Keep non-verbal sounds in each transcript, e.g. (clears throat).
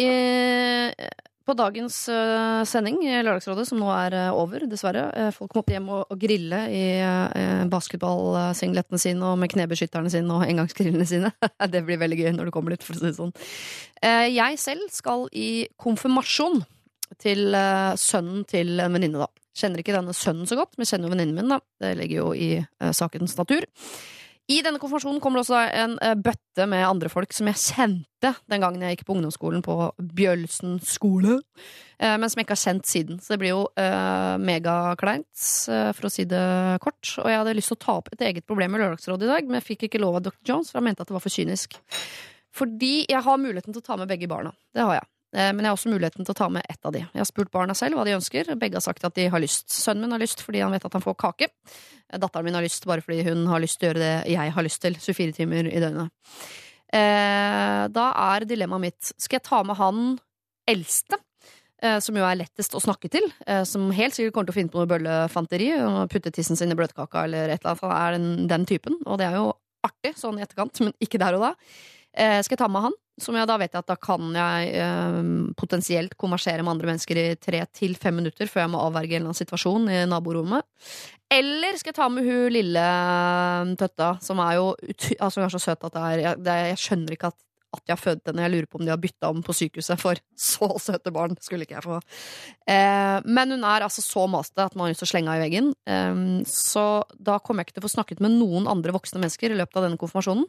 I, på dagens eh, sending i Lørdagsrådet, som nå er eh, over, dessverre. eh, folk måtte hjem og, og grille i basketballsingletene sine og med knebeskytterne sine og engangsgrillene sine. (laughs) det blir veldig gøy når du kommer dit, for å si det sånn. Jeg selv skal i konfirmasjon til sønnen til en venninne, da. Kjenner ikke denne sønnen så godt, men kjenner jo venninnen min, da. Det ligger jo i sakens natur. I denne konfirmasjonen kommer det også en eh, bøtte med andre folk som jeg kjente den gangen jeg gikk på ungdomsskolen på Bjølsen skole, eh, men som jeg ikke har kjent siden. Så det blir jo uh, megakleint, for å si det kort. Og jeg hadde lyst til å ta opp et eget problem i Lørdagsrådet i dag, men jeg fikk ikke lov av Dr. Jones, for han mente at det var for kynisk. Fordi jeg har muligheten til å ta med begge barna. Det har jeg. Eh, Men jeg har også muligheten til å ta med ett av de. Jeg har spurt barna selv hva de ønsker. Begge har sagt at de har lyst. Sønnen min har lyst fordi han vet at han får kake. Eh, Datteren min har lyst bare fordi hun har lyst til å gjøre det jeg har lyst til. 24 timer i døgnet. Eh, da er dilemmaet mitt Skal jeg ta med han eldste? Som jo er lettest å snakke til. Som helt sikkert kommer til å finne på noe bøllefanteri. Og putte tissen sin i bløtkaka eller et eller annet. Han er den, den typen. Og det er jo artig sånn i etterkant, men ikke der og da. Eh, skal jeg ta med han, som jeg da vet at da kan jeg eh, potensielt konversere med andre mennesker i tre til fem minutter før jeg må avverge en eller annen situasjon i naborommet. Eller skal jeg ta med hun lille eh, tøtta, som er jo altså, er så søt at det er, jeg, det jeg skjønner ikke at at jeg har født henne. Jeg lurer på om de har bytta om på sykehuset, for (laughs) så søte barn skulle ikke jeg få. Eh, men hun er altså så maste at man har lyst til å slenge henne i veggen. Eh, så da kommer jeg ikke til å få snakket med noen andre voksne mennesker i løpet av denne konfirmasjonen.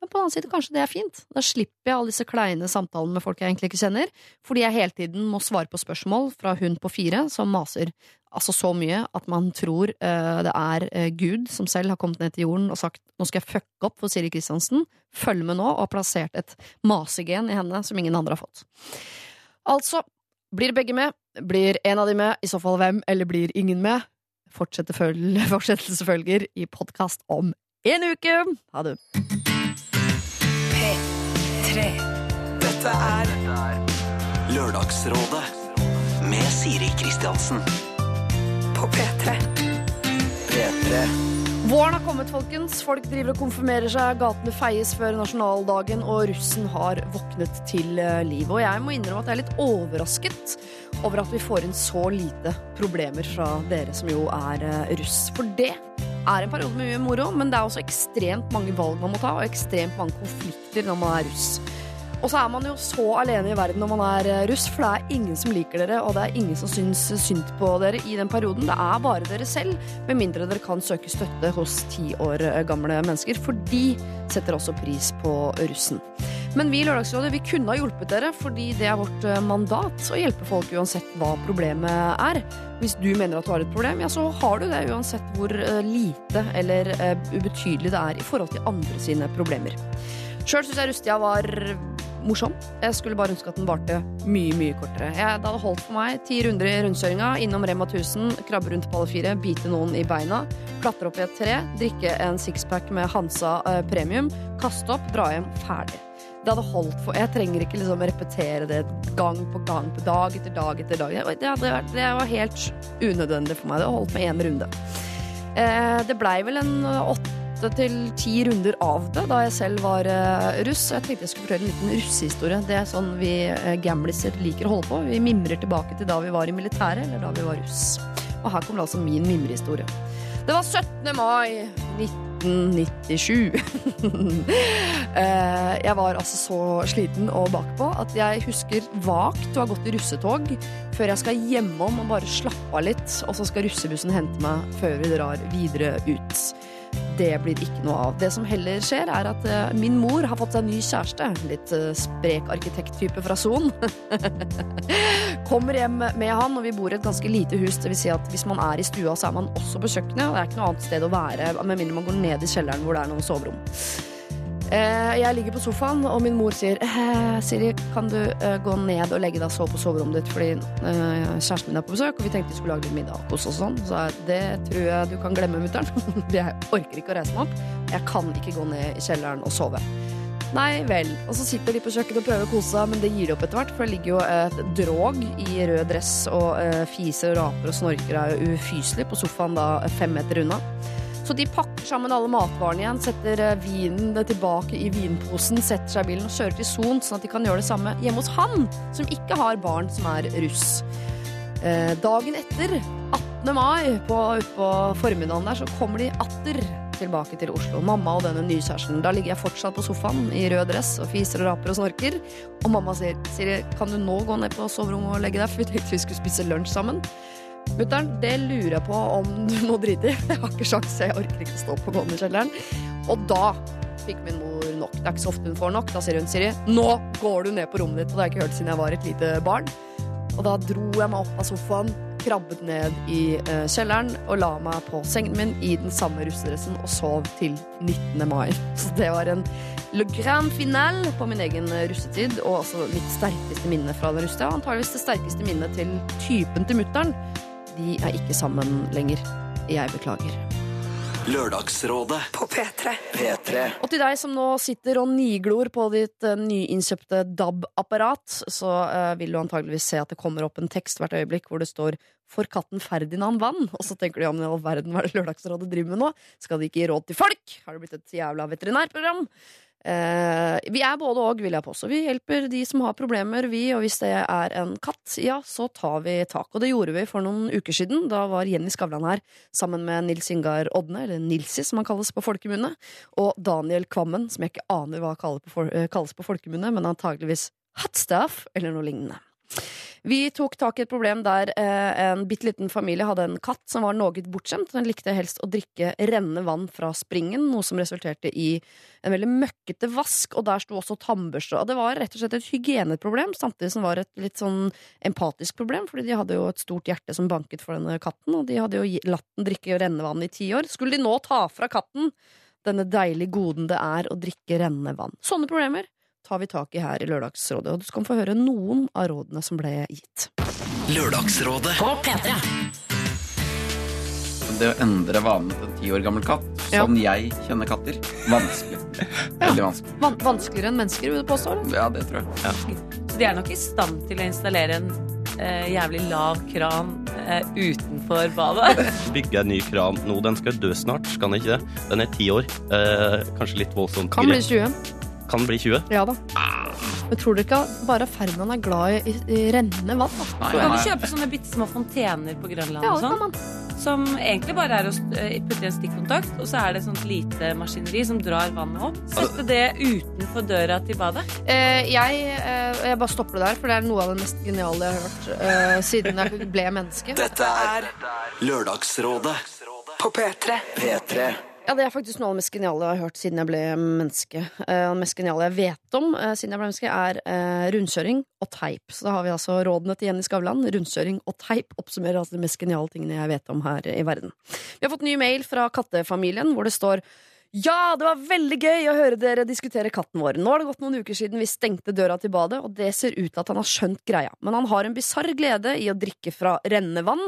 Men på den annen side, kanskje det er fint. Da slipper jeg alle disse kleine samtalene med folk jeg egentlig ikke kjenner, fordi jeg hele tiden må svare på spørsmål fra hun på fire som maser altså så mye at man tror uh, det er uh, Gud som selv har kommet ned til jorden og sagt nå skal jeg fucke opp for Siri Kristiansen, følg med nå, og har plassert et masegen i henne som ingen andre har fått. Altså, blir begge med? Blir en av de med? I så fall hvem? Eller blir ingen med? Fortsette (laughs) fortsettelse følger i podkast om en uke. Ha det. P3. Dette er Lørdagsrådet med Siri Kristiansen. På P3. P3. Våren har kommet, folkens. Folk driver og konfirmerer seg, gatene feies før nasjonaldagen, og russen har våknet til eh, liv. Og jeg må innrømme at jeg er litt overrasket over at vi får inn så lite problemer fra dere som jo er eh, russ. For det er en periode med mye moro, men det er også ekstremt mange valg man må ta, og ekstremt mange konflikter når man er russ. Og så er man jo så alene i verden når man er eh, russ, for det er ingen som liker dere, og det er ingen som syns synd på dere i den perioden. Det er bare dere selv, med mindre dere kan søke støtte hos ti år eh, gamle mennesker, for de setter også pris på russen. Men vi i Lørdagsrådet vi kunne ha hjulpet dere, fordi det er vårt eh, mandat å hjelpe folk uansett hva problemet er. Hvis du mener at du har et problem, ja, så har du det uansett hvor lite eller ubetydelig det er i forhold til andre sine problemer. Sjøl syns jeg Rustia var morsom. Jeg skulle bare ønske at den varte mye, mye kortere. Jeg, det hadde holdt for meg ti runder i rundkjøringa, innom Rema 1000, krabbe rundt på alle fire, bite noen i beina, klatre opp i et tre, drikke en sixpack med Hansa eh, premium, kaste opp, dra hjem, ferdig. Det hadde holdt for Jeg trenger ikke liksom repetere det gang på gang, på dag etter dag etter dag. Det, vært, det var helt unødvendig for meg. Det holdt med én runde. Eh, det blei vel en åtte til ti runder av det da jeg selv var eh, russ. Jeg tenkte jeg skulle fortelle en liten russehistorie. Det er sånn vi eh, gamliser liker å holde på. Vi mimrer tilbake til da vi var i militæret, eller da vi var russ. Og her kommer altså min mimrehistorie. Det var 17. mai 1997. (laughs) Eh, jeg var altså så sliten og bakpå at jeg husker vagt å ha gått i russetog før jeg skal hjemom og bare slappe av litt, og så skal russebussen hente meg før vi drar videre ut. Det blir ikke noe av. Det som heller skjer, er at eh, min mor har fått seg ny kjæreste. Litt eh, sprek arkitekttype fra Son. (laughs) Kommer hjem med han, og vi bor i et ganske lite hus. Det vil si at hvis man er i stua, så er man også på kjøkkenet. Det er ikke noe annet sted å være, med mindre man går ned i kjelleren hvor det er noen soverom. Eh, jeg ligger på sofaen, og min mor sier eh, Siri, kan du eh, gå ned og legge deg og sove på soverommet ditt fordi kjæresten min er på besøk, og vi tenkte vi skulle lage litt middag hos oss og sånn. Så det tror jeg du kan glemme, mutter'n. (laughs) jeg orker ikke å reise meg opp. Jeg kan ikke gå ned i kjelleren og sove. Nei vel. Og så sitter de på kjøkkenet og prøver å kose seg, men det gir de opp etter hvert, for det ligger jo et drog i rød dress og fiser og raper og snorker er ufyselig på sofaen da fem meter unna. Så de pakker sammen alle matvarene igjen, setter eh, vinen tilbake i vinposen, setter seg i bilen og kjører til Son, sånn at de kan gjøre det samme hjemme hos han, som ikke har barn som er russ. Eh, dagen etter, 18. mai, på, utpå formiddagen der, så kommer de atter tilbake til Oslo. Mamma og denne nykjæresten. Da ligger jeg fortsatt på sofaen i rød dress og fiser og raper og snorker. Og mamma sier Siri, kan du nå gå ned på soverommet og legge deg, for vi tenkte vi skulle spise lunsj sammen. Mutter'n, det lurer jeg på om du må drite i. (laughs) Jeg har ikke sjans, jeg orker ikke å stå på gående i kjelleren. Og da fikk min mor nok. Det er ikke så ofte hun får nok. Da sier hun Siri, nå går du ned på rommet ditt. Og det har jeg ikke hørt siden jeg var et lite barn. Og da dro jeg meg opp av sofaen, krabbet ned i eh, kjelleren og la meg på sengen min i den samme russedressen og sov til 19. mai. (laughs) Så det var en le grand finale på min egen eh, russetid, og også mitt sterkeste minne fra den russetida. Antageligvis det sterkeste minnet til typen til mutter'n. De er ikke sammen lenger. Jeg beklager. Lørdagsrådet På P3. P3 Og til deg som nå sitter og niglor på ditt eh, nyinnkjøpte DAB-apparat, så eh, vil du antageligvis se at det kommer opp en tekst hvert øyeblikk hvor det står 'For katten Ferdinand vann'. Og så tenker du ja, men i all verden, hva er det Lørdagsrådet driver med nå? Skal de ikke gi råd til folk? Har det blitt et jævla veterinærprogram? Eh, vi er både og, vil jeg påstå. Vi hjelper de som har problemer, vi. Og hvis det er en katt, ja, så tar vi tak. Og det gjorde vi for noen uker siden. Da var Jenny Skavlan her sammen med Nils Ingar Odne, eller Nilsi som han kalles på folkemunne, og Daniel Kvammen, som jeg ikke aner hva kaller på eh, kalles på folkemunne, men antageligvis hot stuff, eller noe lignende. Vi tok tak i et problem der eh, en bitte liten familie hadde en katt som var noe bortskjemt. Den likte helst å drikke rennende vann fra springen, noe som resulterte i en veldig møkkete vask, og der sto også tannbørste. Og det var rett og slett et hygieneproblem, samtidig som det var et litt sånn empatisk problem, fordi de hadde jo et stort hjerte som banket for denne katten, og de hadde jo latt den drikke rennende vann i ti år. Skulle de nå ta fra katten denne deilige goden det er å drikke rennende vann? Sånne problemer tar vi tak i her i Lørdagsrådet, og du skal få høre noen av rådene som ble gitt. Lørdagsrådet På P3. Det å endre vanene til en ti år gammel katt, Ja. sånn jeg kjenner katter, vanskelig. (laughs) Veldig vanskelig. Van vanskeligere enn mennesker, vil du påstå? eller? Ja, det tror jeg. Så de er nok i stand til å installere en eh, jævlig lav kran eh, utenfor badet. (laughs) bygge en ny kran nå. Den skal dø snart, skal den ikke det? Den er ti år. Eh, kanskje litt voldsomt. Kan bli grep. 20. Kan bli 20. Ja da. Men tror dere ikke bare Ferdinand er glad i, i rennende vann? Da? Nei, Så kan du kjøpe sånne bitte små fontener på Grønland Ja, og det kan sånn. man. Som egentlig bare er å eh, putte i en stikkontakt, og så er det sånt lite maskineri som drar vannet opp. Sette det utenfor døra til badet. Eh, jeg, eh, jeg bare stopper det der, for det er noe av det mest geniale jeg har hørt eh, siden jeg ble menneske. Dette er Lørdagsrådet På P3. P3 Ja, Det er faktisk noe av det mest geniale jeg har hørt siden jeg ble menneske. Eh, det mest geniale jeg vet om eh, siden jeg ble menneske, er eh, rundkjøring og teip. Så da har vi altså rådene til Jenny Skavlan. Rundkjøring og teip oppsummerer altså de mest geniale tingene jeg vet om her i verden. Vi har fått ny mail fra kattefamilien hvor det står ja, det var veldig gøy å høre dere diskutere katten vår. Nå har det gått noen uker siden vi stengte døra til badet, og det ser ut til at han har skjønt greia. Men han har en bisarr glede i å drikke fra rennende vann,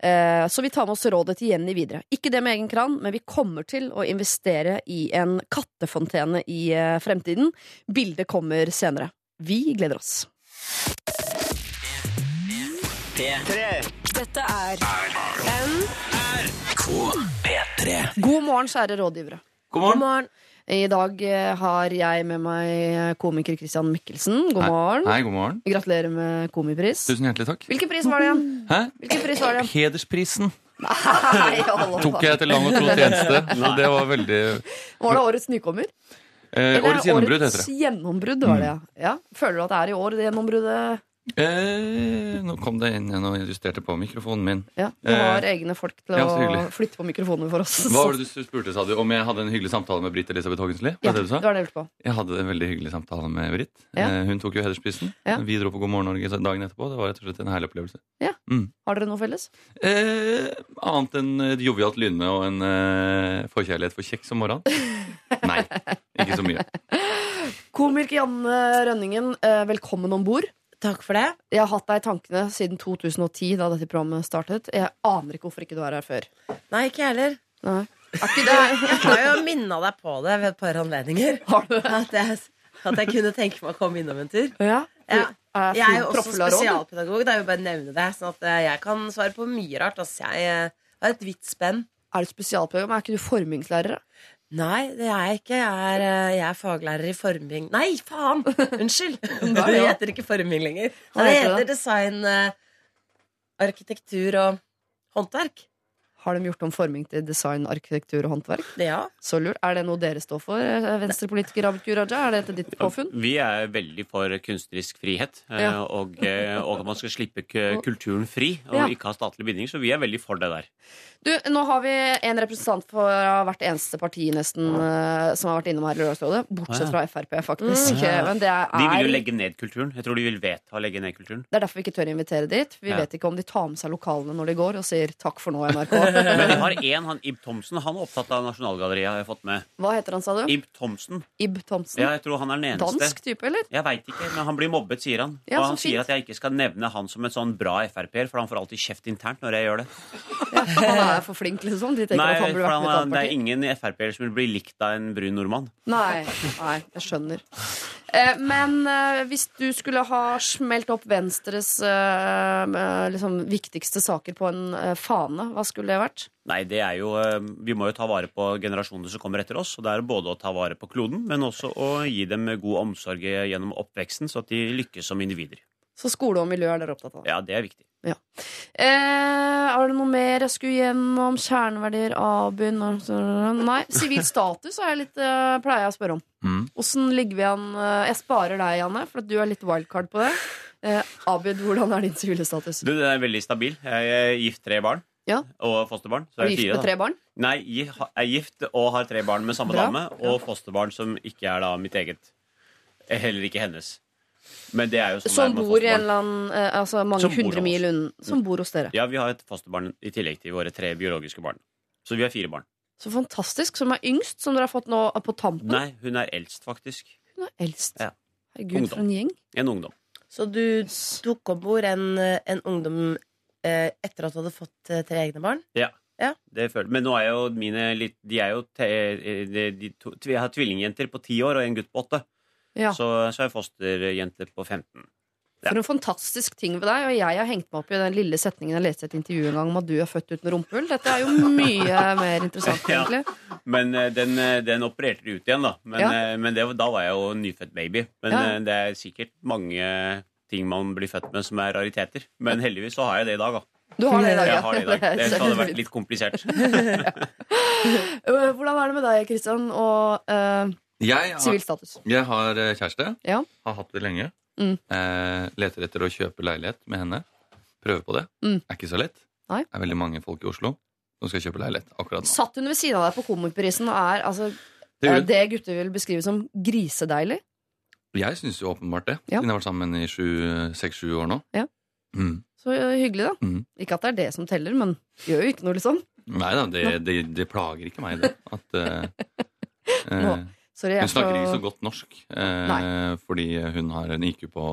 eh, så vi tar med oss rådet til Jenny videre. Ikke det med egen kran, men vi kommer til å investere i en kattefontene i eh, fremtiden. Bildet kommer senere. Vi gleder oss. Dette er P3 God morgen, kjære rådgivere. God morgen. I dag eh, har jeg med meg komiker Christian Mikkelsen. God morgen. Hei, god morgen. Gratulerer med komipris. Tusen hjertelig takk. Hvilken pris var det igjen? Hæ? Hvilken pris var det igjen? Hedersprisen (laughs) Nei, tok jeg etter lang og tro tjeneste. (laughs) Det var veldig Var det årets nykommer? eh, Årets gjennombrudd, heter det. Årets gjennombrudd var det, ja. ja. Føler du at det er i år, det gjennombruddet? Eh, nå kom det inn igjen og justerte på mikrofonen min. Ja, Du Eh, har egne folk til ja, å flytte på mikrofonene for oss. Hva var det du spurte, sa du? Om jeg hadde en hyggelig samtale med Britt Elisabeth Hågensli? Ja, det du sa? det var det jeg lurte på. Jeg hadde en veldig hyggelig samtale med Britt. Ja. Eh, Hun tok jo hedersprisen. Ja. Vi dro på God morgen Norge dagen etterpå. Det var rett og slett en herlig opplevelse. Ja, Har dere noe felles? Eh, annet enn et jovialt lynne og en eh, forkjærlighet for kjeks om morgenen? (laughs) Nei, ikke så mye. Komiker Janne Rønningen, eh, velkommen om bord. Takk for det. Jeg har hatt deg i tankene siden 2010, da dette programmet startet. Jeg aner ikke hvorfor ikke du er her før. Nei, ikke jeg heller. Nei. Jeg har jo minna deg på det ved et par anledninger. (laughs) Har du det? At jeg, at jeg kunne tenke meg å komme innom en tur. Ja. Ja. Jeg er jo også spesialpedagog. Det er jo bare nevne det Sånn at eh, jeg kan svare på mye rart. Altså, jeg eh, har et vidt spenn. Er du spesialpedagog? Men Er ikke du formingslærer? da? Nei, det er jeg ikke. Jeg er, eh, jeg er faglærer i forming Nei, faen! Unnskyld! (laughs) (laughs) Det er heter ikke forming lenger. Det heter heter design, eh, arkitektur og håndverk. Har de gjort om forming til design, arkitektur og håndverk? Ja. Så lurt. Er det noe dere står for, eh, venstrepolitiker Abid Q. Raja? Er det etter ditt påfunn? Vi er veldig for kunstnerisk frihet, eh, Ja. og, eh, og at man skal slippe kulturen fri og Ja. ikke ha statlige bindinger. Så vi er veldig for det der. Du, nå har vi en representant fra hvert eneste parti nesten som har vært innom her i Lørdagsrådet. Bortsett fra Frp, faktisk. Men det er, De vil jo legge ned kulturen. Jeg tror de vil vedta å legge ned kulturen. det er derfor vi ikke tør invitere dit. Vi Ja. vet ikke om de tar med seg lokalene når de går og sier takk for nå, NRK. (laughs) Men vi har én, han Ib Thomsen. Han er opptatt av Nasjonalgalleriet, har jeg fått med. Hva heter han, sa du? Ib Thomsen. Ib Thomsen? Ja, jeg tror han er den eneste. Dansk type, eller? Jeg veit ikke, men han blir mobbet, sier han. Ja, og han sier fint. at jeg ikke skal nevne han som en sånn bra Frp-er, for han får alltid kjeft internt når jeg gjør det. Han er for flink, liksom. De tenker Nei, at han burde vært med i et annet det er ingen Frp-er som vil bli likt av en brun nordmann. Nei, nei, jeg skjønner. Eh, men eh, hvis du skulle ha smelt opp Venstres eh, liksom, viktigste saker på en fane, hva skulle det vært? Nei, det er jo Vi må jo ta vare på generasjoner som kommer etter oss. Og det er både å ta vare på kloden, men også å gi dem god omsorg gjennom oppveksten, så at de lykkes som individer. Så skole og miljø er dere opptatt av. Ja, det er viktig. Eh, er det noe mer jeg skulle gjennom? Kjerneverdier, Abund Nei. Sivil status er jeg litt, eh, pleier jeg å spørre om. Mm. Ligger vi an? eh, Jeg sparer deg, Janne, for at du er litt wildcard på det. Eh, Abid, hvordan er din sivile status? Du, Den er veldig stabil. Jeg er gift tre barn. Ja. Og fosterbarn. Så Er du gift fire, med tre barn? Nei, jeg er gift og har tre barn med samme Bra. dame. Og fosterbarn som ikke er da mitt eget. Heller ikke hennes. Men det er jo sånn Som det er med bor i en fosterbarn. eller annen eh, Altså mange Som bor hundre hos mil unna. Som bor hos dere. Ja, vi har et fosterbarn i tillegg til våre tre biologiske barn. Så vi har fire barn. Så fantastisk. Som er yngst, som dere har fått nå på tampen. Nei, hun er eldst, faktisk. Hun er eldst. Ja. Herregud, for en gjeng. En ungdom. Så du tok om bord en, en ungdom eh, etter at du hadde fått eh, tre egne barn? Det føler. Men nå er jo mine litt De er jo te, eh, de, de to, Jeg har tvillingjenter på ti år og en gutt på åtte. Ja. Så, så er jeg fosterjente på 15. Ja. For en fantastisk ting ved deg. Og jeg har hengt meg opp i den lille setningen jeg leste et intervju en gang om at du er født uten rumpehull. Dette er jo mye (laughs) mer interessant, Ja. egentlig. Men eh, den, eh, den opererte de ut igjen, da. Men, Ja. eh, men det, da var jeg jo nyfødt baby. Men Ja. det er sikkert mange ting man blir født med som er rariteter. Men heldigvis så har jeg det i dag, da. Du har det i dag, ja. Jeg har det i dag. (laughs) Det hadde Det vært litt komplisert. (laughs) Hvordan er det med deg, Kristian, og uh, sivil status? jeg har eh, kjæreste. Ja. Har hatt det lenge. Mm. Eh, leter etter å kjøpe leilighet med henne. Prøver på det. Mm. Er ikke så lett. Nei. Det er veldig mange folk i Oslo som skal kjøpe leilighet akkurat nå. Satt hun ved siden av deg på Komiprisen og er altså, Det eh, hun. det gutter vil beskrive som grisedeilig? Jeg syns jo åpenbart det. Ja. Siden jeg har vært sammen i seks-sju år nå. Ja. Mm. Så øh, hyggelig, da. Mm. Ikke at det er det som teller, men gjør jo ikke noe, liksom. Nei da, det, det, det plager ikke meg, det. At eh, (laughs) eh, Nå, Sorry, Hun snakker ikke så godt norsk, eh, fordi hun har en IQ på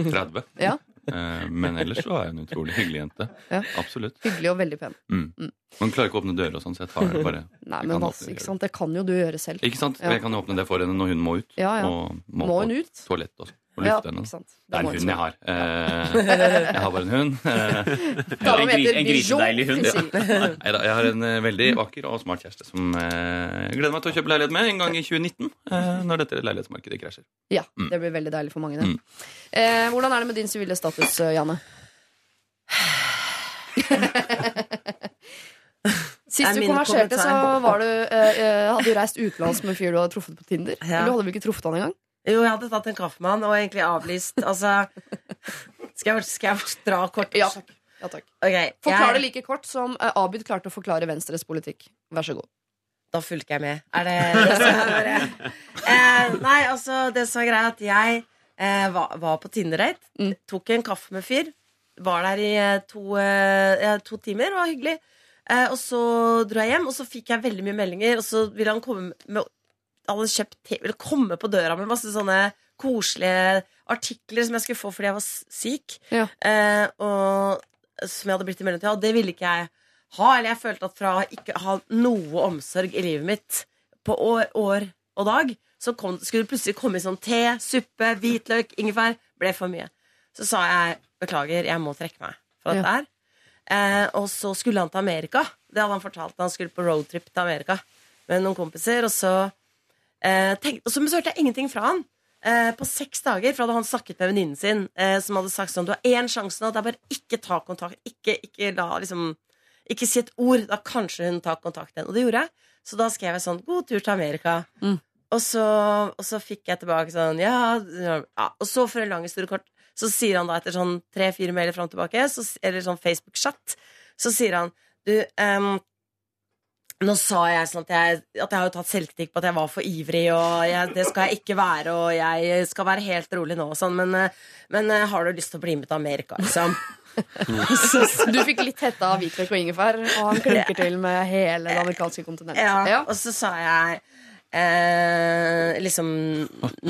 30. (laughs) Ja. Eh, men ellers så er hun en utrolig hyggelig jente. Ja. Absolutt. hyggelig og veldig pen. Mm. Mm. Hun klarer ikke å åpne dører og sånn, så jeg tar bare. (laughs) Nei, men altså, ikke sant? Det kan jo du gjøre selv. Ikke sant? Ja. Jeg kan jo åpne det for henne når hun må ut. Ja, ja. Og må, Må hun ut? toalett også. Og Ja, lufte henne. ikke sant? Det er en hund jeg har. Eh, jeg har bare en hund. (laughs) Eh, En gri, en grisedeilig hund. Neida, jeg har en eh, veldig vakker og smart kjæreste som eh, jeg gleder meg til å kjøpe leilighet med en gang i 2019. Eh, når dette leilighetsmarkedet krasjer. Ja, Mm. det blir veldig deilig for mange. Det. Mm. Eh, hvordan er det med din sivile status, Janne? (laughs) Sist du konverserte, så var du, eh, eh, hadde du reist utenlands med en fyr du hadde truffet på Tinder. Ja. Eller du hadde vel ikke truffet han engang? Jo, jeg hadde tatt en kaffe med han og egentlig avlyst. Altså Skal jeg, skal jeg dra kort? Ja takk. Ja, takk. Okay, Forklar jeg- det like kort som eh, Abid klarte å forklare Venstres politikk. Vær så god. Da fulgte jeg med. Er det det som er bare eh, Nei, altså, det som er greia, at jeg eh, var, var på Tinder-date. Mm. Tok en kaffe med fyr. Var der i eh, to, eh, to timer. Var hyggelig. Eh, og så dro jeg hjem, og så fikk jeg veldig mye meldinger. Og så ville han komme med Han hadde kjøpt ville komme på døra med masse sånne koselige artikler som jeg skulle få fordi jeg var syk. Ja. Eh, og som jeg hadde blitt i mellomtida. Og det ville ikke jeg ha. Eller jeg følte at fra å ikke ha noe omsorg i livet mitt på år, år og dag, så kom, skulle det plutselig komme i sånn te, suppe, hvitløk, ingefær. Ble for mye. Så sa jeg beklager, jeg må trekke meg fra dette her. Eh, og så skulle han til Amerika Det hadde han fortalt da han skulle på roadtrip til Amerika med noen kompiser. Og så, eh, tenkte, og så hørte jeg ingenting fra han. Eh, på seks dager, for hadde han snakket med venninnen sin, eh, som hadde sagt sånn Du har én sjanse nå, det er bare ikke ta kontakt. Ikke, ikke la liksom Ikke si et ord. Da kanskje hun tar kontakt igjen. Og det gjorde jeg. Så da skrev jeg sånn God tur til Amerika. Mm. Og, så, og så fikk jeg tilbake sånn ja, ja. Og så, for en lang historie kort, så sier han da etter sånn tre-fire mailer fram og tilbake, så, eller sånn Facebook-chat, så sier han Du, ehm, nå sa jeg sånn at jeg, at jeg har tatt selvkritikk på at jeg var for ivrig, og jeg, det skal jeg ikke være, og jeg skal være helt rolig nå og sånn, men, eh, men eh, har du lyst til å bli med til Amerika, liksom? (laughs) Du fikk litt hetta av hvitløk og ingefær, og han klinker (laughs) til med hele det amerikanske kontinentet. Ja, Ja. og så sa jeg eh, liksom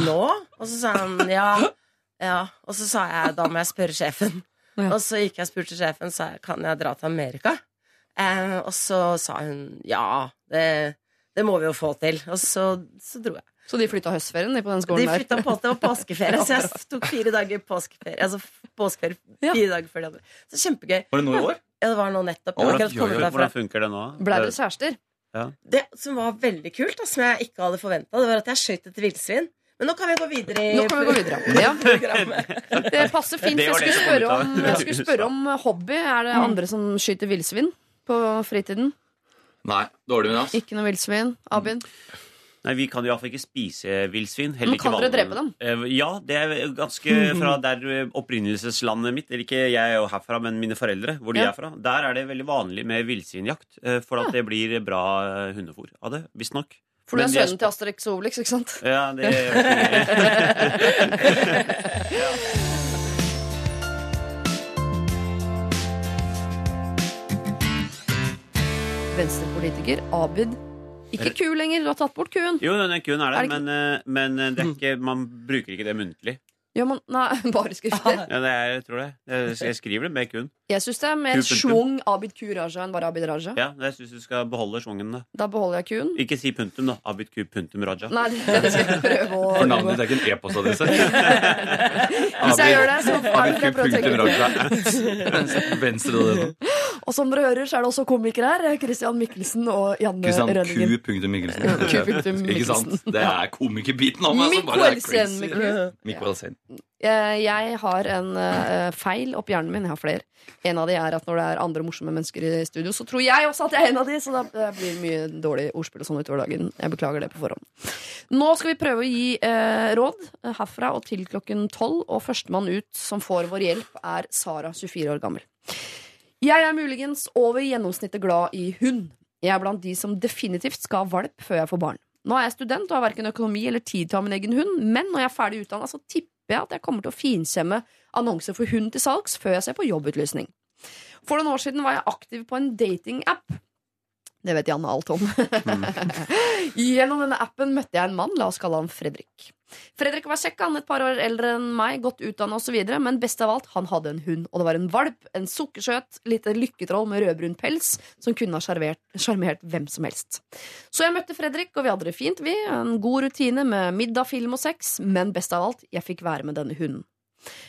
nå? Og så sa han ja. ja. Og så sa jeg da må jeg spørre sjefen. Og så gikk jeg og spurte sjefen sa jeg, kan jeg dra til Amerika. Eh, og så sa hun ja, det, det må vi jo få til. Og så, så dro jeg. Så de flytta høstferien de på den skolen der? De flytta på, det var (laughs) påskeferie, så jeg tok fire dager påskeferie. Altså påskeferie Ja. fire dager før de andre. Så kjempegøy. Var det nå i år? Ja, det var nå nettopp. Akkurat oi, kommet derfra. Hvordan funker det nå? Blei dere kjærester? Det som var veldig kult, da, som jeg ikke hadde forventa, det var at jeg skøyt etter villsvin. Men nå kan vi gå videre i Nå kan vi gå videre. (laughs) Ja. (laughs) Det passer fint. Det Jeg skulle om, jeg skulle spørre om hobby. Er det andre som skyter villsvin på fritiden? Nei, dårlig med oss. Ikke noe villsvin? Abid? Nei, Vi kan jo iallfall ikke spise villsvin. Men kan dere drepe dem? Eh, Ja, det er ganske (laughs) fra der eh, opprinnelseslandet mitt. Eller ikke jeg er jo herfra, men mine foreldre. Hvor de Ja. er fra. Der er det veldig vanlig med villsvinjakt. eh, For at det blir bra hundefôr av det. Visstnok. For du er er sønnen til Asterix Obelix, ikke sant? Ja, det (laughs) (laughs) Venstrepolitiker Abid. Ikke ku lenger, du har tatt bort kuen. Jo, den kuen er Er der, det men, eh, men eh, det er ikke, man bruker ikke det muntlig. Ja, man nei, bare skriftlig. Ja, det er, jeg tror det. Jeg, jeg skriver det med kun. Jeg syns det er mer schwung Abid Ku Raja enn bare Abid Raja. Ja, jeg syns du skal beholde schwungen. da. Da beholder jeg kuen. Ikke si punktum, da. Abid Q punktum Raja. Nei, det det skal jeg prøve å For navnet ditt er ikke en e-postadresse. Hvis jeg gjør det, så er det fordi jeg prøve å tenke Venstre og det. Og som dere hører, så er det også komikere her. Christian Mikkelsen og Janne Kristian Rønningen. Q. Mikkelsen. Ikke sant? Det er komikerbiten av meg som bare er Mikkelsen. crazy. Mikkel. Mikkelsen. Eh, Jeg har en eh, feil oppi hjernen min. Jeg har flere. En av de er at når det er andre morsomme mennesker i studio, så tror jeg også at jeg er en av de, så da eh, blir det mye dårlig ordspill og sånn utover dagen. Jeg beklager det på forhånd. Nå skal vi prøve å gi eh, råd eh, herfra og til klokken tolv, og førstemann ut som får vår hjelp, er Sara, 24 år gammel. Jeg er muligens over gjennomsnittet glad i hund. Jeg er blant de som definitivt skal ha valp før jeg får barn. Nå er jeg student og har verken økonomi eller tid til å ha min egen hund, men når jeg er ferdig utdanna, så tipper jeg at jeg kommer til å finkjemme annonser for hund til salgs før jeg ser på jobbutlysning. For noen år siden var jeg aktiv på en datingapp. Det vet Janne alt om. (laughs) Gjennom denne appen møtte jeg en mann, la oss kalle han Fredrik. Fredrik var kjekk, han et par år eldre enn meg, godt utdanna osv., men best av alt, han hadde en hund. Og det var en valp, en sukkersøt, lite lykketroll med rødbrun pels, som kunne ha sjarmert- hvem som helst. Så jeg møtte Fredrik, og vi hadde det fint, vi. En god rutine med middag, film og sex, men best av alt, jeg fikk være med denne hunden.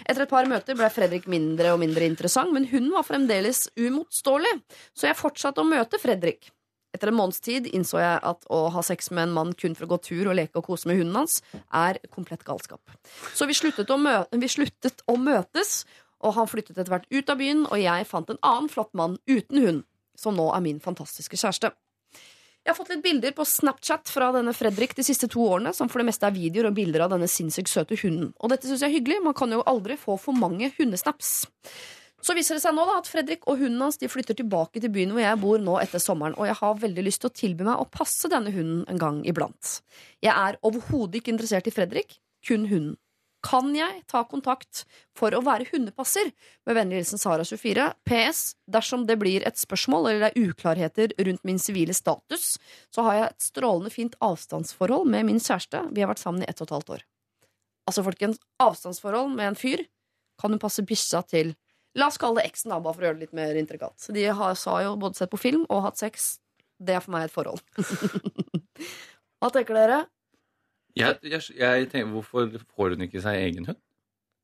Etter et par møter ble Fredrik mindre og mindre interessant, men hunden var fremdeles umotståelig, så jeg fortsatte å møte Fredrik. Etter en måneds tid innså jeg at å ha sex med en mann kun for å gå tur og leke og kose med hunden hans, er komplett galskap. Så vi sluttet å, mø vi sluttet å møtes, og han flyttet etter hvert ut av byen, og jeg fant en annen flott mann uten hund, som nå er min fantastiske kjæreste. Jeg har fått litt bilder på Snapchat fra denne Fredrik de siste to årene, som for det meste er videoer og bilder av denne sinnssykt søte hunden. Og dette syns jeg er hyggelig, man kan jo aldri få for mange hundesnaps. Så viser det seg nå da at Fredrik og hunden hans de flytter tilbake til byen hvor jeg bor nå etter sommeren, og jeg har veldig lyst til å tilby meg å passe denne hunden en gang iblant. Jeg er overhodet ikke interessert i Fredrik, kun hunden. Kan jeg ta kontakt for å være hundepasser? Med vennlig hilsen Sara24. PS. Dersom det blir et spørsmål eller det er uklarheter rundt min sivile status, så har jeg et strålende fint avstandsforhold med min kjæreste. Vi har vært sammen i ett og et halvt år. Altså, folkens, avstandsforhold med en fyr kan hun passe bikkja til La oss kalle det eksen, da, bare for å gjøre det litt mer intrikat. De har, sa jo både sett på film og hatt sex. Det er for meg et forhold. (laughs) Hva tenker dere? Jeg, jeg, jeg tenker, hvorfor får hun ikke seg egen hund?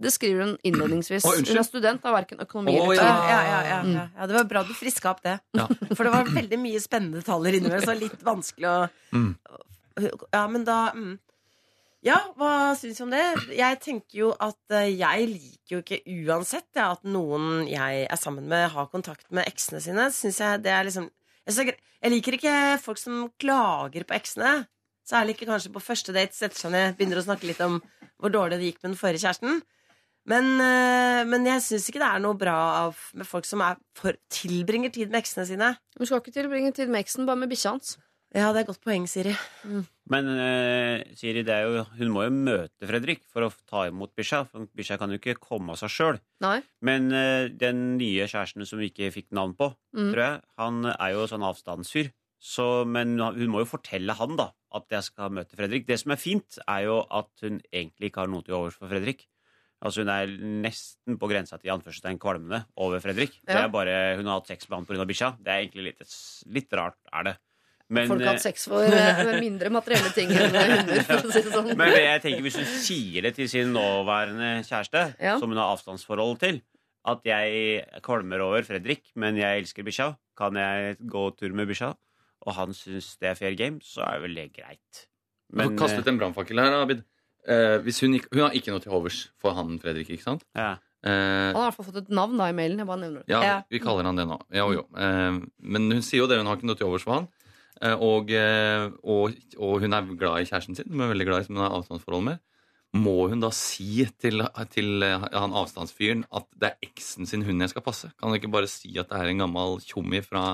Det skriver hun innledningsvis. (clears throat) Oh, hun er student av verken økonomi eller Ja, ja, ja, ja, ja. ja, det var bra du friska opp det. Ja. (laughs) For det var veldig mye spennende detaljer innimellom, så litt vanskelig å Mm. Ja, men da mm. Ja, hva syns du om det? Jeg tenker jo at eh, jeg liker jo ikke uansett ja, at noen jeg er sammen med, har kontakt med eksene sine. Synes jeg det er liksom jeg, er liker ikke folk som klager på eksene. Særlig ikke kanskje på første date setter seg ned, begynner å snakke litt om hvor dårlig det gikk med den forrige kjæresten. Men, eh, men jeg syns ikke det er noe bra med folk som for, tilbringer tid med eksene sine. Du skal ikke tilbringe tid med eksen, bare med bikkja hans. Ja, det er et godt poeng, Siri. Men uh, Siri, det er jo, hun må jo møte Fredrik for å ta imot Bisha. For Bisha kan jo ikke komme av seg sjøl. Men uh, den nye kjæresten som vi ikke fikk navn på, Mm. tror jeg, han er jo sånn avstandsfyr. Så, men hun må jo fortelle han da at jeg skal møte Fredrik. Det som er fint, er jo at hun egentlig ikke har noe til overs for Fredrik. Altså Hun er nesten på grensa til anførselstegn kvalmende over Fredrik. Det er bare, Hun har hatt sex med han pga. bikkja. Det er egentlig litt, litt rart, er det. Men, Folk har eh, hatt sex for eh, mindre materielle ting enn hunder, for å si det sånn. men jeg tenker hvis hun sier det til sin nåværende kjæreste, Ja. som hun har avstandsforhold til, at jeg kvalmer over Fredrik, men jeg elsker bikkja, kan jeg gå tur med bikkja, og han syns det er fair game, så er vel det greit. Men, Men kastet en brannfakkel her, Abid. Eh, hvis hun, ikke, hun har ikke noe til overs for han Fredrik, ikke sant? eh, ja. Eh, Han har i hvert fall fått et navn da i mailen. Jeg bare nevner det. ja, Ja. vi kaller han det nå. Ja, jo. Eh, men hun sier jo det, hun har ikke noe til overs for han. Eh, og, eh, og, og hun er glad i kjæresten sin, hun er veldig glad i som hun har avstandsforhold med. Må hun da si til, til eh, han avstandsfyren at det er eksen sin hund jeg skal passe? Kan hun ikke bare si at det er en gammel tjommi fra,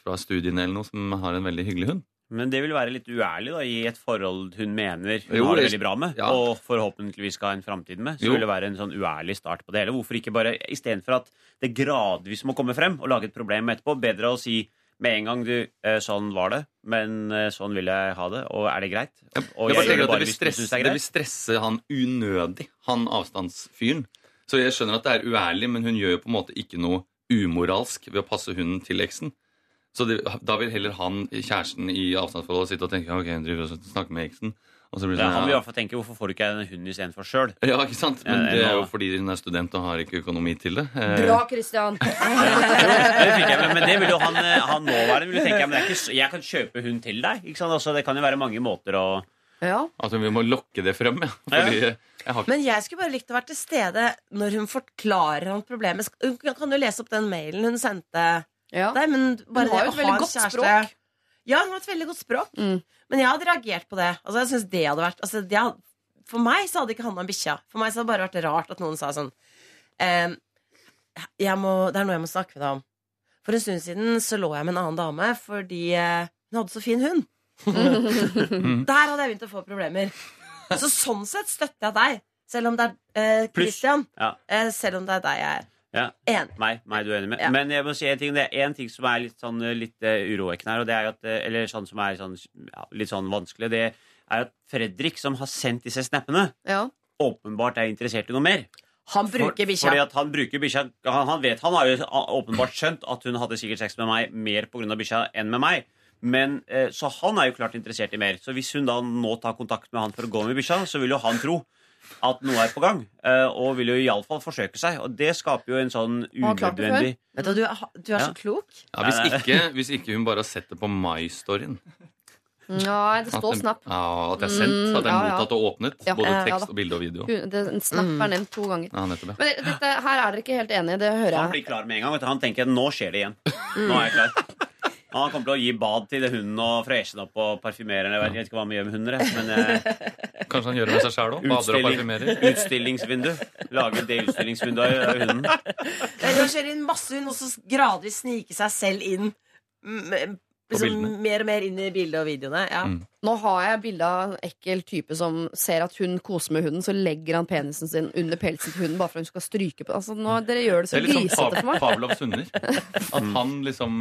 fra studiene eller noe som har en veldig hyggelig hund? Men det vil være litt uærlig da, i et forhold hun mener hun Jo, har det veldig bra med, ja. og forhåpentligvis skal ha en framtid med. Så Jo. vil det være en sånn uærlig start på det hele. Hvorfor ikke bare, istedenfor at det gradvis må komme frem, og lage et problem etterpå, bedre å si med en gang du, eh, sånn var det, men eh, sånn vil jeg ha det, og er det greit? Og Jeg gjør tenker at det vil, stresse, det det vil stresse han unødig, han avstandsfyren. Så jeg skjønner at det er uærlig, men hun gjør jo på en måte ikke noe umoralsk ved å passe hunden til eksen. Så det, da vil heller han, kjæresten i avstandsforholdet, sitte og tenke ok, hun driver og snakker med eksen. Og så blir det Ja, sånn, han vil i hvert fall tenke hvorfor får du ikke en hund istedenfor sjøl? ja, ikke sant? Men det er jo fordi hun er student og har ikke økonomi til det. Eh, Bra, Christian! (laughs) Det men det vil jo han, eh, han nåværende vil jo tenke men det er ikke, jeg kan kjøpe hund til deg. Ikke sant? Altså, det kan jo være mange måter å Ja. Altså, vi må lokke det frem, ja. Fordi jeg har ikke Men jeg skulle bare likt å være til stede når hun forklarer han problemet. Hun kan jo lese opp den mailen hun sendte ja. deg, men bare Hun har det jo å et veldig ha godt kjæreste språk. Ja, hun har et veldig godt språk. Mm. Men jeg hadde reagert på det. Altså, jeg synes det hadde vært altså, det hadde, For meg så hadde det ikke handla om bikkja. For meg så hadde det bare vært rart at noen sa sånn ehm, jeg må, Det er noe jeg må snakke med deg om. For en stund siden så lå jeg med en annen dame fordi eh, hun hadde så fin hund. (laughs) Der hadde jeg begynt å få problemer. Så sånn sett støtter jeg deg. Selv om det er eh, Christian. Ja. Eh, selv om det er deg jeg er Ja. Meg, meg du er enig med. Ja. Men jeg må si en ting, det er en ting som er litt, sånn, litt uh, urovekkende her, og det er at, eh, eller sånn som er sånn, ja, litt sånn vanskelig, det er at Fredrik, som har sendt disse snappene, ja. åpenbart er interessert i noe mer. Han bruker For- bikkja. At han bruker bikkja han, han vet, han har jo åpenbart skjønt at hun hadde sikkert sex med meg mer pga. bikkja enn med meg. Men, eh, så han er jo klart interessert i mer. Så hvis hun da nå tar kontakt med han for å gå med bikkja, så vil jo han tro at noe er på gang. eh, Og vil jo iallfall forsøke seg. Og det skaper jo en sånn unødvendig Vet du, du er, Ja. så klok. ja, hvis, ikke, hvis ikke hun bare har sett det på My-storyen. Nei, det står Snap. Ja, at det er sendt, Mm, at det er ja, ja. mottatt og åpnet. Ja. Både Ja, ja tekst og bilde og video. Det- Snap er nevnt to ganger. Ja, nettopp, ja. Men dette, her er dere ikke helt enige, det hører Han blir klar med en gang. Vet du. Han tenker nå skjer det igjen. Nå er jeg klar. (laughs) Han kommer til å gi bad til hunden og freshe den opp og parfymere den. Jeg vet- ikke hva man gjør med hunder. Men eh, Kanskje han gjør det med seg sjæl òg? Bader og parfymerer. utstillingsvindu. Lage det utstillingsvinduet av hunden. Eller kjøre inn masse hund, og så gradvis snike seg selv inn. Liksom, mer og mer inn i bildet og videoene. Ja. Mm. Nå har jeg bilde av en ekkel type som ser at hun koser med hunden, så legger han penisen sin under pelsen til hunden bare for at hun skal stryke på altså, nå, Dere gjør det Det så er liksom sånn grisete for meg. Pavlovs hunder. (laughs) At han liksom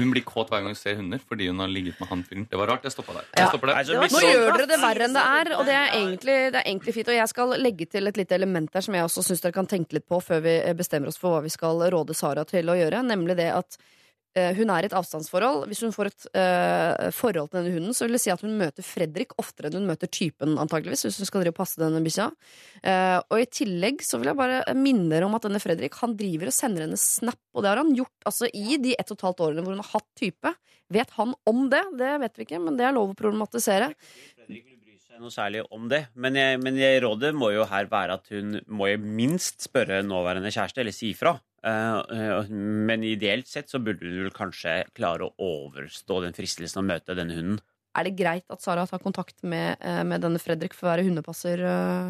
Hun blir kåt hver gang hun ser hunder fordi hun har ligget med han fyren. Det var rart. Jeg stoppa der. Jeg Ja. der. Det Nå gjør dere det verre enn det er, og det er, egentlig, det er egentlig fint. Og jeg skal legge til et lite element der som jeg også syns dere kan tenke litt på før vi bestemmer oss for hva vi skal råde Sara til å gjøre, nemlig det at hun er i et avstandsforhold. Hvis hun får et uh, forhold til denne hunden, så vil det si at hun møter Fredrik oftere enn hun møter typen, antageligvis, hvis hun skal passe denne bikkja. Uh, og i tillegg så vil jeg bare minne dere om at denne Fredrik han driver og sender henne snap, og det har han gjort altså i de ett og et halvt årene hvor hun har hatt type. Vet han om det? Det vet vi ikke, men det er lov å problematisere. Fredrik noe særlig om det. Men, jeg, men jeg, rådet må jo her være at hun må jo minst spørre nåværende kjæreste, eller si ifra. Eh, eh, men ideelt sett så burde hun vel kanskje klare å overstå den fristelsen å møte denne hunden. Er det greit at Sara tar kontakt med, eh, med denne Fredrik for å være hundepasser,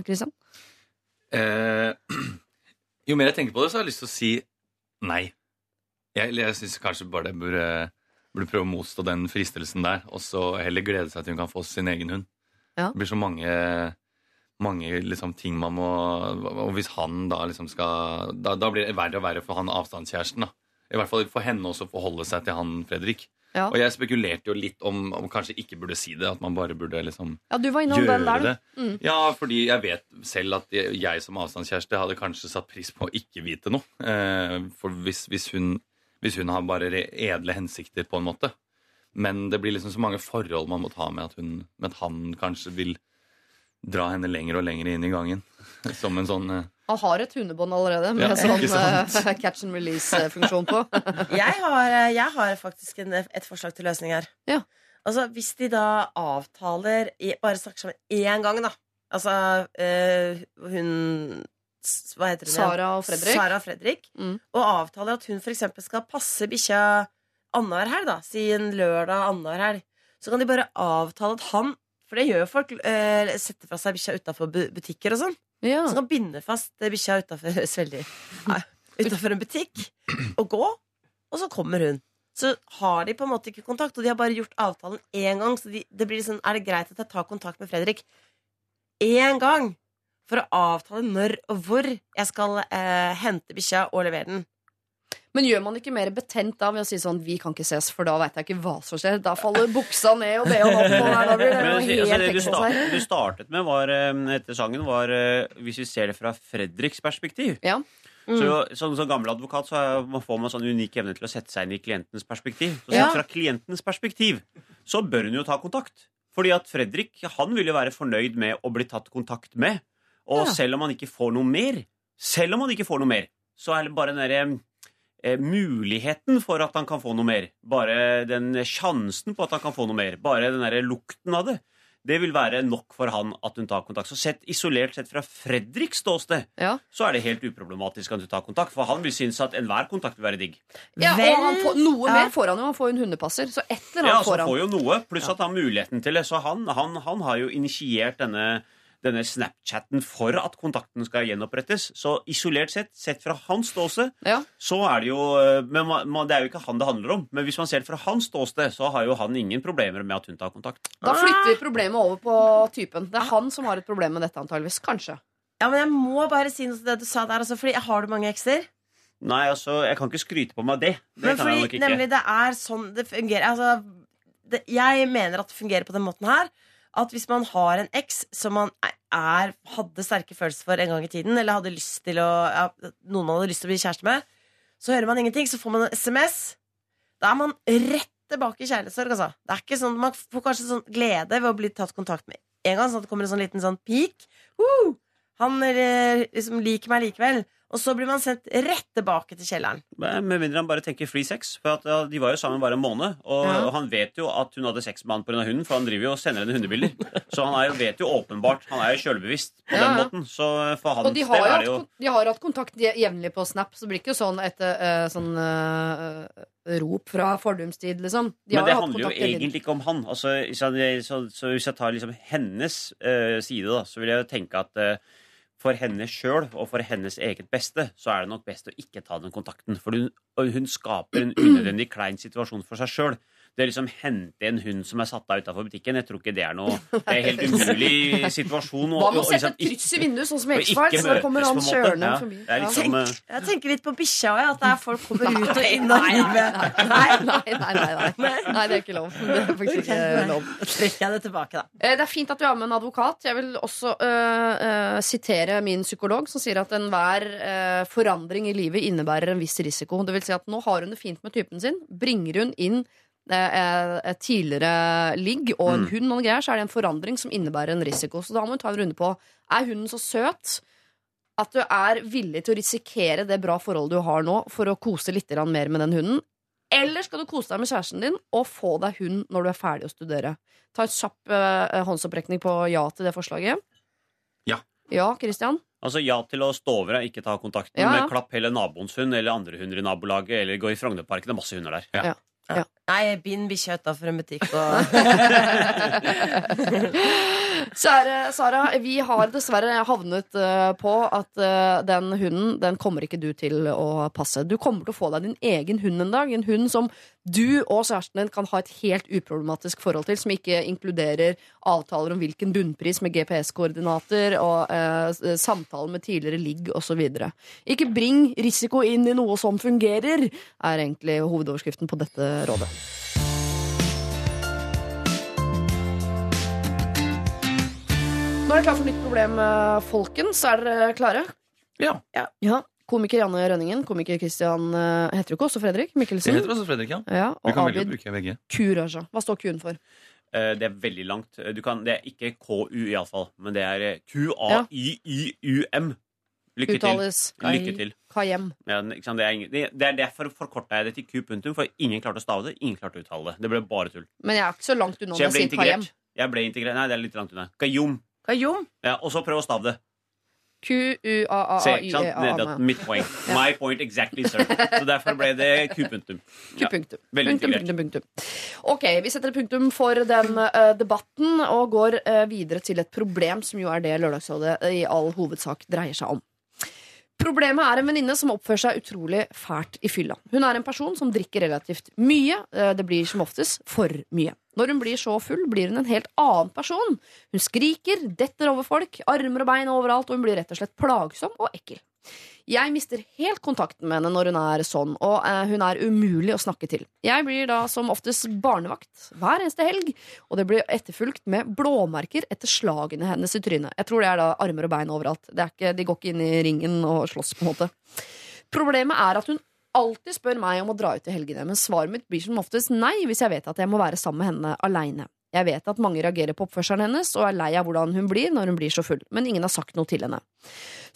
Kristian? Eh, (clears throat) jo mer jeg tenker på det, så har jeg lyst til å si nei. Jeg, jeg syns kanskje bare det burde, burde prøve å motstå den fristelsen der, og så heller glede seg til hun kan få sin egen hund. Ja. Det blir så mange, mange liksom, ting man må Og hvis han da liksom skal Da, da blir det verre og verre for han avstandskjæresten. da. I hvert fall for henne også å forholde seg til han Fredrik. Ja. Og jeg spekulerte jo litt om om kanskje ikke burde si det. At man bare burde liksom Ja, du var innom den gjøre der, det. Mm. Ja, fordi jeg vet selv at jeg, jeg som avstandskjæreste hadde kanskje satt pris på å ikke vite noe. Eh, for hvis, hvis, hun, hvis hun har bare edle hensikter, på en måte. Men det blir liksom så mange forhold man må ta med at, hun, med at han kanskje vil dra henne lenger og lenger inn i gangen. (laughs) Som en sånn eh, Han har et hundebånd allerede med Ja, sånn eh, (laughs) catch and release-funksjon på. (laughs) Jeg har, eh, jeg har faktisk en, et forslag til løsning her. Ja. Altså, Hvis de da avtaler Bare snakker sammen én gang, da. Altså øh, hun Hva heter hun igjen? Sara og Fredrik. Sara og Fredrik. Mm. Og avtaler at hun f.eks. skal passe bikkja annenhver helg. da Si en lørdag annenhver helg. Så kan de bare avtale at han For det gjør jo folk. Eh, setter fra seg bikkja utafor butikker og sånn. Ja. Så kan binde fast eh, bikkja utafor (laughs) Utafor en butikk og gå, og så kommer hun. Så har de på en måte ikke kontakt, og de har bare gjort avtalen én gang. Så de, det blir sånn, er det greit at jeg tar kontakt med Fredrik én gang? For å avtale når og hvor jeg skal eh, hente bikkja og levere den. Men gjør man ikke mer betent da ved å si sånn 'vi kan ikke ses', for da veit jeg ikke hva som skjer. Da faller buksa ned, og det og opp, og her, da blir det Men altså, helt det du, start, du startet med var, eh, etter sangen, var eh, Hvis vi ser det fra Fredriks perspektiv. Ja. Mm. Så Som som gammel advokat så man får man sånn unik evne til å sette seg inn i klientens perspektiv. Så Ja. fra klientens perspektiv så bør hun jo ta kontakt. Fordi at Fredrik han vil jo være fornøyd med å bli tatt kontakt med. Og Ja. selv om han ikke får noe mer, selv om han ikke får noe mer, så er det bare den derre eh, muligheten for at han kan få noe mer. Bare den sjansen på at han kan få noe mer. Bare den derre lukten av det. Det vil være nok for han at hun tar kontakt. Så sett isolert sett fra Fredriks ståsted, Ja. så er det helt uproblematisk at hun tar kontakt. For han vil synes at enhver kontakt vil være digg. Ja, Vel, og han får, noe ja. mer får han jo. Han får jo en hundepasser. Så et eller Ja, annet ja, får han. får jo noe, pluss at han har muligheten til det. Så han, han, han har jo initiert denne, denne Snapchatten for at kontakten skal gjenopprettes. Så isolert sett, sett fra hans ståsted, Ja. så er det jo eh, men man, Det er jo ikke han det handler om. Men hvis man ser det fra hans ståsted, så har jo han ingen problemer med at hun tar kontakt. Da flytter vi problemet over på typen. Det er han som har et problem med dette, antageligvis. Kanskje. Ja, men jeg må bare si noe til det du sa der, altså, fordi har du mange ekser? Nei, altså, jeg kan ikke skryte på meg det. Det Men kan jeg nok fordi, ikke. nemlig, det er sånn det fungerer. Altså, det, jeg mener at det fungerer på den måten her. At hvis man har en eks som man er, hadde sterke følelser for en gang i tiden, eller hadde lyst til å ja, noen man hadde lyst til å bli kjæreste med, så hører man ingenting, så får man en SMS. Da er man rett tilbake i kjærlighetssorg, altså. Det er ikke sånn, Man får kanskje sånn glede ved å bli tatt kontakt med en gang, sånn at det kommer en sånn liten sånn peak. Uh, Han eh, liksom liker meg likevel. Og så blir man sendt rett tilbake til kjelleren. Med mindre han bare tenker free sex. For at, ja, De var jo sammen bare en måned, og, Ja. og han vet jo at hun hadde sex med han pga. hunden, for han driver jo og sender henne hundebilder. (laughs) Så han er jo, vet jo åpenbart Han er jo sjølbevisst på Ja, den måten. Så for Og de har, jo er det jo de har hatt kontakt je- jevnlig på Snap, så det blir ikke sånn et uh, sånn uh, rop fra fordumstid, liksom. De Men har det handler jo egentlig ikke om han. Altså, så, så, så hvis jeg tar liksom hennes uh, side, da, så vil jeg jo tenke at eh, for henne sjøl og for hennes eget beste, så er det nok best å ikke ta den kontakten. For hun, hun skaper en unødvendig klein situasjon for seg sjøl. Det å liksom hente en hund som er satt av utafor butikken, jeg tror ikke det er noe (laughs) Det er en helt umulig situasjon. Hva med å sette liksom et kryss i vinduet, sånn som i X-Files? Så det kommer han kjørende Ja, forbi. Ja. liksom, Tenk, Jeg tenker litt på bikkja òg, at det er folk kommer (laughs) ut og inn av livet. nei, nei, nei, nei, nei. nei, det er ikke lov. Det er faktisk ikke lov. Trekker jeg det tilbake, da. Eh, Det er fint at du har med en advokat. Jeg vil også øh, øh, sitere min psykolog, som sier at enhver øh, forandring i livet innebærer en viss risiko. Det vil si at nå har hun det fint med typen sin. Bringer hun inn tidligere ligg og en hund, og greier, så er det en forandring som innebærer en risiko. Så da må du ta en runde på Er hunden så søt at du er villig til å risikere det bra forholdet du har nå, for å kose litt mer med den hunden? Eller skal du kose deg med kjæresten din og få deg hund når du er ferdig å studere? Ta en kjapp eh, håndsopprekning på ja til det forslaget. Ja. Ja, Christian? Altså ja til å stå over og ikke ta kontakten Ja, ja. med klapp heller naboens hund eller andre hunder i nabolaget, eller gå i Frognerparken. Det er masse hunder der. Ja. Nei, bind bikkja utafor en butikk og (laughs) Kjære Sara, vi har dessverre havnet eh, på at eh, den hunden den kommer ikke du til å passe. Du kommer til å få deg din egen hund en dag. En hund som du og kjæresten din kan ha et helt uproblematisk forhold til, som ikke inkluderer avtaler om hvilken bunnpris med GPS-koordinater og eh, samtaler med tidligere ligg osv. Ikke bring risiko inn i noe som fungerer, er egentlig hovedoverskriften på dette rådet. Nå er det klart for nytt problem, eh, folkens. Er dere klare? Ja. Ja. Komiker Janne Rønningen, komiker Christian eh, Heter du ikke også Fredrik Mikkelsen? Jeg heter også Fredrik, ja. Ja, Vi og kan velge å Abid bruke begge. Q-Raja. Hva står Q-en for? Eh, Det er veldig langt. Du kan, det er ikke KU, iallfall, men det er eh, Lykke til. Lykke til. Kayem. Ja, det, er ingen, det, det er derfor forkorta jeg det til Q punktum, for ingen klarte å stave det. Ingen klarte å uttale det. Det ble bare tull. Men jeg er ikke så langt unna Så når jeg ble sier Kayem. integrert. Jeg ble integrert. Nei, det er litt langt unna. Kayum. Kajom. Ja, og så prøv å stave det. Se, ikke sant? Det, det Q-U-A-A-A-Y-E-A. er mitt poeng. My point exactly, sir. Så derfor ble det Q punktum. Ja. Q-punktum. veldig Punktum, integrert. punktum, punktum. Ok, vi setter et punktum for den eh, debatten og går eh, videre til et problem som jo er det Lørdagsrådet i all hovedsak dreier seg om. Problemet er en venninne som oppfører seg utrolig fælt i fylla. Hun er en person som drikker relativt mye. eh, Det blir som oftest for mye. Når hun blir så full, blir hun en helt annen person. Hun skriker, detter over folk, armer og bein overalt, og hun blir rett og slett plagsom og ekkel. Jeg mister helt kontakten med henne når hun er sånn, og eh, hun er umulig å snakke til. Jeg blir da som oftest barnevakt hver eneste helg, og det blir etterfulgt med blåmerker etter slagene hennes i trynet. Jeg tror det er da armer og bein overalt. Er ikke, de går ikke inn i ringen og slåss, på en måte. Problemet er at hun alltid spør meg om å dra ut i helgene, men svaret mitt blir som oftest nei hvis jeg vet at jeg må være sammen med henne aleine. Jeg vet at mange reagerer på oppførselen hennes og er lei av hvordan hun blir når hun blir så full, men ingen har sagt noe til henne.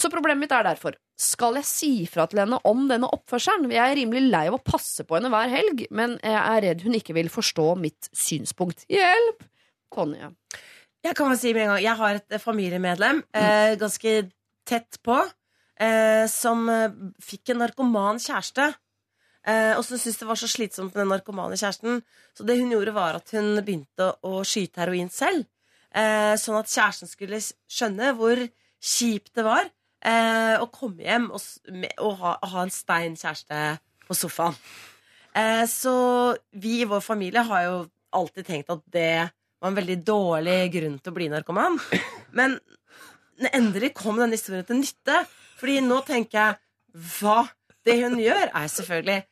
Så problemet mitt er derfor, skal jeg si fra til henne om denne oppførselen? Jeg er rimelig lei av å passe på henne hver helg, men jeg er redd hun ikke vil forstå mitt synspunkt. Hjelp! Tonje. Jeg kan vel si med en gang Jeg har et eh, familiemedlem eh, ganske tett på eh, som eh, fikk en narkoman kjæreste. Eh, og som syntes det var så slitsomt med den narkomane kjæresten. Så det hun gjorde, var at hun begynte å skyte heroin selv. Eh, sånn at kjæresten skulle skjønne hvor kjipt det var eh, å komme hjem og, og ha, ha en stein kjæreste på sofaen. Eh, så vi i vår familie har jo alltid tenkt at det var en veldig dårlig grunn til å bli narkoman. Men endelig kom denne historien til nytte. Fordi nå tenker jeg hva Det hun gjør, er selvfølgelig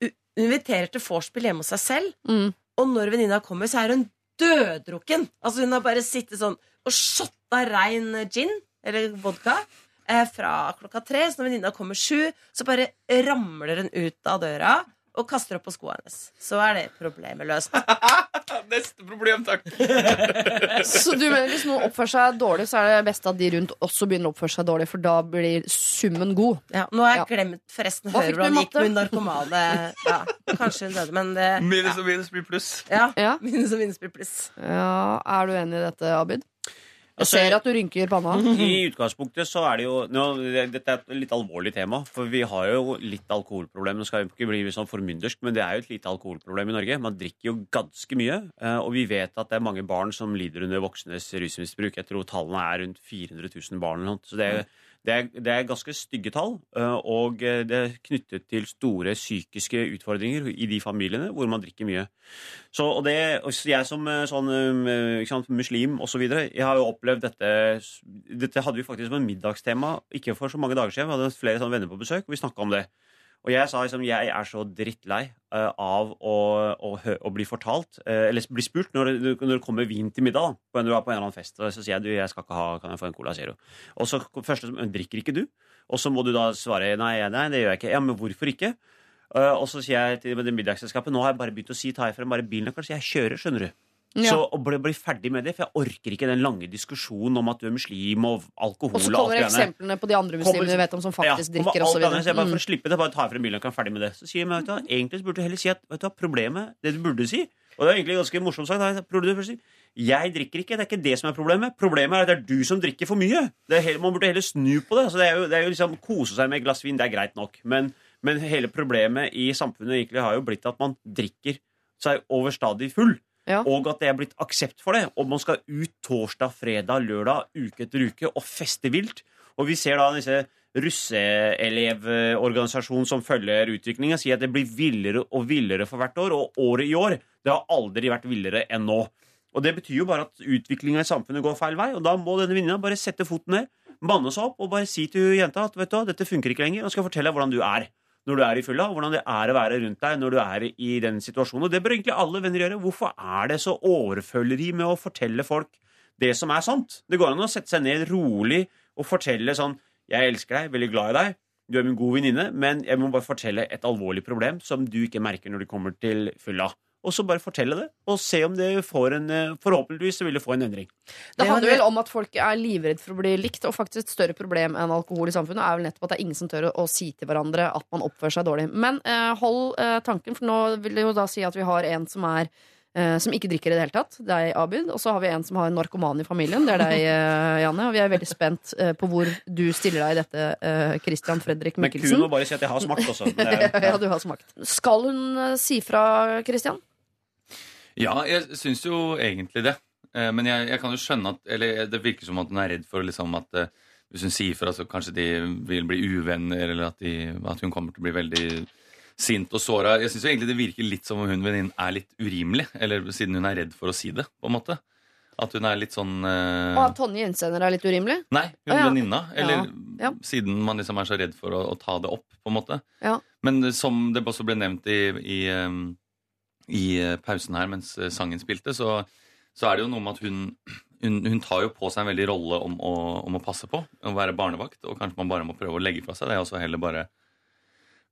Hun inviterer til vorspiel hjemme hos seg selv. Mm. Og når venninna kommer, så er hun døddrukken. Altså Hun har bare sittet sånn og shotta rein gin, eller vodka, eh, fra klokka tre. Så når venninna kommer sju, så bare ramler hun ut av døra og kaster opp på skoene hennes. Så er det problemet løst. (laughs) Neste problem, takk. (laughs) Så du mener hvis noen oppfører seg dårlig, så er det best at de rundt også begynner å oppføre seg dårlig, for da blir summen god. Ja, nå har jeg Ja. glemt forresten Hva fikk du i hvordan det gikk matte? hun narkomane. Ja, kanskje hun døde, men det Minus og minus blir pluss. Ja. Ja. Minus og minus blir pluss. Ja, Er du enig i dette, Abid? Jeg Altså, ser at du rynker panna. (laughs) I utgangspunktet så er det jo nå, Dette er et litt alvorlig tema, for vi har jo litt alkoholproblem. Det skal jo ikke bli sånn formyndersk, men det er jo et lite alkoholproblem i Norge. Man drikker jo ganske mye, eh, og vi vet at det er mange barn som lider under voksnes rusmisbruk. Jeg tror tallene er rundt 400 000 barn. eller noe. Så det, Det er, det er ganske stygge tall, eh, og eh, det er knyttet til store psykiske utfordringer i de familiene hvor man drikker mye. Så, og det, jeg som eh, sånn, ikke sant, muslim osv., jeg har jo opplevd dette Dette hadde vi faktisk som en middagstema ikke for så mange dager siden. Vi hadde flere sånne venner på besøk, og vi snakka om det. Og jeg sa liksom jeg er så drittlei eh, av å, å, å bli fortalt, eh, eller bli spurt, når det, når det kommer vin til middag. da, på en, du er på en eller annen fest, og så sier jeg du, jeg skal ikke ha, kan jeg få en Cola Zero. Og så første som drikker ikke du? Og så må du da svare nei, nei, det gjør jeg ikke. Ja, men hvorfor ikke? Eh, og så sier jeg til middagsselskapet nå har jeg bare begynt å si ta ifra bare bilen, kanskje jeg kjører, skjønner du. Ja. Så bli, bli ferdig med det, for jeg orker ikke den lange diskusjonen om at du er muslim og alkohol Og så kommer og eksemplene på de andre muslimene vi vet om som faktisk Ja, drikker osv. så bare. For å slippe det, bare ta frem bilen og kan ferdig med det. Så sier jeg, vet du, egentlig burde du heller si at vet du, problemet, det du burde si Og det er egentlig ganske morsomt sagt. du Jeg drikker ikke, det er ikke det som er problemet. Problemet er at det er du som drikker for mye. Det er heller, man burde heller snu på det. Altså, det, er jo, det er jo liksom Kose seg med et glass vin, det er greit nok. Men, men hele problemet i samfunnet egentlig har jo blitt at man drikker seg overstadig full. Ja. Og at det er blitt aksept for det. Og man skal ut torsdag, fredag, lørdag, uke etter uke og feste vilt. Og vi ser da disse russeelevorganisasjonen som følger utviklinga, sier at det blir villere og villere for hvert år. Og året i år det har aldri vært villere enn nå. Og det betyr jo bare at utviklinga i samfunnet går feil vei. Og da må denne venninna bare sette foten ned, banne seg opp og bare si til jenta at vet du dette funker ikke lenger, og skal fortelle deg hvordan du er når du er i fylla, hvordan det er å være rundt deg når du er i den situasjonen. Og det bør egentlig alle venner gjøre. Hvorfor er det så overføleri med å fortelle folk det som er sant? Det går an å sette seg ned rolig og fortelle sånn Jeg elsker deg, veldig glad i deg, du er min gode venninne, men jeg må bare fortelle et alvorlig problem som du ikke merker når du kommer til fylla. Og så bare fortelle det, og se om det får en eh, Forhåpentligvis vil det få en endring. Det handler vel om at folk er livredd for å bli likt, og faktisk et større problem enn alkohol i samfunnet er vel nettopp at det er ingen som tør å, si til hverandre at man oppfører seg dårlig. Men eh, hold eh, tanken, for nå vil det jo da si at vi har en som er eh, som ikke drikker i det hele tatt. Deg, Abid. Og så har vi en som har en narkoman i familien. Det er deg, eh, Janne. Og vi er veldig spent på hvor du stiller deg i dette, Christian Fredrik Men kun å bare si at jeg har smakt også. (laughs) Det er, ja, du har smakt. Skal hun si fra, Christian? Ja, jeg syns jo egentlig det. Eh, Men jeg, jeg kan jo skjønne at Eller det virker som at hun er redd for liksom at eh, hvis hun sier fra, så kanskje de vil bli uvenner, eller at, de, at hun kommer til å bli veldig sint og såra. Jeg syns egentlig det virker litt som om hun venninnen er litt urimelig, eller siden hun er redd for å si det, på en måte. At hun er litt sånn uh... Og at Tonje innsender er litt urimelig? Nei, hun ah, ja. venninna. Eller Ja. siden man liksom er så redd for å, å ta det opp, på en måte. Ja. Men som det også ble nevnt i, i, um, i eh, pausen her mens eh, sangen spilte, så, så er det jo noe med at hun, hun, hun tar jo på seg en veldig rolle om å, om å passe på, å være barnevakt, og kanskje man bare må prøve å legge fra seg det, og så heller bare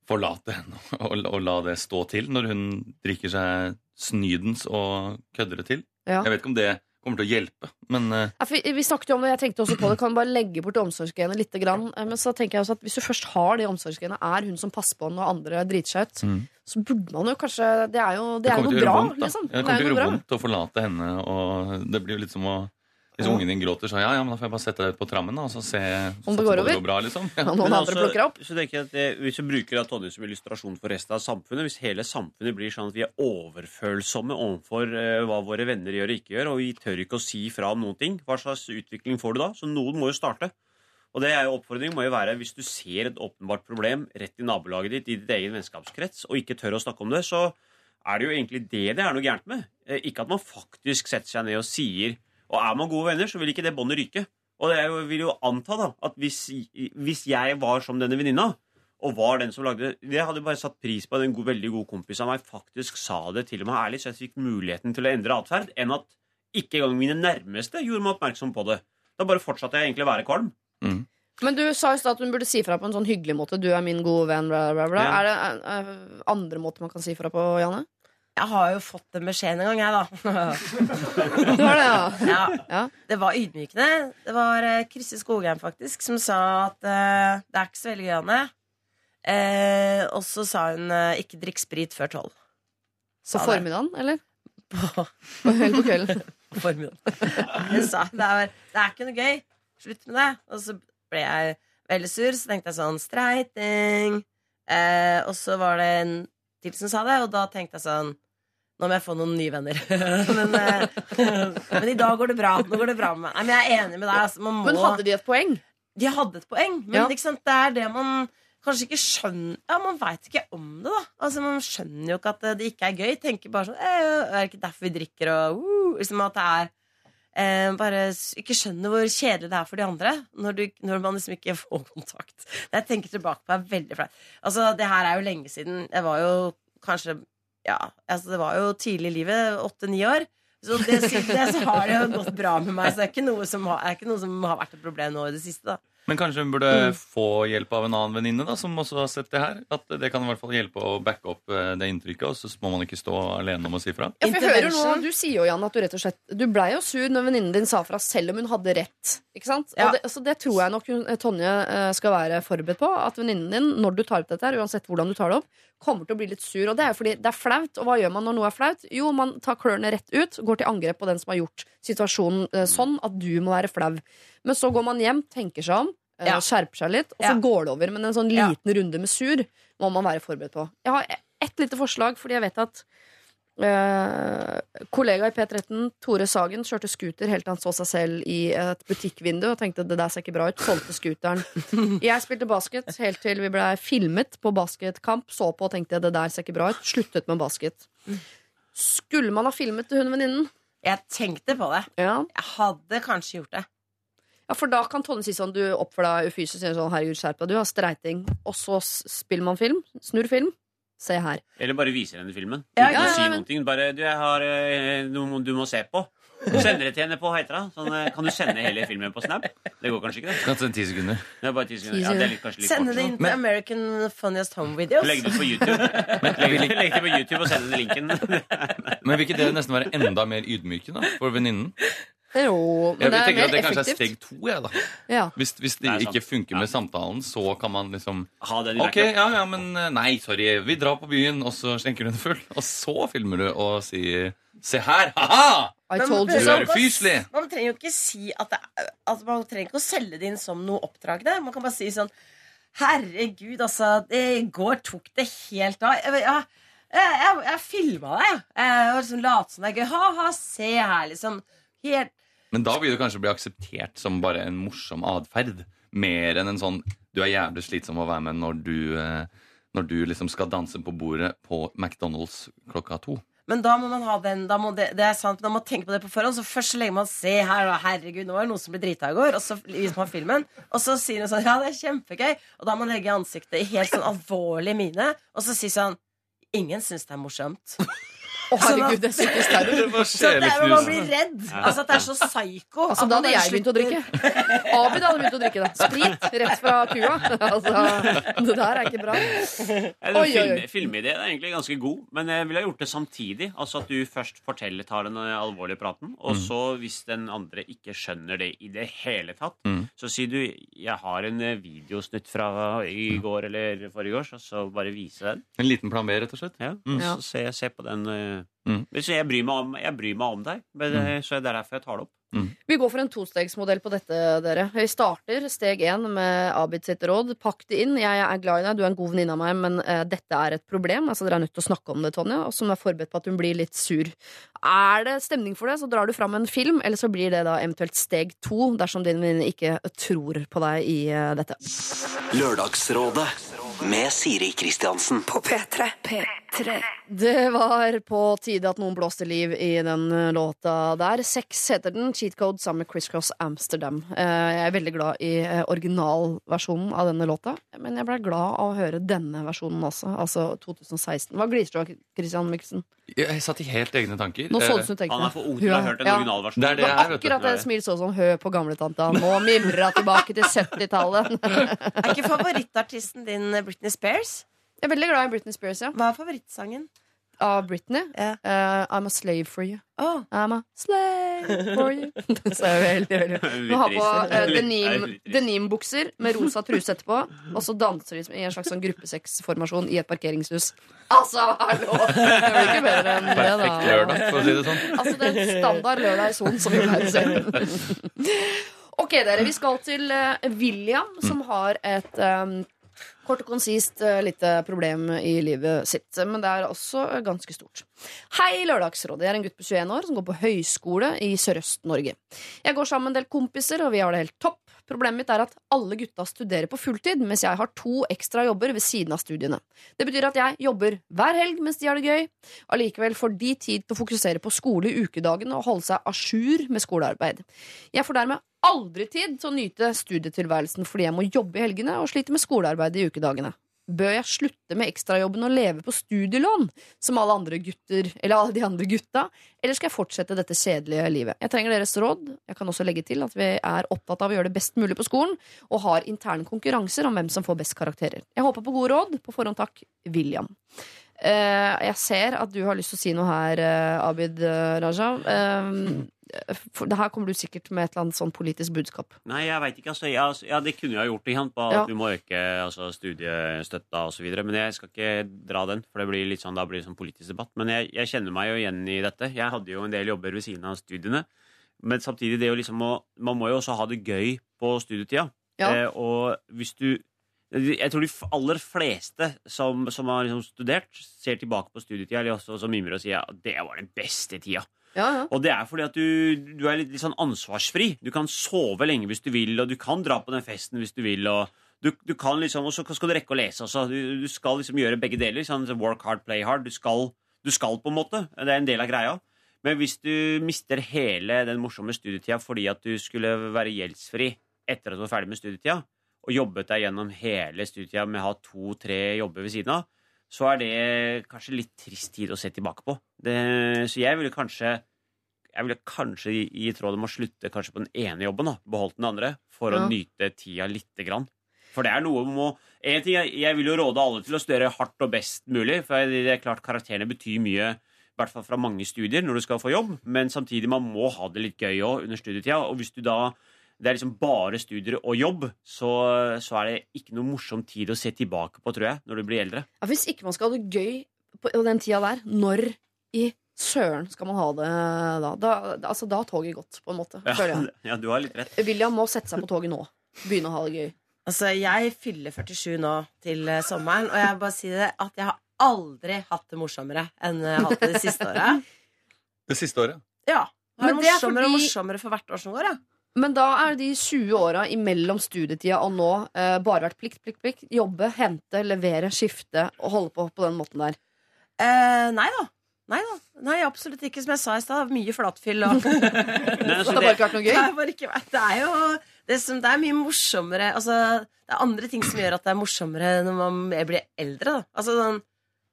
forlate henne (laughs) og, og la det stå til når hun drikker seg snydens og kødder det til. Ja. Jeg vet ikke om det kommer til å hjelpe, men uh... Ja, vi snakket jo om det, jeg tenkte også på det Kan bare legge bort omsorgsgenet litt grann. Eh, Men så tenker jeg også at hvis du først har det omsorgsgenet Er hun som passer på når andre driter seg ut Mm. Så burde man jo kanskje Det er jo, det er jo kommer noe bra vondt, liksom. Ja, Det Det kommer er til å gjøre vondt å forlate henne. Og det blir jo litt som å Hvis Ja. ungen din gråter, så ja, ja, men da får jeg bare sette deg ut på trammen og så se Om det går over. går bra, liksom. (laughs) Ja. Noen andre altså, plukker opp Så tenker jeg at det, Hvis vi bruker Tonje som illustrasjon for resten av samfunnet Hvis hele samfunnet blir sånn at vi er overfølsomme overfor uh, hva våre venner gjør og ikke gjør, og vi tør ikke å si fra om noen ting, hva slags utvikling får du da? Så noen må jo starte. Og det er jo oppfordringen må jo være Hvis du ser et åpenbart problem rett i nabolaget ditt, i ditt egen vennskapskrets, og ikke tør å snakke om det, så er det jo egentlig det det er noe gærent med. Eh, Ikke at man faktisk setter seg ned og sier Og er man gode venner, så vil ikke det båndet ryke. Og det er vil jo anta da at hvis, hvis jeg var som denne venninna, og var den som lagde det Jeg hadde bare satt pris på at en god, veldig god kompis av meg faktisk sa det til meg ærlig, så jeg fikk muligheten til å endre atferd, enn at ikke engang mine nærmeste gjorde meg oppmerksom på det. Da bare fortsatte jeg egentlig å være kvalm. Men du sa i stad at hun burde si fra på en sånn hyggelig måte Du er min gode venn, bla bla bla Ja. Er det er, er andre måter man kan si fra på, Janne? Jeg har jo fått den beskjeden en gang, jeg, da. det var det, (laughs) ja ja. Det var ydmykende. Det var eh, Kristin Skogheim faktisk som sa at uh, det er ikke så veldig gøy, Anne. Uh, og så sa hun uh, ikke drikk sprit før tolv. På formiddagen, eller? På, på kvelden? (laughs) på formiddagen. Hun sa det er, det er ikke noe gøy. Slutt med det. Og så ble jeg veldig sur, så tenkte jeg sånn streiting. Eh, og så var det en til som sa det, og da tenkte jeg sånn nå må jeg få noen nye venner. (laughs) men, eh, men i dag går det bra. Nå går det bra med meg. Nei, men jeg er enig med deg. Altså, man må, Men hadde de et poeng? de hadde et poeng. Men Ja. sant, det er det man kanskje ikke skjønner Ja, man veit ikke om det, da. Altså, Man skjønner jo ikke at det ikke er gøy. Tenker bare sånn Det Er det ikke derfor vi drikker og uh, liksom At det er eh, Bare ikke skjønner hvor kjedelig det er for de andre når, du, når man liksom ikke (laughs) får kontakt. Det jeg tenker tilbake på, er veldig flaut. Altså, det her er jo lenge siden. Jeg var jo kanskje Ja, altså, det var jo tidlig i livet. Åtte-ni år. Så det, det så har det jo gått bra med meg. Så det er ikke noe som har, er ikke noe som har vært et problem nå i det siste. da Men kanskje hun burde få hjelp av en annen venninne da, som også har sett det her? At det kan i hvert fall hjelpe å backe opp eh, det inntrykket, og så må man ikke stå alene om å si fra? Ja, for jeg hører nå, Du sier jo, Jan, at du rett og slett Du blei jo sur når venninnen din sa fra, selv om hun hadde rett. Ikke sant? Ja. Og det, så det tror jeg nok Tonje eh, skal være forberedt på. At venninnen din, når du tar opp dette, her, uansett hvordan du tar det opp, kommer til å bli litt sur. Og det er jo fordi det er flaut. Og hva gjør man når noe er flaut? Jo, man tar klørne rett ut, går til angrep på den som har gjort situasjonen eh, sånn at du må være flau. Men så går man hjem, tenker seg om, eh, Ja. skjerper seg litt, og så Ja. går det over. Men en sånn Ja. liten runde med sur må man være forberedt på. Jeg har ett lite forslag, fordi jeg vet at Eh, kollega i P13, Tore Sagen, kjørte scooter helt til han så seg selv i et butikkvindu og tenkte det der ser ikke bra ut. Solgte scooteren. (laughs) Jeg spilte basket helt til vi ble filmet på basketkamp. Så på og tenkte det der ser ikke bra ut. Sluttet med basket. Skulle man ha filmet hun venninnen? Jeg tenkte på det. Ja. Jeg hadde kanskje gjort det. ja, for da kan Tonje si sånn du oppfører deg ufysisk. Sånn, Herregud, skjerp deg, du har streiting. Og så spiller man film. Snurr film. Se her. Eller bare viser henne filmen. Ja, ja, ja, si men- noen ting. Bare du, jeg har eh, noe du må se på. Sender det til henne på Heitra. Sånn, eh, kan du sende hele filmen på Snap? Det går kanskje ikke, det. Kan ta ti sekunder. det er bare 10 sekunder. Ja, det er litt, kanskje litt Sende kort. det inn til Men- American Funniest Home Videos. Legg det ut på YouTube. (laughs) Legg, legg det på YouTube og send den linken. Men vil ikke det nesten være enda mer ydmykende for venninnen? Jo, men Jeg det er tenker mer at det kanskje er steg to. Jeg, da. Ja. Hvis, hvis det Det ikke funker Ja. med samtalen, så kan man liksom Ha den i Ok, ja, ja, men eh, nei, sorry. Vi drar på byen, og så skjenker du den full. Og så filmer du og sier Se her! Ha-ha! I told you Du er ufyselig! Man trenger jo ikke si at det altså Man trenger ikke å selge det inn som noe oppdrag. Det. Man kan bare si sånn Herregud, altså. I går tok det helt av. Jeg, jeg, jeg, jeg, filma deg. Jeg liksom Late som det er gøy. Ha-ha, se her, liksom. Helt Men da vil du kanskje bli akseptert som bare en morsom atferd. Mer enn en sånn Du er jævlig slitsom å være med når du, eh, når du liksom skal danse på bordet på McDonald's klokka to. Men da må man ha den da må det, det er sant, må man tenke på det på forhånd. Så først så legger man se her, da, herregud, nå var det noen som ble drita i går. Og så viser man filmen, og så sier hun sånn Ja, det er kjempegøy. Og da må man legge ansiktet i helt sånn alvorlig mine, og så sier sånn Ingen syns det er morsomt. Å, herregud, det er psykisk terror. (laughs) Så det er, man blir redd. Altså at det er så psyko. Altså, da hadde jeg begynt å drikke. Abid hadde begynt å drikke det. Sprit rett fra kua. (laughs) Altså, det der er ikke bra. Ja, Oi, oi, film. Filmideen er egentlig ganske god, men jeg ville ha gjort det samtidig. Altså At du først forteller, tar den eh, alvorlige praten, og Mm. så, hvis den andre ikke skjønner det i det hele tatt, Mm. så sier du 'Jeg har en eh, videosnutt fra i går eller forrige og så bare vise den. En liten plan B, rett og slett. Ja, Mm. Så se, se på den. Eh. Mm. Hvis jeg bryr meg om, jeg bryr meg om deg, men, eh, så er det derfor jeg tar det opp. Vi går for en tostegsmodell på dette, dere. Vi starter steg én med Abid sitt råd. Pakk det inn. Jeg er glad i deg, du er en god venninne av meg, men uh, dette er et problem. Altså, Dere er nødt til å snakke om det, Tonje, og som er forberedt på at hun blir litt sur. Er det stemning for det, så drar du fram en film, eller så blir det da eventuelt steg to, dersom din venninne ikke tror på deg i uh, dette. Lørdagsrådet med Siri Kristiansen. På P3. P3. Det var på tide at noen blåste liv i den eh, låta der. Sex heter den. Cheat Code sammen med Criss Cross Amsterdam. Eh, Jeg er veldig glad i eh, originalversjonen av denne låta, men jeg ble glad av å høre denne versjonen også, altså 2016. Hva gliser du av, Christian Mikkelsen? Jeg satt i helt egne tanker. Nå så Eh, som du tenkte Han er for ung til å ha hørt en ja. originalversjon. Det er det Det du. akkurat det smilet så sånn hø på gamletanta. Nå mimrer hun tilbake til 70-tallet. (laughs) Er ikke favorittartisten din Britney Spears? Jeg er veldig glad i Britney Spears, ja. Hva er favorittsangen? Av Britney. Yeah. Uh, I'm a slave for you. Oh. I'm a slave for you. (laughs) så er jeg veldig, veldig Hun har på uh, denim, er denimbukser med rosa truse etterpå, og så danser de i en slags sånn gruppesexformasjon i et parkeringshus. Altså, hallo! (laughs) Det blir ikke bedre enn det, da. Perfekt lørdag, for å si det sånn. Altså, det er en standard lørdag i Son, som vi pleier å se. Ok, dere. Vi skal til uh, William, som har et um, Kort og konsist eh, lite problem i livet sitt, men det er også eh, ganske stort. Hei, Lørdagsrådet. Jeg er en gutt på 21 år som går på høyskole i Sørøst-Norge. Jeg går sammen med en del kompiser, og vi har det helt topp. Problemet mitt er at alle gutta studerer på fulltid, mens jeg har to ekstra jobber ved siden av studiene. Det betyr at jeg jobber hver helg mens de har det gøy. Allikevel får de tid til å fokusere på skole i ukedagene og holde seg à jour med skolearbeid. Jeg får dermed aldri tid til å nyte studietilværelsen fordi jeg må jobbe i helgene og sliter med skolearbeidet i ukedagene. Bør jeg slutte med ekstrajobben og leve på studielån, som alle andre gutter, eller alle de andre gutta, eller skal jeg fortsette dette kjedelige livet? Jeg trenger deres råd. Jeg kan også legge til at vi er opptatt av å gjøre det best mulig på skolen, og har interne konkurranser om hvem som får best karakterer. Jeg håper på gode råd. På forhånd takk, William. Eh, jeg ser at du har lyst til å si noe her, eh, Abid eh, Raja. For det her kommer du sikkert med et eller annet sånn politisk budskap. Nei, jeg veit ikke. Altså, ja, altså, ja, det kunne jeg gjort. Ikke? På at Ja. Du må øke altså, studiestøtta osv. Men jeg skal ikke dra den, for det blir litt sånn, da blir det sånn politisk debatt. Men jeg, jeg kjenner meg jo igjen i dette. Jeg hadde jo en del jobber ved siden av studiene. Men samtidig, det å liksom å, man må jo også ha det gøy på studietida. Ja. Eh, og hvis du Jeg tror de aller fleste som, som har liksom studert, ser tilbake på studietida eller også, som mimrer og sier at det var den beste tida. Ja, ja. Og det er fordi at du, du er litt, litt sånn ansvarsfri. Du kan sove lenge hvis du vil, og du kan dra på den festen hvis du vil. Og du, du kan liksom, og så skal du rekke å lese også. Du, du skal liksom gjøre begge deler. Sånn, work hard, play hard. Du skal, du skal på en måte. Det er en del av greia. Men hvis du mister hele den morsomme studietida fordi at du skulle være gjeldsfri etter at du var ferdig med studietida, og jobbet deg gjennom hele studietida med å ha to-tre jobber ved siden av, så er det kanskje litt trist tid å se tilbake på. Det, så jeg ville kanskje jeg ville kanskje gi, råd om å slutte kanskje på den ene jobben, da, beholdt den andre, for Ja. å nyte tida lite grann. For det er noe med å en ting, jeg, jeg vil jo råde alle til å studere hardt og best mulig, for det er klart karakterene betyr mye, i hvert fall fra mange studier, når du skal få jobb, men samtidig man må ha det litt gøy òg under studietida. Og hvis du da det er liksom bare studier og jobb, så, så er det ikke noe morsom tid å se tilbake på, tror jeg, når du blir eldre. Ja, hvis ikke man skal ha det gøy på den tida der, når i søren skal man ha det da? Da, altså, da har toget gått, på en måte. Føler jeg. (laughs) ja, du har litt rett. William må sette seg på toget nå. Begynne å ha det gøy. Altså, jeg fyller 47 nå til eh, sommeren, og jeg vil bare si det at jeg har aldri hatt det morsommere enn jeg har hatt det de siste året. (laughs) Det siste året. Ja. Det er Men det er morsommere og morsommere for hvert år som går, ja. Men da er de 20 åra imellom studietida og nå eh, bare vært plikt, plikt, plikt. Jobbe, hente, levere, skifte og holde på på den måten der. Eh, nei da. Nei da. Nei, absolutt ikke. Som jeg sa i stad, mye flatfyll og (laughs) Nei, Det har bare ikke vært noe Det gøy. er, bare ikke, det er jo det, som, det er mye morsommere altså, Det er andre ting som gjør at det er morsommere når man blir eldre. Da. Altså, sånn,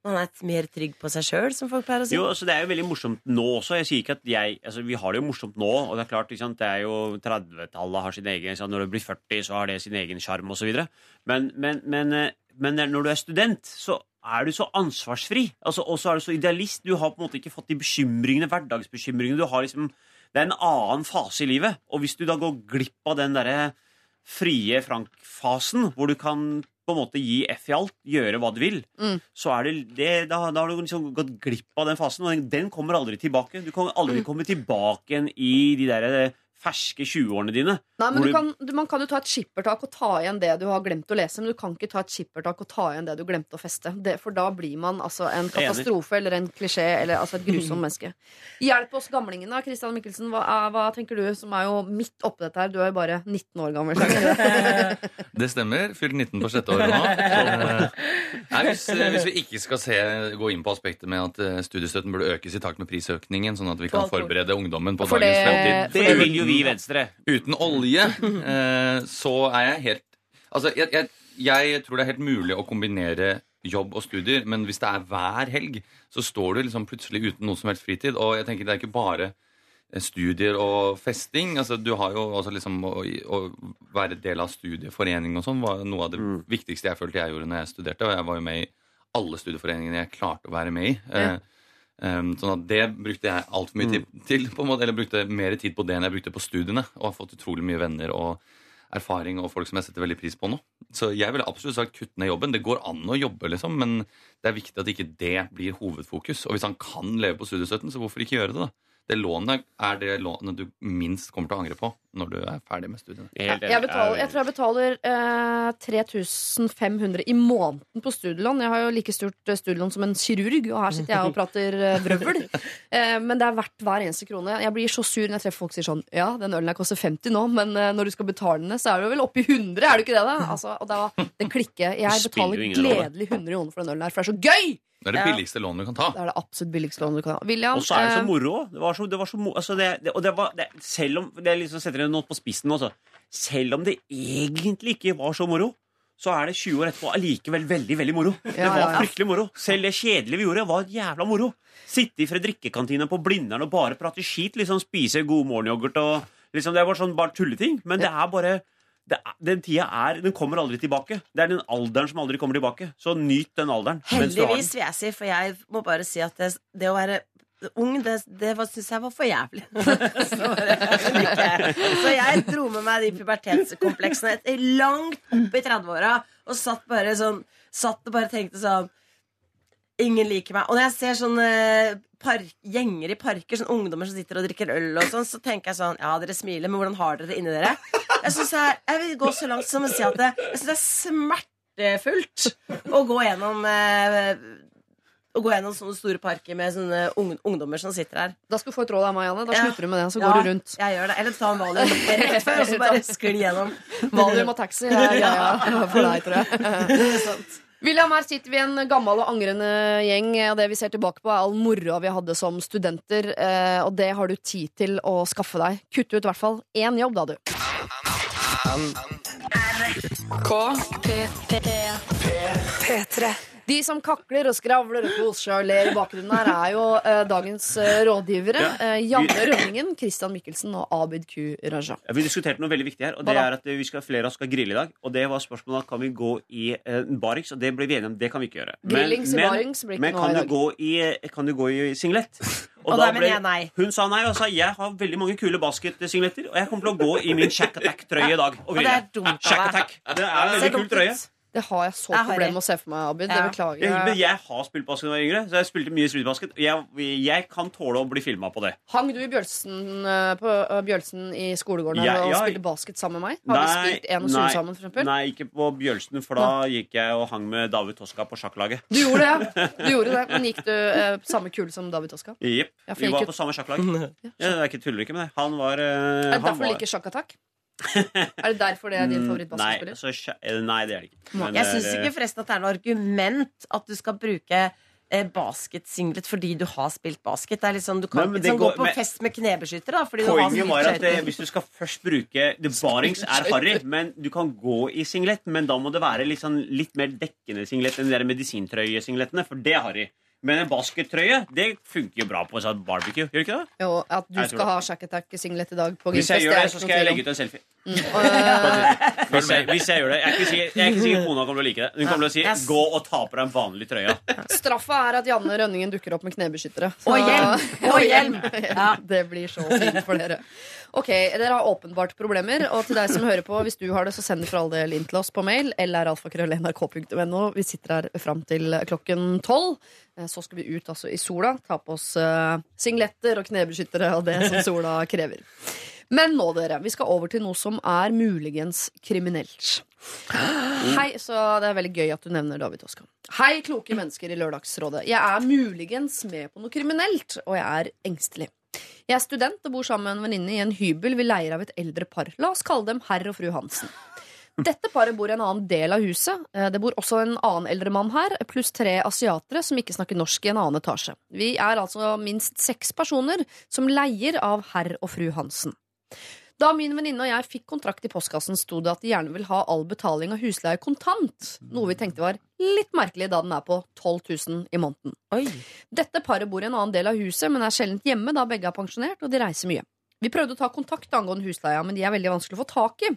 man er mer trygg på seg sjøl, som folk pleier å si. Jo, altså Det er jo veldig morsomt nå også. Jeg sier ikke at jeg, altså Vi har det jo morsomt nå. og Det er klart, det er jo 30-tallet har sin egen ikke Når du blir 40, så har det sin egen sjarm osv. Men, men, men, eh, men når du er student, så er du så ansvarsfri. Altså, og så er du så idealist. Du har på en måte ikke fått de bekymringene, hverdagsbekymringene. Du har liksom, Det er en annen fase i livet. Og hvis du da går glipp av den derre frie Frank-fasen, hvor du kan på en måte gi F i alt, gjøre hva du vil, Mm. så er det, det da, da har du liksom gått glipp av den fasen, og den, den kommer aldri tilbake. Du kan aldri Mm. komme tilbake igjen i de der eh, ferske 20-årene dine. Nei, men du du- kan, du, Man kan jo ta et skippertak og ta igjen det du har glemt å lese, men du kan ikke ta et skippertak og ta igjen det du glemte å feste. Det, for da blir man altså en katastrofe eller en klisjé eller altså et grusomt (laughs) menneske. Hjelp oss gamlingene, da, Christian Mikkelsen. Hva, er, hva tenker du, som er jo midt oppi dette her? Du er jo bare 19 år gammel. (laughs) Det stemmer. Fylt 19 på sjette året nå. Eh, nei, hvis, eh, hvis vi ikke skal se, gå inn på aspektet med at eh, studiestøtten burde økes i takt med prisøkningen, sånn at vi kan forberede ungdommen på For dagens det- fremtid. Det vil jo vi i Venstre. Uten olje, (laughs) eh, så er jeg helt Altså, jeg, jeg, jeg tror det er helt mulig å kombinere jobb og studier, men hvis det er hver helg, så står du liksom plutselig uten noe som helst fritid. Og jeg tenker det er ikke bare eh, studier og festing. Altså, du har jo også liksom å, å være del av studieforening og sånn var noe av det viktigste jeg følte jeg gjorde når jeg studerte, og jeg var jo med i alle studieforeningene jeg klarte å være med i. Ja. Um, sånn at Det brukte jeg altfor mye tid til. på en måte, Eller brukte mer tid på det enn jeg brukte på studiene. Og har fått utrolig mye venner og erfaring og folk som jeg setter veldig pris på nå. Så jeg ville absolutt sagt kutt ned jobben. Det går an å jobbe, liksom, men det er viktig at ikke det blir hovedfokus. Og hvis han kan leve på studiestøtten, så hvorfor ikke gjøre det? da? Det lånet er det lånet du minst kommer til å angre på når du er ferdig med studiene. Ja. Jeg, betaler, jeg tror jeg betaler eh, 3500 i måneden på studielån. Jeg har jo like stort eh, studielån som en kirurg, og her sitter jeg og (laughs) prater eh, vrøvl. Eh, men det er verdt hver eneste krone. Jeg blir så sur når jeg treffer folk som sier sånn Ja, den ølen her koster 50 nå, men eh, når du skal betale den, så er det jo vel oppi 100, er det ikke det, da? (laughs) Altså, og da, det klikker. Jeg betaler gledelig 100 kroner for den ølen her, for det er så gøy! Det er det billigste lånet du kan ta. Det er det absolutt billigste lånet du kan ta. William, Og så er det så eh, moro. Det var så, det var så altså det, det, og det var, det, selv om det liksom setter det nå på spissen også, Selv om det egentlig ikke var så moro, så er det 20 år etterpå allikevel veldig veldig moro. Det var fryktelig moro. Selv det kjedelige vi gjorde, var jævla moro. Sitte i Fredrikkekantina på Blindern og bare prate skit. Liksom Spise god morgenyoghurt og liksom, Det var sånn bare tulleting. Men det er bare det Den tida er Den kommer aldri tilbake. Det er den alderen som aldri kommer tilbake. Så nyt den alderen. Heldigvis, vil jeg si, for jeg må bare si at det, det å være ung, det, det syns jeg var for jævlig. (laughs) så, jeg dro med meg de pubertetskompleksene etter langt opp i 30-åra og satt bare sånn Satt og bare tenkte sånn Ingen liker meg. Og når jeg ser sånne park, gjenger i parker, sånne ungdommer som sitter og drikker øl, og sånn, så tenker jeg sånn Ja, dere smiler, men hvordan har dere det inni dere? Jeg, jeg, jeg vil gå så langt som å si at det, jeg syns det er smertefullt å gå gjennom eh, Å gå gjennom sånne store parker med sånne ung, ungdommer som sitter her. Da skal du få et råd av meg, Anne. Da Ja. slutter du med det, så Ja, går du rundt. Jeg gjør det. Eller ta en valium rett før, og så bare skli gjennom. Valium og taxi er greia for deg, tror jeg. William, her sitter vi en gammel og angrende gjeng, og det vi ser tilbake på, er all moroa vi hadde som studenter, eh, og det har du tid til å skaffe deg. Kutt ut i hvert fall én jobb, da, du. P3. De som kakler og skravler og koser og ler i bakgrunnen her, er jo eh, dagens eh, rådgivere. Eh, Janne Rønningen, Christian Mikkelsen og Abid Q. Raja. Ja, vi diskuterte noe veldig viktig her, og det Hva da? er at vi skal, flere av oss skal grille i dag. Og det var spørsmålet kan vi gå i eh, barings, og det ble vi enige om. Det kan vi ikke gjøre. Grillings i barings blir ikke men noe kan i du, dag. gå i, eh, kan du gå i singlet? (laughs) Og da mener jeg nei. Hun sa nei, og sa jeg har veldig mange kule basketsingletter, og jeg kommer til å gå i min Shack Attack-trøye i dag. Og Og det grille. er dumt av Shack deg. Attack. Det er en veldig kul trøye. Det har jeg så er problemer med å se for meg, Abid. Det beklager Jeg, men jeg. jeg har spilt basket da jeg var yngre, så jeg spilte mye streetbasket. Jeg, jeg kan tåle å bli filma på det. Hang du i Bjølsen, eh, på eh, Bjølsen i skolegården Ja, og ja. spilte basket sammen med meg? Har vi spilt en og nei, sammen, for eksempel? Nei, ikke på Bjølsen, for da gikk jeg og hang med David Toska på sjakklaget. Du gjorde det, ja. du gjorde det. (laughs) Men gikk du eh, samme kule som David Toska? Jepp. Ja, Vi var på samme sjakklag. (laughs) Ja, det ikke tuller ikke med det. Han var eh, Derfor han var- liker sjakkattack? Er det derfor det er din Nei, favorittbasketspiller? så, eh, nei, det er det ikke. Men Jeg syns ikke forresten at det er noe argument at du skal bruke eh, basketsinglet fordi du har spilt basket. Det er liksom, du kan Nei, ikke det sånn, gå på men- fest med knebeskyttere. da, fordi du har Poenget spilt var at det, hvis du skal først bruke The Barings er harry, men du kan gå i singlet, men da må det være litt, sånn, litt mer dekkende singlet enn de medisintrøyesingletene, for det er harry. Men en baskettrøye det funker jo bra på sånn barbecue. Gjør det ikke det? Jo, at du Jeg tror skal ha sjakketakk-singlet i dag på Hvis jeg gjør det så skal jeg legge ut en selfie. Eh, Hvis jeg, hvis jeg gjør det. Jeg er ikke sikker, jeg er ikke sikker kona kommer til å like det. Hun kommer til å si 'gå og ta på deg en vanlig trøye'. Straffa er at Janne Rønningen dukker opp med knebeskyttere. Så- (laughs) Og hjelm! Og hjelm! Ja, det blir så fint for dere. Ok, Dere har åpenbart problemer, og til deg som hører på, hvis du har det, så send det for all del inn til oss på mail. Eller alfakrøll.nrk.no. Vi sitter her fram til klokken tolv. Eh, Så skal vi ut altså i sola, ta på oss uh, singletter og knebeskyttere og det som sola (laughs) krever. Men nå, dere, vi skal over til noe som er muligens kriminelt. Hei, så Det er veldig gøy at du nevner David Oskar. Hei, kloke mennesker i Lørdagsrådet. Jeg er muligens med på noe kriminelt, og jeg er engstelig. Jeg er student og bor sammen med en venninne i en hybel vi leier av et eldre par. La oss kalle dem herr og fru Hansen. Dette paret bor i en annen del av huset. Eh, Det bor også en annen eldre mann her, pluss tre asiatere som ikke snakker norsk i en annen etasje. Vi er altså minst seks personer som leier av herr og fru Hansen. Da min venninne og jeg fikk kontrakt i postkassen, sto det at de gjerne vil ha all betaling av husleie kontant. Noe vi tenkte var litt merkelig, da den er på 12 000 i måneden. Oi. Dette paret bor i en annen del av huset, men er sjelden hjemme da begge er pensjonert og de reiser mye. Vi prøvde å ta kontakt angående husleia, men de er veldig vanskelig å få tak i.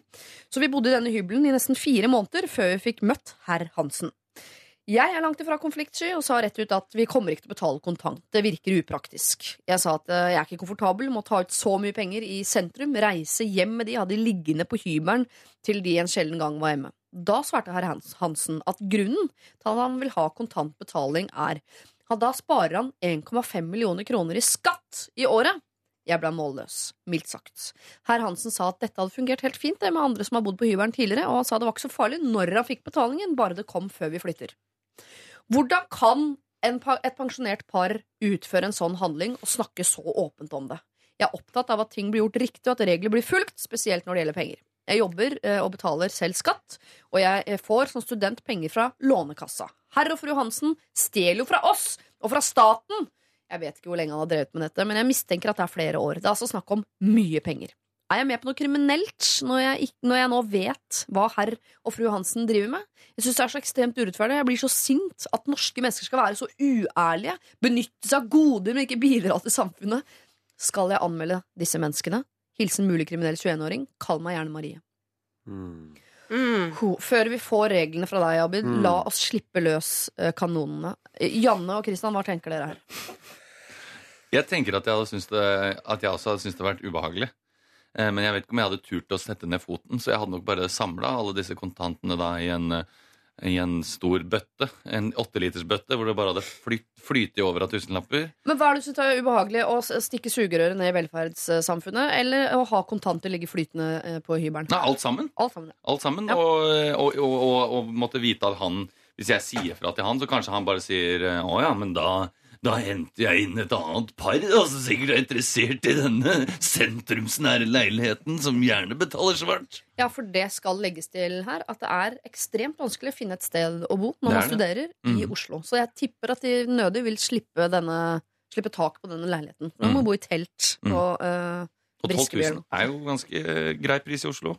Så vi bodde i denne hybelen i nesten fire måneder før vi fikk møtt herr Hansen. Jeg er langt ifra konfliktsky og sa rett ut at vi kommer ikke til å betale kontant. Det virker upraktisk. Jeg sa at eh, jeg er ikke komfortabel med å ta ut så mye penger i sentrum, reise hjem med de, ha de liggende på hybelen til de en sjelden gang var hjemme. Da svarte herr Hansen at grunnen til at han vil ha kontant betaling er at da sparer han 1,5 millioner kroner i skatt i året. Jeg ble målløs, mildt sagt. Herr Hansen sa at dette hadde fungert helt fint det med andre som har bodd på hybelen tidligere, og han sa det var ikke så farlig når han fikk betalingen, bare det kom før vi flytter. Hvordan kan en, et pensjonert par utføre en sånn handling og snakke så åpent om det? Jeg er opptatt av at ting blir gjort riktig, og at regler blir fulgt, spesielt når det gjelder penger. Jeg jobber eh, og betaler selv skatt, og jeg eh, får som student penger fra Lånekassa. Herr og fru Hansen stjeler jo fra oss og fra staten! Jeg vet ikke hvor lenge han har drevet med dette, men jeg mistenker at det er flere år. Det er altså snakk om mye penger. Er jeg med på noe kriminelt når jeg, når jeg nå vet hva herr og fru Hansen driver med? Jeg syns det er så ekstremt urettferdig. Jeg blir så sint at norske mennesker skal være så uærlige, benytte seg av goder, men ikke bidra til samfunnet. Skal jeg anmelde disse menneskene? Hilsen mulig kriminell 21-åring. Kall meg gjerne Marie. Mm. Mm. Før vi får reglene fra deg, Abid, Mm. la oss slippe løs eh, kanonene. Eh, Janne og Kristian, hva tenker dere her? Jeg tenker at jeg, det, at jeg også hadde syntes det hadde vært ubehagelig. Eh, Men jeg vet ikke om jeg hadde turt å sette ned foten, så jeg hadde nok bare samla alle disse kontantene da i en, i en stor bøtte. En åttelitersbøtte hvor det bare hadde flyt, flytet over av tusenlapper. Men Hva er det du syns er ubehagelig? Å stikke sugerøret ned i velferdssamfunnet, eller å ha kontanter ligge flytende eh, på hybelen? Nei, alt sammen. Alt sammen. ja. Alt sammen. Ja. Og, og, og, og, og måtte vite at han Hvis jeg sier fra til han, så kanskje han bare sier eh, Å ja, men da da henter jeg inn et annet par da, som sikkert er interessert i denne sentrumsnære leiligheten, som gjerne betaler svart. Ja, for det skal legges til her at det er ekstremt vanskelig å finne et sted å bo når man studerer mm. i. Oslo. Så jeg tipper at de nødig vil slippe, denne, slippe tak på denne leiligheten. Man må mm. bo i telt på eh, Og 12 000 er jo ganske eh, grei pris i Oslo.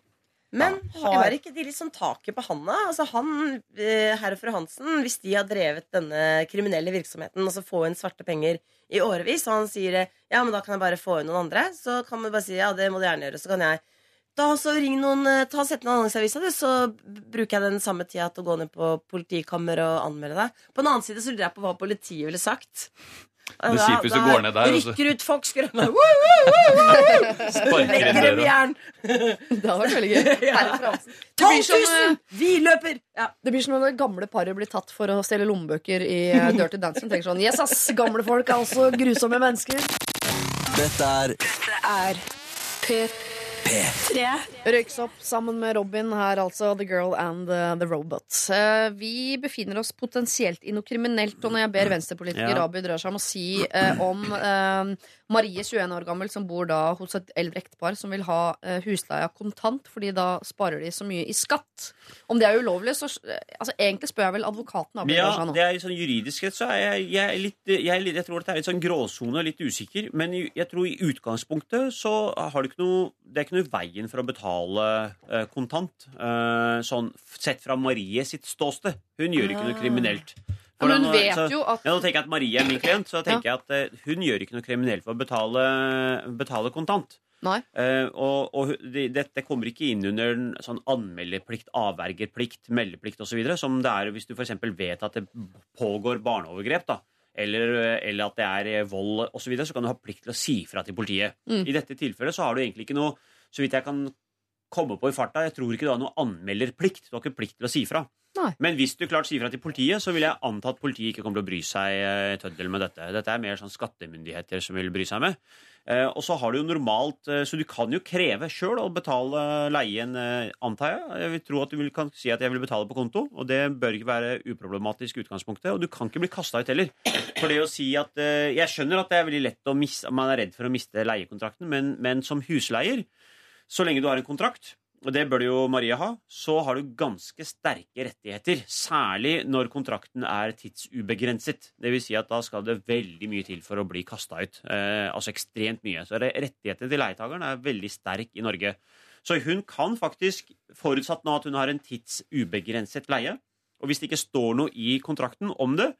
Men har ikke de liksom taket på handa? Altså han, eh, herr og fru Hansen, hvis de har drevet denne kriminelle virksomheten og så få inn svarte penger i årevis, og han sier eh, ja, men da kan jeg bare få inn noen andre, så kan man bare si ja, det må du gjerne gjøre. Så kan jeg da så ring noen, eh, ta Sett ned annonseavisa, så bruker jeg den samme tida til å gå ned på politikammer og anmelde deg. På den annen side så lurer jeg på hva politiet ville sagt. Det hvis du går ned der, og så- Rykker ut woo! Sparker inn døra. jern. Det hadde vært veldig gøy. (laughs) Ja. Herre Fransen. Det blir 12 000! eh, Vi løper! Ja. Det blir som når det gamle paret blir tatt for å stjele lommebøker i eh, Dirty Dancing. Tenker sånn, yes ass, gamle folk er også grusomme mennesker. Dette er Er P3. Røykes opp sammen med Robin her, altså. The Girl and the, the Robot. Uh, vi befinner oss potensielt i noe kriminelt, og når jeg ber venstrepolitiker Ja. Abid Raja om å si uh, om uh, Marie, 21 år gammel, som bor da hos et eldre ektepar som vil ha husleia kontant, fordi da sparer de så mye i skatt. Om det er ulovlig, så altså, Egentlig spør jeg vel advokaten Abid Ja, Raja nå. det er sånn Juridisk sett så er jeg, jeg, er litt, jeg, jeg tror dette det er litt sånn gråsone, litt usikker. Men jeg tror i utgangspunktet så har du ikke noe Det er ikke noe i veien for å betale eh, kontant. eh, sånn sett fra Marie sitt ståsted. Hun gjør ikke noe kriminelt. For Men hun vet så- jo at ja, Nå tenker jeg at Marie er min klient, så tenker jeg at eh, hun gjør ikke noe kriminelt for å betale, betale kontant. Nei. Eh, og og dette det, kommer ikke inn under sånn anmeldeplikt, avvergerplikt, meldeplikt osv. Som det er hvis du f.eks. vet at det pågår barneovergrep. da eller, eller at det er eh, vold osv., så, videre, så kan du ha plikt til å si fra til politiet. Mm. I dette tilfellet så har du egentlig ikke noe Så vidt jeg kan komme på i farta, jeg tror ikke du har noe anmelderplikt. Du har ikke plikt til å si fra. Nei. Men hvis du klart sier fra til politiet, så vil jeg anta at politiet ikke kommer til å bry seg eh, tøddel med dette. Dette er mer sånn skattemyndigheter som vil bry seg med. Eh, og så har du jo normalt eh, Så du kan jo kreve sjøl å betale leien, antar jeg. Jeg vil tro at du kan si at jeg vil betale på konto, og det bør ikke være uproblematisk utgangspunktet. Og du kan ikke bli kasta ut heller. For det å si at Jeg skjønner at det er veldig lett å miste Man er redd for å miste leiekontrakten, men, men som husleier, så lenge du har en kontrakt og det bør det jo Marie ha, så har du ganske sterke rettigheter. Særlig når kontrakten er tidsubegrenset. Det vil si at da skal det veldig mye til for å bli kasta ut. Eh, altså ekstremt mye. Så re- rettighetene til leietakeren er veldig sterk i Norge. Så hun kan faktisk, forutsatt nå at hun har en tidsubegrenset leie, og hvis det ikke står noe i kontrakten om det,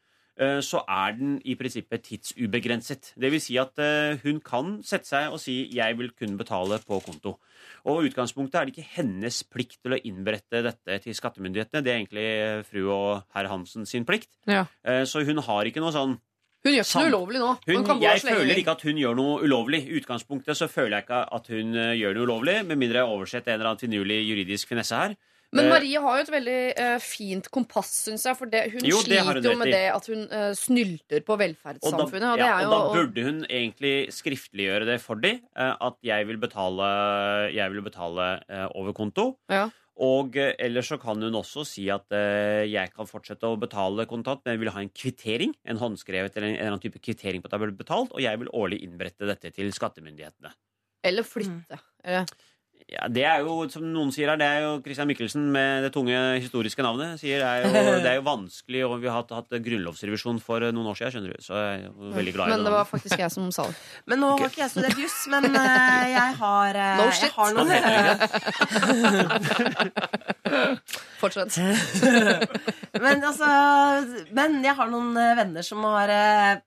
så er den i prinsippet tidsubegrenset. Det vil si at eh, hun kan sette seg og si 'jeg vil kun betale på konto'. Og i utgangspunktet er det ikke hennes plikt til å innberette dette til skattemyndighetene. Det er egentlig eh, fru og herr Hansen sin plikt. Ja. Eh, Så hun har ikke noe sånn Hun gjør ikke noe ulovlig nå. hun, Hun jeg føler ikke at hun gjør noe ulovlig. I utgangspunktet så føler jeg ikke at hun eh, gjør noe ulovlig, med mindre jeg har oversett en eller annen finurlig juridisk finesse her. Men Eh, Marie har jo et veldig uh, fint kompass, syns jeg. For det, hun Jo, det har hun sliter jo med det at hun uh, snylter på Og da, velferdssamfunnet. Og, det er jo, og da burde hun egentlig skriftliggjøre det for dem. At jeg vil betale, jeg vil betale over konto. Ja. Og ellers så kan hun også si at eh, jeg kan fortsette å betale kontant, men jeg vil ha en kvittering. En håndskrevet eller en, en eller annen type kvittering på at jeg ble betalt, og jeg vil årlig innberette dette til skattemyndighetene. Eller flytte. Eller- Ja, Det er jo, som noen sier her, det er jo Christian Michelsen med det tunge historiske navnet. Sier det er jo, (laughs) det er jo vanskelig, og vi har hatt, hatt grunnlovsrevisjon for eh, noen år siden, skjønner du. Så jeg er jo veldig glad i Men det. det var faktisk jeg som sa det. (laughs) Men nå har ikke jeg studert juss, men uh, jeg har uh, No Jeg shit. har noen (laughs) Fortsett. Men altså Men jeg har noen venner som har uh,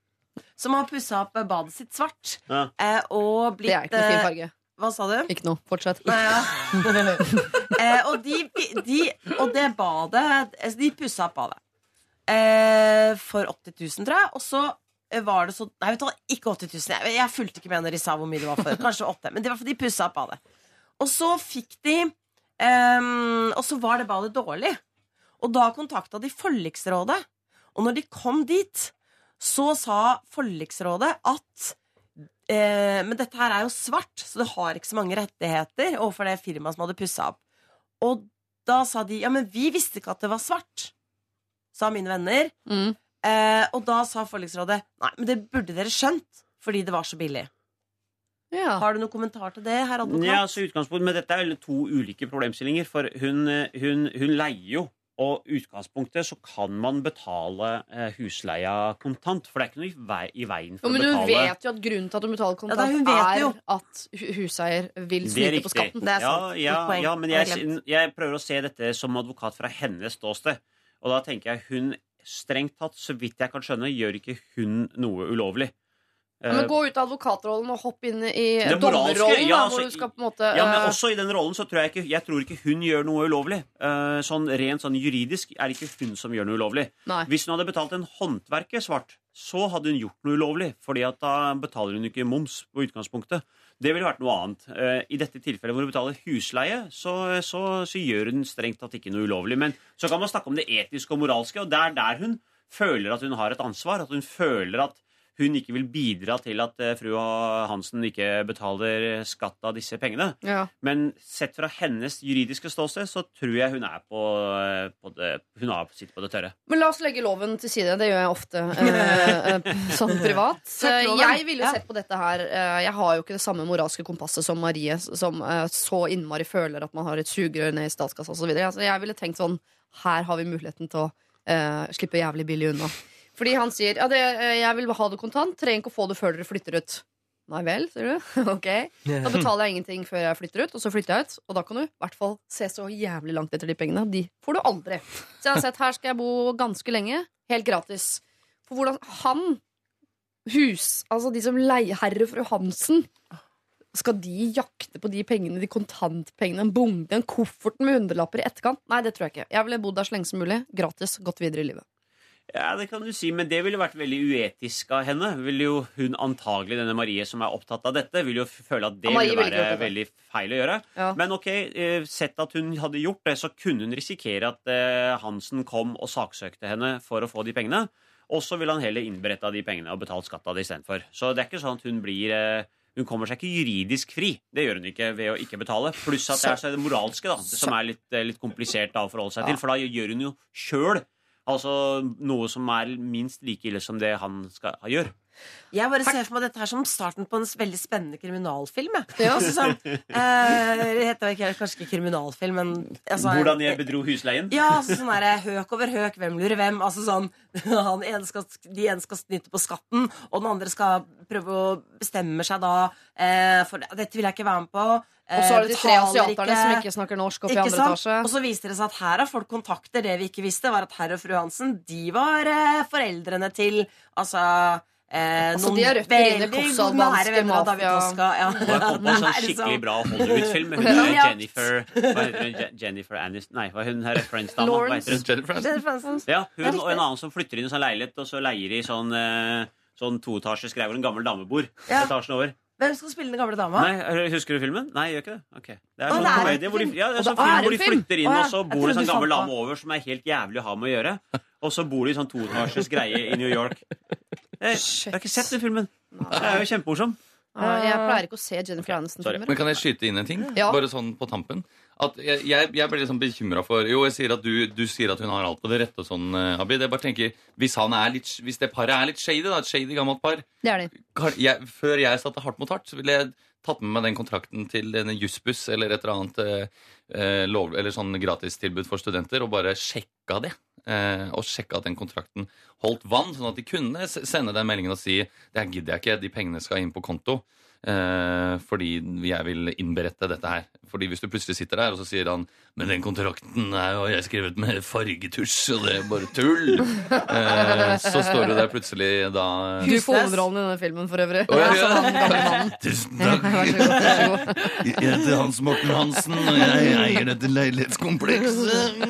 Som har pussa opp badet sitt svart. Ja. eh, Og blitt Det er ikke noen fin farge. Hva sa du? Ikke noe. Fortsett. Nei, ja. (laughs) eh, og, de, de, og det badet altså, De pussa opp badet eh, for 80 000, tror jeg. Og så var det så Nei, vet du hva, ikke 80 000. Jeg, jeg fulgte ikke med når de sa hvor mye det var for. Kanskje 8 Men det var fordi de pussa opp badet. Og så fikk de eh, Og så var det badet dårlig. Og da kontakta de forliksrådet. Og når de kom dit, så sa forliksrådet at eh, Men dette her er jo svart, så det har ikke så mange rettigheter overfor det firmaet som hadde pussa opp. Og da sa de ja, men vi visste ikke at det var svart, sa mine venner. Mm. Eh, og da sa forliksrådet nei, men det burde dere skjønt, fordi det var så billig. Ja. Har du noen kommentar til det, herr advokat? Ja, så utgangspunkt, Men dette er vel to ulike problemstillinger. For hun, eh, hun, hun leier jo. Og utgangspunktet så kan man betale eh, husleia kontant. For det er ikke noe i, veien for veien betale. men å hun betale. vet jo at grunnen til at hun betaler kontant, ja, hun er jo. at hu- huseier vil snyte på skatten. Det er sant. Ja, ja, men jeg jeg prøver å se dette som advokat fra hennes ståsted. Og da tenker jeg hun strengt tatt, så vidt jeg kan skjønne, gjør ikke hun noe ulovlig. Ja, men Eh, gå ut av advokatrollen og hopp inn i dommerrollen, ja, altså, en måte Ja, men eh, også i den rollen så tror jeg ikke Jeg tror ikke hun gjør noe ulovlig. Eh, sånn Rent sånn juridisk er det ikke hun som gjør noe ulovlig. Nei. Hvis hun hadde betalt en håndverker svart, så hadde hun gjort noe ulovlig. Fordi at da betaler hun ikke moms på utgangspunktet. Det ville vært noe annet. Eh, I dette tilfellet hvor hun betaler husleie, så, så, så gjør hun strengt tatt ikke noe ulovlig. Men så kan man snakke om det etiske og moralske, og det er der hun føler at hun har et ansvar. At hun føler at hun ikke vil bidra til at eh, fru Hansen ikke betaler skatt av disse pengene. ja. Men sett fra hennes juridiske ståsted så tror jeg hun er på, eh, på det, Hun har sitt på det tørre. Men la oss legge loven til side. Det gjør jeg ofte eh, eh, (laughs) sånn privat. Jeg ville sett på dette her Jeg har jo ikke det samme moralske kompasset som Marie, som så innmari føler at man har et sugerør ned i statskassa osv. Så jeg ville tenkt sånn Her har vi muligheten til å eh, slippe jævlig billig unna. Fordi han sier ja, det, eh, jeg vil ha det kontant, trenger ikke å få det før dere flytter ut. Nei vel, sier du. (laughs) ok. Da betaler jeg ingenting før jeg flytter ut, og så flytter jeg ut. Og da kan du i hvert fall se så jævlig langt etter de pengene. De får du aldri. Så jeg har sett her skal jeg bo ganske lenge, helt gratis. For hvordan han, hus, altså de som leier herre fru Hansen skal de jakte på de pengene, de kontantpengene, en bunke, en koffert med hundrelapper i etterkant? Nei, det tror jeg ikke. Jeg ville bodd der så lenge som mulig, gratis, gått videre i livet. Ja, det kan du si, men det ville vært veldig uetisk av henne. Ville jo hun antagelig, denne Marie som er opptatt av dette, ville jo føle at det Ja, ville være det. veldig feil å gjøre. Ja. Men ok, eh, sett at hun hadde gjort det, så kunne hun risikere at eh, Hansen kom og saksøkte henne for å få de pengene. Og så ville han heller innberetta de pengene og betalt skatt av det istedenfor. Så det er ikke sånn at hun blir eh, hun kommer seg ikke juridisk fri. Det gjør hun ikke ved å ikke betale. Pluss at det er så det moralske da, som er litt, litt komplisert da, å forholde seg til. For da gjør hun jo sjøl altså, noe som er minst like ille som det han skal gjøre. Jeg bare ser for meg dette her som starten på en veldig spennende kriminalfilm. jeg. Ja. Altså, sånn, eh, det heter ikke, kanskje ikke kriminalfilm, men altså, Hvordan jeg bedro husleien. Ja, altså, sånn der, høk over høk, hvem lurer hvem? Altså sånn, (laughs) han ene skal, De ene skal snyte på skatten, og den andre skal prøve å bestemme seg da eh, for dette vil jeg ikke være med på. Eh, Og så er det de tre asiaterne som ikke snakker norsk oppe i andre sant? etasje. Og så viste det seg at her har folk kontakter. Det vi ikke visste, var at herr og fru Hansen De var eh, foreldrene til Altså eh, Altså, noen veldig nære venner av David. Toska. Ja. Og jeg kom en sånn skikkelig bra Hollywood-film med hun (laughs) Ja. Jennifer Hva heter Jennifer Aniston Nei, hva er hun her Friends-dama? Jennifer Aniston. Ja, hun og en annen som flytter inn i sånn leilighet, og så leier de sånn, eh, sånn toetasjes greie hvor en gammel dame bor. Ja. Etasjen over. Hvem skal spille den gamle dama? Nei, Husker du filmen? Nei, gjør ikke det. Okay. Det er sånn det komedie hvor de, ja, det er sånn film hvor de flytter inn, ja. og så bor det en sånn gammel dame over som er helt jævlig å ha med å gjøre. Og så bor de i sånn toetasjes greie i New York. Jeg, jeg har ikke sett den filmen. Det er jo kjempemorsom. Ja, jeg pleier ikke å se Jennifer Aniston-filmer. Men kan jeg skyte inn en ting? Ja. Bare sånn på tampen. At jeg, jeg, jeg ble liksom bekymra for Jo, jeg sier at du, du sier at hun har alt på det rette og sånn, eh, Abid. Jeg bare tenker, hvis, han er litt, hvis det paret er litt shady, da, et shady gammelt par Det er det. jeg, Før jeg satte hardt mot hardt, så ville jeg tatt med meg den kontrakten til en Jussbuss eller et eller annet eh, eh, lov, eller sånn gratistilbud for studenter, og bare sjekka det. Eh, og sjekka at den kontrakten holdt vann, sånn at de kunne sende den meldingen og si det her gidder jeg ikke, de pengene skal inn på konto. Eh, fordi jeg vil innberette dette her. Fordi hvis du plutselig sitter der, og så sier han Men den kontrakten er jo jeg skrevet med fargetusj, og det er bare tull. Eh, så står du der plutselig da Du får hovedrollen i denne filmen for øvrig. Oh, ja, (laughs) ja. (laughs) Tusen (laughs) god. Jeg heter Hans Morten Hansen, og jeg eier dette leilighetskomplekset.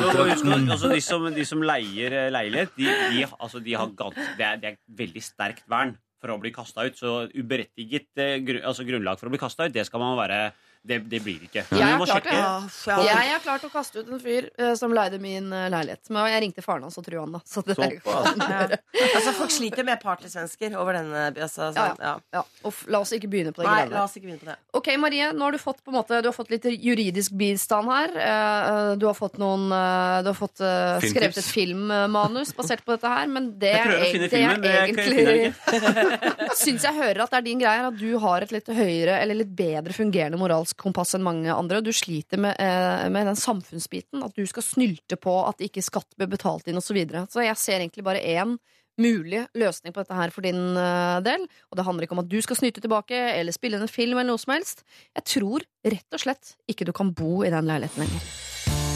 Huske, altså, de, som, de som leier eh, leilighet, de, de, altså, de har gans, det, er, det er veldig sterkt vern for å bli kasta ut. Så uberettiget eh, altså, grunnlag for å bli kasta ut, det skal man være Det, det blir det ikke. Jeg har klart, ja. Jeg har klart å kaste ut en fyr eh, som leide min eh, leilighet. Men jeg ringte faren hans og trua han, da. Så det Såpass. kan han gjøre. Altså, folk sliter med partysvensker over denne. Altså, Ja, sånn, ja. Ja, og f- la oss ikke begynne på det Nei, greiene la der. oss ikke begynne på det. Ok, Marie, nå har du fått, på en måte, du har fått litt juridisk bistand her. Eh, Du har fått, noen, eh, du har fått eh, Filmtips. skrevet et filmmanus basert på dette her, men det Jeg prøver å finne filmen, men er jeg finner egentlig (laughs) Syns jeg hører at det er din greie at du har et litt høyere eller litt bedre fungerende moralsk kompass enn mange andre, og du sliter med, eh, med den samfunnsbiten. At du skal snylte på at ikke skatt blir betalt inn, osv. Så, videre. så jeg ser egentlig bare én mulig løsning på dette her for din eh, del. Og det handler ikke om at du skal snyte tilbake eller spille inn en film eller noe som helst. Jeg tror rett og slett ikke du kan bo i den leiligheten lenger.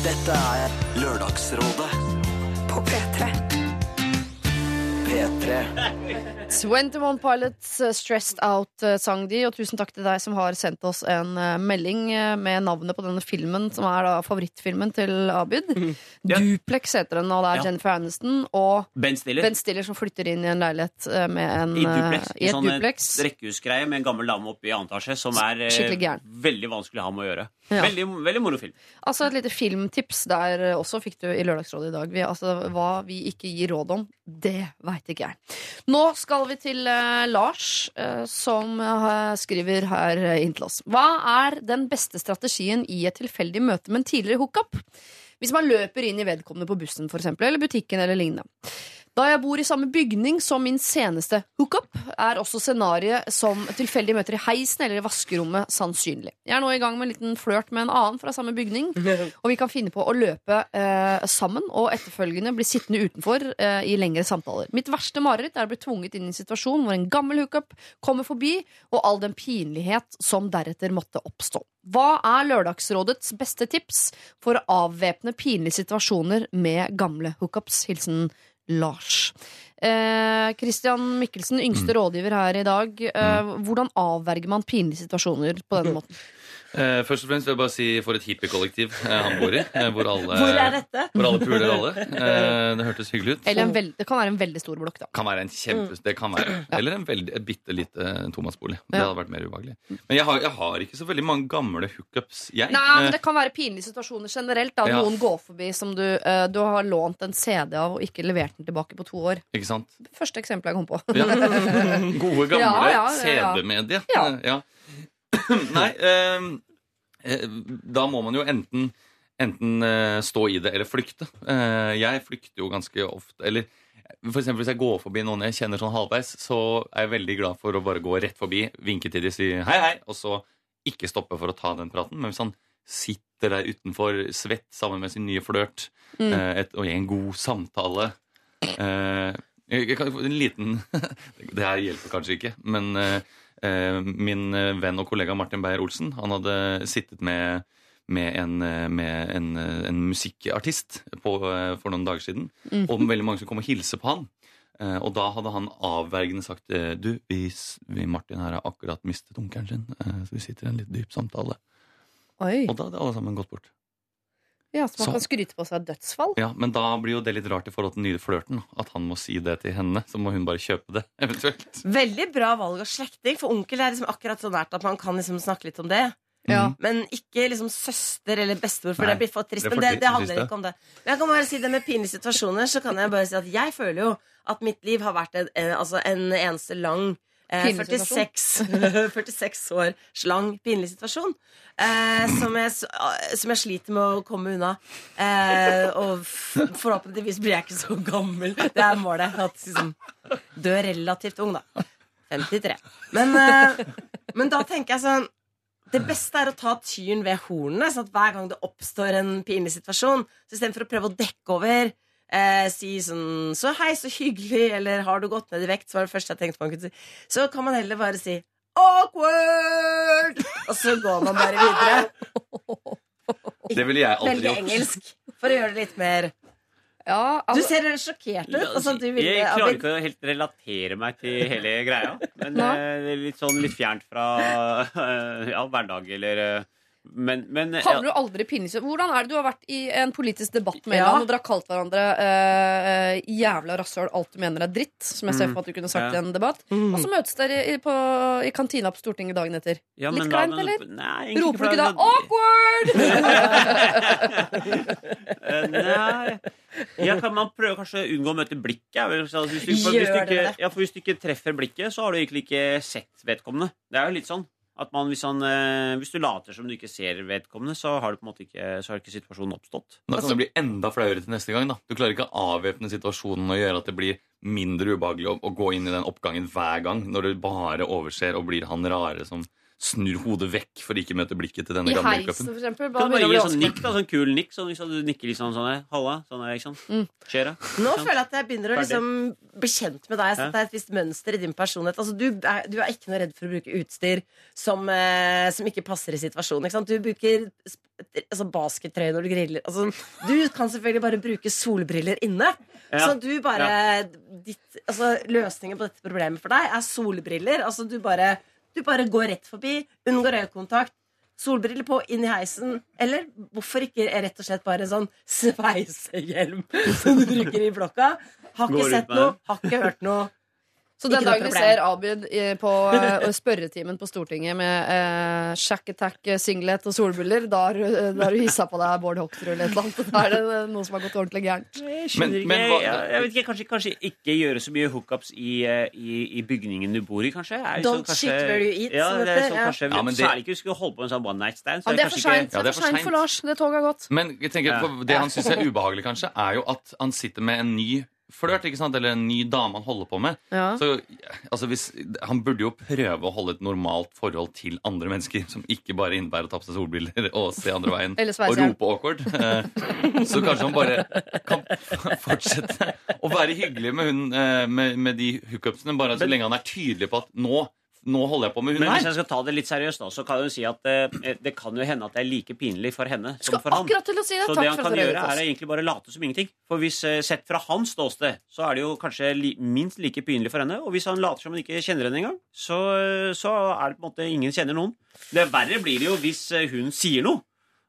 Dette er Lørdagsrådet På P3. P3. 21 Pilots uh, Stressed Out uh, sang de, og tusen takk til deg som har sendt oss en uh, melding med navnet på denne filmen, som er da favorittfilmen til Abid. Ja. Duplex heter den, og det er Ja. Jennifer Aniston og Ben Stiller. Ben Stiller som flytter inn i en leilighet med en I duplex. i et sånn eh, duplex. rekkehusgreie med en gammel dame oppe i annen etasje som er eh, Skikkelig gæren. veldig vanskelig å ha med å gjøre. Ja. Veldig, veldig moro film. Altså et lite filmtips der også fikk du i Lørdagsrådet i dag. Vi, altså, hva vi ikke gir råd om, det veit ikke jeg. Nå skal vi til uh, Lars, uh, som uh, skriver her inn til oss. Hva er den beste strategien i et tilfeldig møte med en tidligere hookup? Hvis man løper inn i vedkommende på bussen, for eksempel, eller butikken eller lignende. Da jeg bor i samme bygning som min seneste hookup, er også scenarioet som tilfeldige møter i heisen eller i vaskerommet sannsynlig. Jeg er nå i gang med en liten flørt med en annen fra samme bygning, (laughs) og vi kan finne på å løpe eh, sammen og etterfølgende bli sittende utenfor eh, i lengre samtaler. Mitt verste mareritt er å bli tvunget inn i en situasjon hvor en gammel hookup kommer forbi, og all den pinlighet som deretter måtte oppstå. Hva er Lørdagsrådets beste tips for å avvæpne pinlige situasjoner med gamle hookups? Hilsen Lars. Eh, Christian Mikkelsen, yngste rådgiver her i dag. Eh, hvordan avverger man pinlige situasjoner på denne måten? Eh, først og fremst vil jeg bare si for et hippiekollektiv eh, han bor i. Eh, hvor, alle, Hvor er dette? hvor alle puler alle. (laughs) Eh, det hørtes hyggelig ut. Eller en veld, det kan være en veldig stor blokk, da. Kan være en kjempe, det kan være. Eller en veldig, et bitte lite Thomas-bolig. Det Ja. hadde vært mer ubehagelig. Men jeg har, jeg har ikke så veldig mange gamle hookups, jeg. Nei, men Eh, Det kan være pinlige situasjoner generelt. da Ja. Noen går forbi som du, eh, du har lånt en CD av og ikke levert den tilbake på to år. Ikke sant? Første eksempel jeg kom på. Ja. (laughs) Gode, gamle Ja, ja, (coughs) Nei, eh, eh, da må man jo enten, enten eh, stå i det eller flykte. Eh, jeg flykter jo ganske ofte. Eller for eksempel hvis jeg går forbi noen jeg kjenner sånn halvveis, så er jeg veldig glad for å bare gå rett forbi, vinke til de, si hei, hei, og så ikke stoppe for å ta den praten. Men hvis han sitter der utenfor svett sammen med sin nye flørt Mm. eh, et- og i en god samtale eh, jeg jeg en liten (laughs) Det her hjelper kanskje ikke, men eh, min eh, venn og kollega Martin Beyer-Olsen Han hadde sittet med, med, en, eh, med en, eh, en musikkartist på, eh, for noen dager siden. Mm. Og veldig mange som kom og hilse på han. Eh, og da hadde han avvergende sagt eh, Du, vi, vi Martin her har akkurat mistet onkelen sin, eh, så vi sitter i en litt dyp samtale. Oi. Og da hadde alle sammen gått bort. Ja, Så man Så- kan skryte på seg dødsfall? Ja, Men da blir jo det litt rart i forhold til den nye flørten. At han må si det til henne. Så må hun bare kjøpe det, (laughs) eventuelt. Veldig bra valg av slektning, for onkel er liksom akkurat så nært at man kan liksom snakke litt om det. Ja. Men ikke liksom søster eller bestemor, for Nei, det blir for trist. det Men det, det handler ikke om det. Men jeg kan bare si det med pinlige situasjoner, så kan jeg bare si at jeg føler jo at mitt liv har vært en, en, altså en eneste lang 46, 46 (laughs) år slang pinlig situasjon. Eh, som, jeg, eh, som jeg sliter med å komme unna. Eh, og forhåpentligvis blir jeg ikke så gammel. Det er målet. At liksom dø relativt ung, da. 53. Men, eh, men da tenker jeg sånn det beste er å ta tyren ved hornene, sånn at hver gang det oppstår en pinlig situasjon, så istedenfor å prøve å dekke over, eh, si sånn 'Så hei, så hyggelig', eller 'Har du gått ned i vekt?' Så var det første jeg tenkte man kunne si. Så kan man heller bare si 'awkward', og så går man bare videre. Det ville jeg aldri Veldig gjort. engelsk, for å gjøre det litt mer Ja, Du altså, ser sjokkert ut. Altså, du ville, jeg klarer ikke å helt relatere meg til hele greia. Men eh, det er litt sånn litt fjernt fra (laughs) ja, hverdag eller eh, Men, men ja, Havner du aldri pinlig? Hvordan er det du har vært i en politisk debatt med Ja. og dere har kalt hverandre uh, jævla rasshøl, alt du mener er dritt, som jeg ser for meg at du kunne sagt i en debatt, og så møtes dere i, på, i kantina på Stortinget dagen etter. ja, Litt kleint, eller? Nei, Roper du ikke da 'awkward'? (laughs) Eh, Nei. Ja, kan man prøver kanskje å unngå å møte blikket? sånn Hvis du, for, hvis, du ikke, ja, for hvis du ikke treffer blikket, så har du egentlig ikke sett vedkommende. Det er jo litt sånn at man, hvis, han, eh, hvis du later som du ikke ser vedkommende, så har, du på en måte ikke, så har ikke situasjonen oppstått. Da kan det bli enda flauere til neste gang. da Du klarer ikke å avvæpne situasjonen og gjøre at det blir mindre ubehagelig å, å gå inn i den oppgangen hver gang, når du bare overser og blir han rare som snur hodet vekk for å ikke møte blikket til denne I gamle heisen, cupen. for eksempel. Kan du Bare gi en sånn nikk, da, sånn kul nikk? Sånn, hvis du nikker litt sånn sånn her. Halla. Sånn her, ikke sant? Mm. Skjer det? Nå føler jeg at jeg begynner å liksom bli kjent med deg. Så Ja. det er et visst mønster i din personlighet. Altså, du, er, du er ikke noe redd for å bruke utstyr som, eh, som ikke passer i situasjonen. Ikke sant? Du bruker altså, baskettrøye når du griller. Altså, du kan selvfølgelig bare bruke solbriller inne. Ja. Så du bare ditt, altså, Løsningen på dette problemet for deg er solbriller. Altså, du bare, du bare går rett forbi, unngår øyekontakt. Solbriller på, inn i heisen. Eller hvorfor ikke rett og slett bare en sånn sveisehjelm (laughs) som du bruker i blokka? Har ikke sett noe, har ikke hørt noe. Så den dagen vi ser Abid i- på eh, spørretimen på Stortinget med eh, shack attack, eh, singlet og solbriller, da har du- hissa på deg Bård Hoksrud eller et eller annet. Da er det eh, noe som har gått ordentlig gærent. Jeg Men- men hva- jeg, jeg vet ikke, kanskje, kanskje ikke gjøre så mye hookups i, i, i bygningen du bor i, kanskje? Er Don't sånn, shit where you eat, Ja, som det er heter, kanskje, Ja, men det- Særlig ikke hvis du skulle holde på en sånn one night stand. Så Ja, det er for seint Ja, for, for. Lars. Det toget har gått. Men jeg tenker Ja. på det han syns er ubehagelig, kanskje, er jo at han sitter med en ny flørt, ikke sant? eller en ny dame han holder på med. Ja. Så altså, hvis, Han burde jo prøve å holde et normalt forhold til andre mennesker, som ikke bare innebærer å ta på seg solbriller og se andre veien (laughs) og rope awkward. Eh, Så kanskje han bare kan (laughs) fortsette å være hyggelig med, hun, eh, med, med de hookupsene, bare så lenge han er tydelig på at nå, nå holder jeg på med hun Men hvis jeg skal ta det litt seriøst, da, så kan jeg jo si at eh, det kan jo hende at det er like pinlig for henne som Skal for han. akkurat til å si det. Så det Takk han for kan dere gjøre, er egentlig bare late som ingenting. For hvis eh, Sett fra hans ståsted, så er det jo kanskje li, minst like pinlig for henne. Og hvis han later som han ikke kjenner henne engang, så, eh, så er det på en måte ingen kjenner noen. Det verre blir det jo hvis eh, hun sier noe.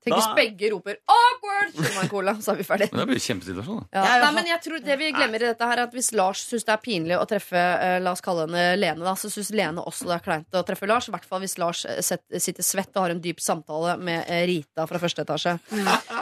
Tenk hvis begge roper 'awkward', meg en cola, så er vi ferdig. Men det blir kjempesituasjon. Da. Ja. Nei, men jeg tror Det vi glemmer i dette her er at Hvis Lars syns det er pinlig å treffe eh, La oss kalle henne Lene, da, så syns Lene også det er kleint å treffe Lars. I hvert fall hvis Lars eh, set, sitter svett og har en dyp samtale med eh, Rita fra første etasje.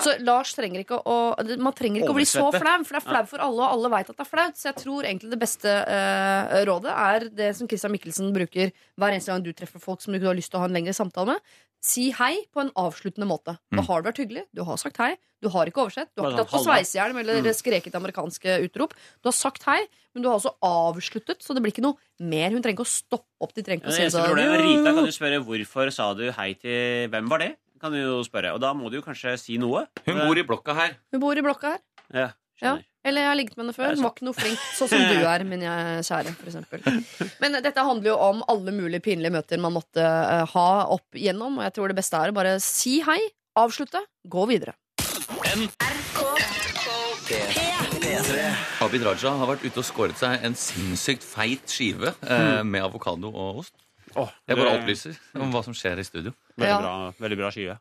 Så Lars trenger ikke å Man trenger ikke å bli så flau, for det er flau for alle, og alle veit at det er flaut. Så jeg tror egentlig det beste eh, rådet er det som Christian Mikkelsen bruker hver eneste gang du treffer folk som du ikke har lyst til å ha en lengre samtale med. Si hei på en avsluttende måte. Da har du vært hyggelig, du har sagt hei, du har ikke oversett, du har ikke tatt på sveisehjelm eller skreket amerikanske utrop. Du har sagt hei, men du har også avsluttet, så det blir ikke noe mer. Hun trenger ikke å stoppe opp. De trenger ikke å si det. sånn er Rita kan du spørre hvorfor sa du hei til Hvem var det? Kan du jo spørre. Og da må du jo kanskje si noe. Hun bor i blokka her. Hun bor i blokka her. Ja, Ja. Eller jeg har ligget med henne før. Hun var ikke noe flink, sånn som du er, min kjære, for eksempel. Men dette handler jo om alle mulige pinlige møter man måtte eh, ha opp igjennom, og jeg tror det beste er å bare si hei, avslutte, gå videre. Abid Raja har vært ute og skåret seg en sinnssykt feit skive eh, med avokado og ost. Åh, Jeg bare det- opplyser om hva som skjer i studio. Veldig, Ja. bra, veldig bra skive.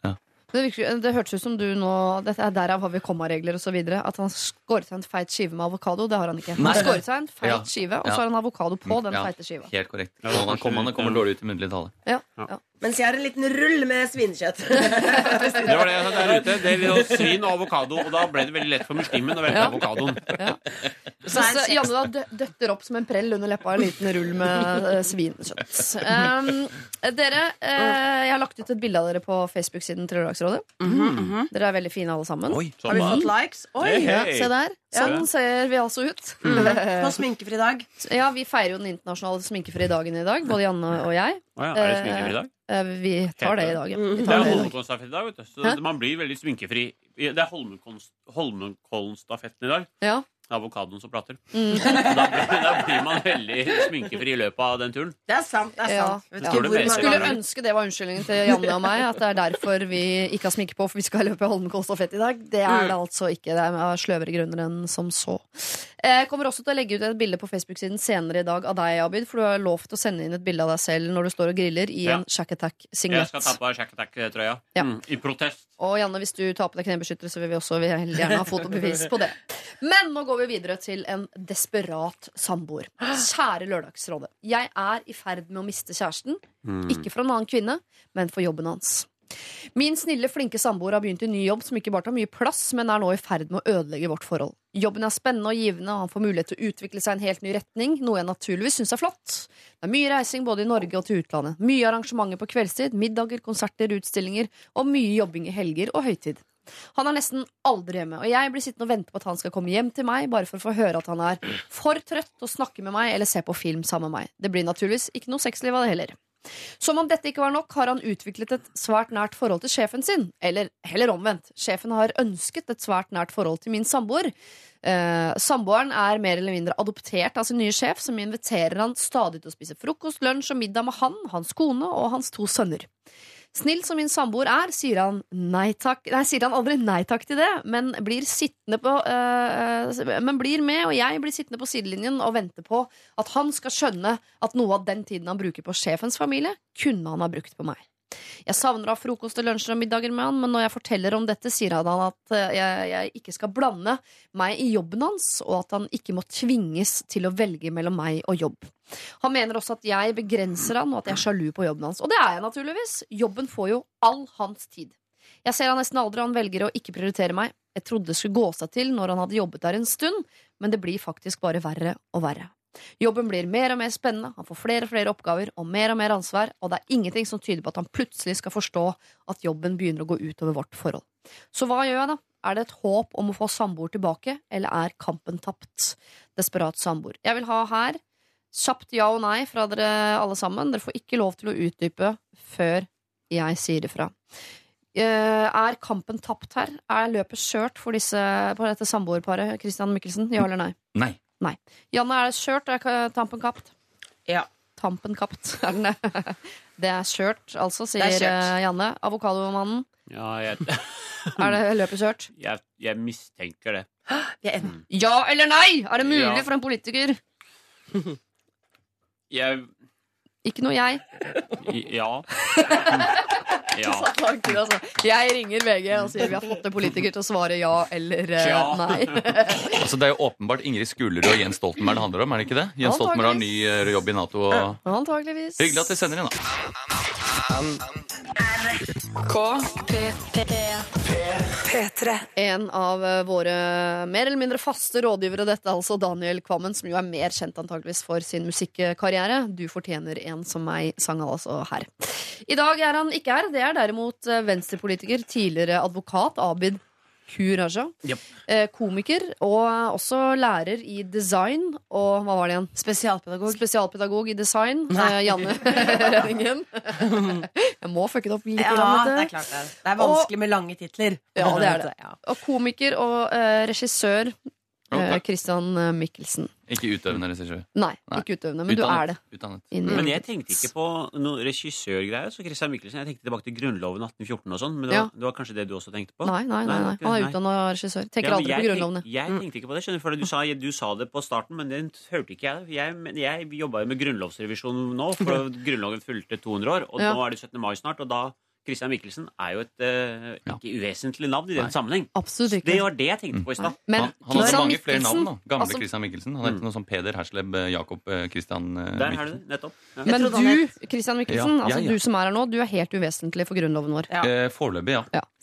Det, virker, det hørtes ut som du nå dette er Derav har vi kommaregler osv. At han skåret seg en feit skive med avokado. Det har han ikke. Han Nei. skåret seg en feit Ja. skive, og Ja. så har han avokado på den Ja, feite skiva. Helt korrekt. Han kommer, han kommer dårlig ut i muntlig tale. Ja, ja. Mens jeg har en liten rull med svinekjøtt. (laughs) Det var det jeg sa der ute. Det var svin og avokado, og da ble det veldig lett for muslimen å velge Ja. avokadoen. Så, så Janne da døtter opp som en prell under leppa en liten rull med uh, svinekjøtt. Um, dere, uh, jeg har lagt ut et bilde av dere på Facebook-siden Trøndelagsrådet. Mm -hmm. Dere er veldig fine alle sammen. Oi, Har vi fått likes? Oi! Hey, hey. se der. Sånn ser vi altså ut. På sminkefri dag. Ja, Vi feirer jo den internasjonale sminkefrie dagen i dag, både Janne og jeg. Å ja, er det sminkefri i dag? Eh, Vi tar det i dag, ja. Det er det i dag. Holmenkollstafett i dag, vet du. Så Hæ? man blir veldig sminkefri. Det er Holmenkollstafetten i dag. Ja. Avokadoen som prater. Mm. (laughs) Da, blir, da blir man veldig sminkefri i løpet av den turen. Det er sant. det er Ja. sant Vet Ja. hvor mange Skulle ønske det var unnskyldningen til Janne og meg. At det er derfor vi ikke har sminke på, for vi skal løpe Holmenkollstafett i dag. Det er det altså ikke. Det er av sløvere grunner enn som så. Jeg kommer også til å legge ut et bilde på Facebook-siden senere i dag av deg, Abid. For du har lovt å sende inn et bilde av deg selv når du står og griller i Ja. en Shack Jeg Attack-singlet. skal ta på Shack Attack-trøya. Ja. Mm, I protest. Og Janne, hvis du tar på deg knebeskyttere, så vil vi også veldig gjerne ha fotobevis på det. Men nå går vi videre til en desperat samboer. Kjære Lørdagsrådet. Jeg er i ferd med å miste kjæresten. Ikke for en annen kvinne, men for jobben hans. Min snille, flinke samboer har begynt i ny jobb som ikke bare tar mye plass, men er nå i ferd med å ødelegge vårt forhold. Jobben er spennende og givende, og han får mulighet til å utvikle seg i en helt ny retning, noe jeg naturligvis syns er flott. Det er mye reising både i Norge og til utlandet. Mye arrangementer på kveldstid, middager, konserter, utstillinger og mye jobbing i helger og høytid. Han er nesten aldri hjemme, og jeg blir sittende og vente på at han skal komme hjem til meg, bare for å få høre at han er for trøtt å snakke med meg eller se på film sammen med meg. Det blir naturligvis ikke noe sexliv av det heller. Som om dette ikke var nok, har han utviklet et svært nært forhold til sjefen sin. Eller heller omvendt. Sjefen har ønsket et svært nært forhold til min samboer. Eh, samboeren er mer eller mindre adoptert av sin nye sjef, som inviterer han stadig til å spise frokost, lunsj og middag med han, hans kone og hans to sønner. Snill som min samboer er, sier han, nei takk, nei, sier han aldri nei takk til det, men blir, på, eh, men blir med, og jeg blir sittende på sidelinjen og vente på at han skal skjønne at noe av den tiden han bruker på sjefens familie, kunne han ha brukt på meg. Jeg savner å ha frokost og lunsjer og middager med han, men når jeg forteller om dette, sier han at eh, jeg, jeg ikke skal blande meg i jobben hans, og at han ikke må tvinges til å velge mellom meg og jobb. Han mener også at jeg begrenser han, og at jeg er sjalu på jobben hans. Og det er jeg naturligvis. Jobben får jo all hans tid. Jeg ser han nesten aldri, han velger å ikke prioritere meg. Jeg trodde det skulle gå seg til når han hadde jobbet der en stund, men det blir faktisk bare verre og verre. Jobben blir mer og mer spennende, han får flere og flere oppgaver og mer og mer ansvar, og det er ingenting som tyder på at han plutselig skal forstå at jobben begynner å gå utover vårt forhold. Så hva gjør jeg da? Er det et håp om å få samboer tilbake, eller er kampen tapt? Desperat samboer. Jeg vil ha her kjapt ja og nei fra dere alle sammen. Dere får ikke lov til å utdype før jeg sier ifra. Uh, Er kampen tapt her? Er løpet skjørt for disse, på dette samboerparet? Christian Mikkelsen, ja eller nei? Nei. Nei. Janne, er det skjørt? Er tampen kapt? Ja. Tampen kapt, (laughs) er den det? Det er skjørt, altså, sier er skjørt. eh, Janne. Avokadomannen. Ja, jeg, (laughs) Er det løpet skjørt? jeg, jeg mistenker det. Er. Ja eller nei? Er det mulig Ja. for en politiker? (laughs) Jeg Ikke noe jeg. Ja. Ja. (laughs) Tanker, altså. Jeg ringer VG og sier vi har fått en politiker til å svare ja eller eh, Ja. nei. (laughs) Altså, det er jo åpenbart Ingrid Skulerud og Jens Stoltenberg det handler om, er det ikke det? Jens Stoltenberg har ny eh, jobb i Nato. Og... Antakeligvis. Hyggelig at de sender inn, da. En av eh, våre mer eller mindre faste rådgivere, dette altså Daniel Kvammen, som jo er mer kjent antageligvis for sin musikkarriere. Du fortjener en som meg, sang han altså her. I dag er han ikke her. Det er derimot eh, venstrepolitiker, tidligere advokat Abid Q. Raja. Yep. Eh, Komiker og også lærer i design og hva var det igjen? Spesialpedagog. Spesialpedagog i design. Nei. Eh, Janne (laughs) Rønningen. Jeg må fucke det opp litt. Ja, det er klart det. er. Det er vanskelig med lange titler. Ja, det er det. Og komiker og eh, regissør Ok. eh, Christian eh, Mikkelsen. Ikke utøvende regissør. Nei, Nei. ikke utøvende, men du er det. Utdannet. Men jeg tenkte ikke på noe regissørgreier. Så Christian Mikkelsen, Jeg tenkte tilbake til Grunnloven 1814 og sånn. Men det var, Ja. det var kanskje det du også tenkte på? Nei, nei, nei, nei. Han er utdanna regissør. Tenker Ja, aldri jeg på grunnlovene. tenk- Jeg tenkte ikke på det, skjønner du, for du sa, du sa det på starten, men det hørte ikke jeg. Jeg, men jeg jobba jo med grunnlovsrevisjon nå, for Grunnloven fulgte 200 år, og Ja. nå er det 17. mai snart, og da Christian Michelsen er jo et Ja. ikke uvesentlig navn i den Nei. sammenheng. Absolutt ikke. Det var det jeg tenkte på i stad. Han, han hadde mange flere navn. da Gamle altså- Christian Michelsen. Han het noe som Peder Hersleb eh, Jakob eh, Christian eh, Der har du det. Nettopp. Ja. Men du, Christian Michelsen, Ja, altså ja. du som er her nå, du er helt uvesentlig for grunnloven vår. Ja. Eh, Foreløpig, ja. Ja. (laughs)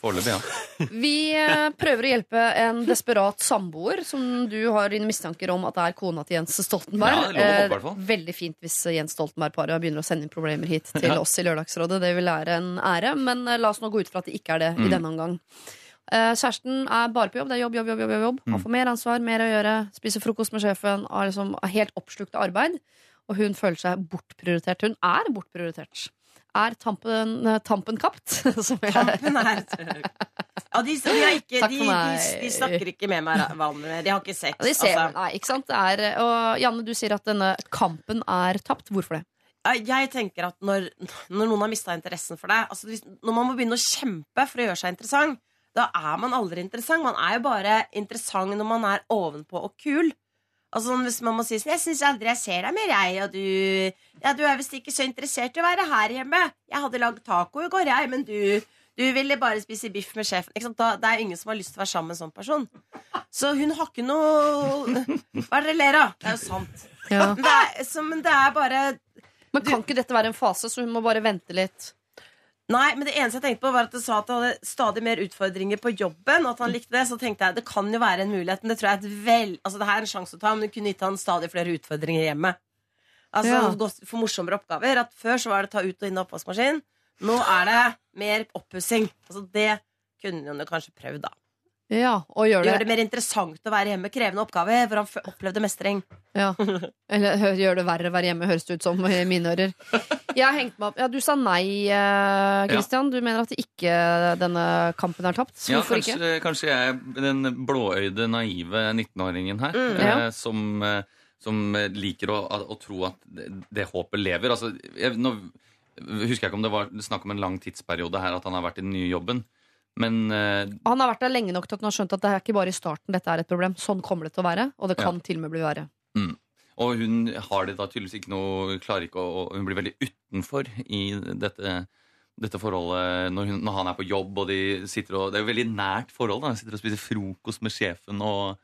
Vi prøver å hjelpe en desperat samboer som du har dine mistanker om at det er kona til Jens Stoltenberg. Ja, det er lov å håpe, Eh. Veldig fint hvis Jens Stoltenberg-paret begynner å sende inn problemer hit til Ja. oss i Lørdagsrådet. Det vil være en ære, men eh, la oss nå gå ut fra at det ikke er det i Mm. denne omgang. Eh, kjæresten er bare på jobb. Det er jobb, jobb, jobb. jobb, jobb. Han Mm. får mer ansvar, mer å gjøre. Spiser frokost med sjefen. Er, liksom, er helt oppslukt av arbeid. Og hun føler seg bortprioritert. Hun er bortprioritert. Er tampen, eh, tampen kapt? (laughs) Som jeg, Tampen er ja, de, de, ikke, de, de, de snakker ikke med meg vanlig. De har ikke sex. Ja, de ser, altså. nei, ikke sant? Det er, og Janne, du sier at denne kampen er tapt. Hvorfor det? Jeg tenker at når, når noen har mista interessen for deg altså hvis, Når man må begynne å kjempe for å gjøre seg interessant, da er man aldri interessant. Man er jo bare interessant når man er ovenpå og kul. Altså Hvis man må si sånn 'Jeg syns aldri jeg ser deg mer, jeg', og du Ja, du er visst ikke så interessert i å være her hjemme. Jeg hadde lagd taco i går, jeg, men du du ville bare spise biff med sjefen. Da, det er ingen som har lyst til å være sammen med en sånn person. Så hun har ikke noe Hva er det dere ler av? Det er jo sant. Ja. Det er, så, men det er bare Men kan ikke dette være en fase, så hun må bare vente litt? Nei, men det eneste jeg tenkte på var at du sa at du hadde stadig mer utfordringer på jobben. Og at han likte det, Så tenkte jeg det kan jo være en mulighet. Men det tror jeg er et vel Altså det her er en sjanse å ta, men du kunne gitt han stadig flere utfordringer hjemme. Altså Ja. for morsommere oppgaver. At Før så var det ta ut og inn av oppvaskmaskin. Nå er det mer oppussing. Altså det kunne hun jo kanskje prøvd, da. Ja, og gjør Gjør det, det mer interessant å være hjemme. Krevende oppgave, hvor han opplevde mestring. ja. (laughs) Eller gjør det verre å være hjemme, høres det ut som i mine ører. Jeg har hengt meg opp Ja, Du sa nei, Kristian. Ja. Du mener at ikke denne kampen er tapt. Ja, Hvorfor kanskje, ikke? kanskje jeg er den blåøyde, naive 19-åringen her, Mm, ja. eh, som, eh, som liker å, å tro at det, det håpet lever. Altså, jeg, nå husker jeg ikke om det var snakk om en lang tidsperiode her, at han har vært i den nye jobben. Men eh, Han har vært der lenge nok til at han har skjønt at det er ikke bare i starten dette er et problem. Sånn kommer det til å være, og det kan til og med bli verre. Og hun har det da tydeligvis ikke noe Klarer ikke å og Hun blir veldig utenfor i dette, dette forholdet når, hun, når han er på jobb, og de sitter og Det er jo veldig nært forhold. da De sitter og spiser frokost med sjefen og,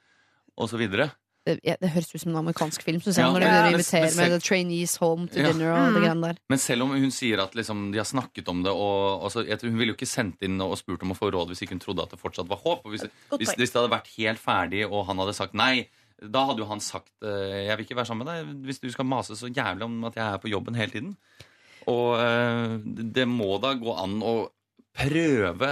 og så videre. Det, høres ut som en amerikansk film, synes jeg, Ja, når de ja, inviterer med the trainees home to Ja. dinner og det greiene der. Men selv om hun sier at liksom, de har snakket om det og, altså, jeg tror Hun ville jo ikke sendt inn og spurt om å få råd hvis ikke hun trodde at det fortsatt var håp. Og hvis, hvis, hvis det hadde vært helt ferdig, og han hadde sagt nei, da hadde jo han sagt eh, jeg vil ikke være sammen med deg hvis du skal mase så jævlig om at jeg er på jobben hele tiden. Og eh, det det må da gå an å prøve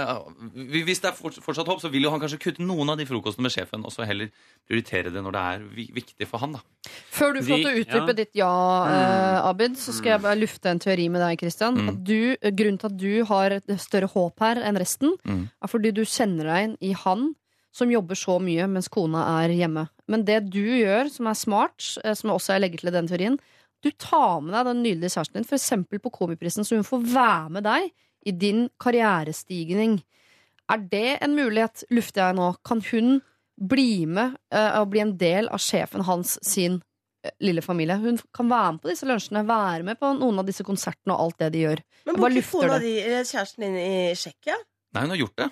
Hvis det er fortsatt håp, så vil jo han kanskje kutte noen av de frokostene med sjefen, og så heller prioritere det når det er viktig for han. da. Før du får lov til å utdype ja. ditt ja, eh, Abid, så skal jeg bare lufte en teori med deg, Christian. Mm. At du, grunnen til at du har et større håp her enn resten, Mm. er fordi du kjenner deg inn i han som jobber så mye mens kona er hjemme. Men det du gjør, som er smart, eh, som også jeg legger til i den teorien, du tar med deg den nydelige kjæresten din, eksempel på Komiprisen, så hun får være med deg i din karrierestigning. Er det en mulighet, lufter jeg nå? Kan hun bli med uh, og bli en del av sjefen hans sin uh, lille familie? Hun kan være med på disse lunsjene, være med på noen av disse konsertene og alt det de gjør. Men bor ikke kona di, kjæresten din i Tsjekkia? Nei, hun har gjort det.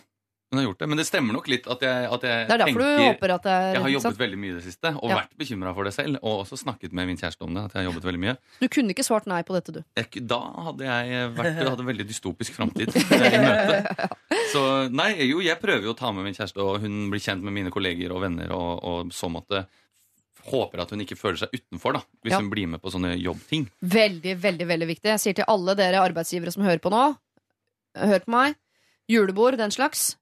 Hun har gjort det, Men det stemmer nok litt at jeg, at jeg Det er derfor du håper at det er Jeg har jobbet veldig mye i det siste, og Ja. vært bekymra for det selv. Og også snakket med min kjæreste om det. at jeg har jobbet veldig mye Du kunne ikke svart nei på dette, du. jeg, Da hadde jeg vært, (laughs) hadde en veldig dystopisk framtid (laughs) i møte. Så nei, jo, jeg prøver jo å ta med min kjæreste, og hun blir kjent med mine kolleger og venner, og, og så måtte håper at hun ikke føler seg utenfor, da, hvis Ja. hun blir med på sånne jobbting. Veldig, veldig veldig viktig. Jeg sier til alle dere arbeidsgivere som hører på nå, hør på meg. Julebord, den slags.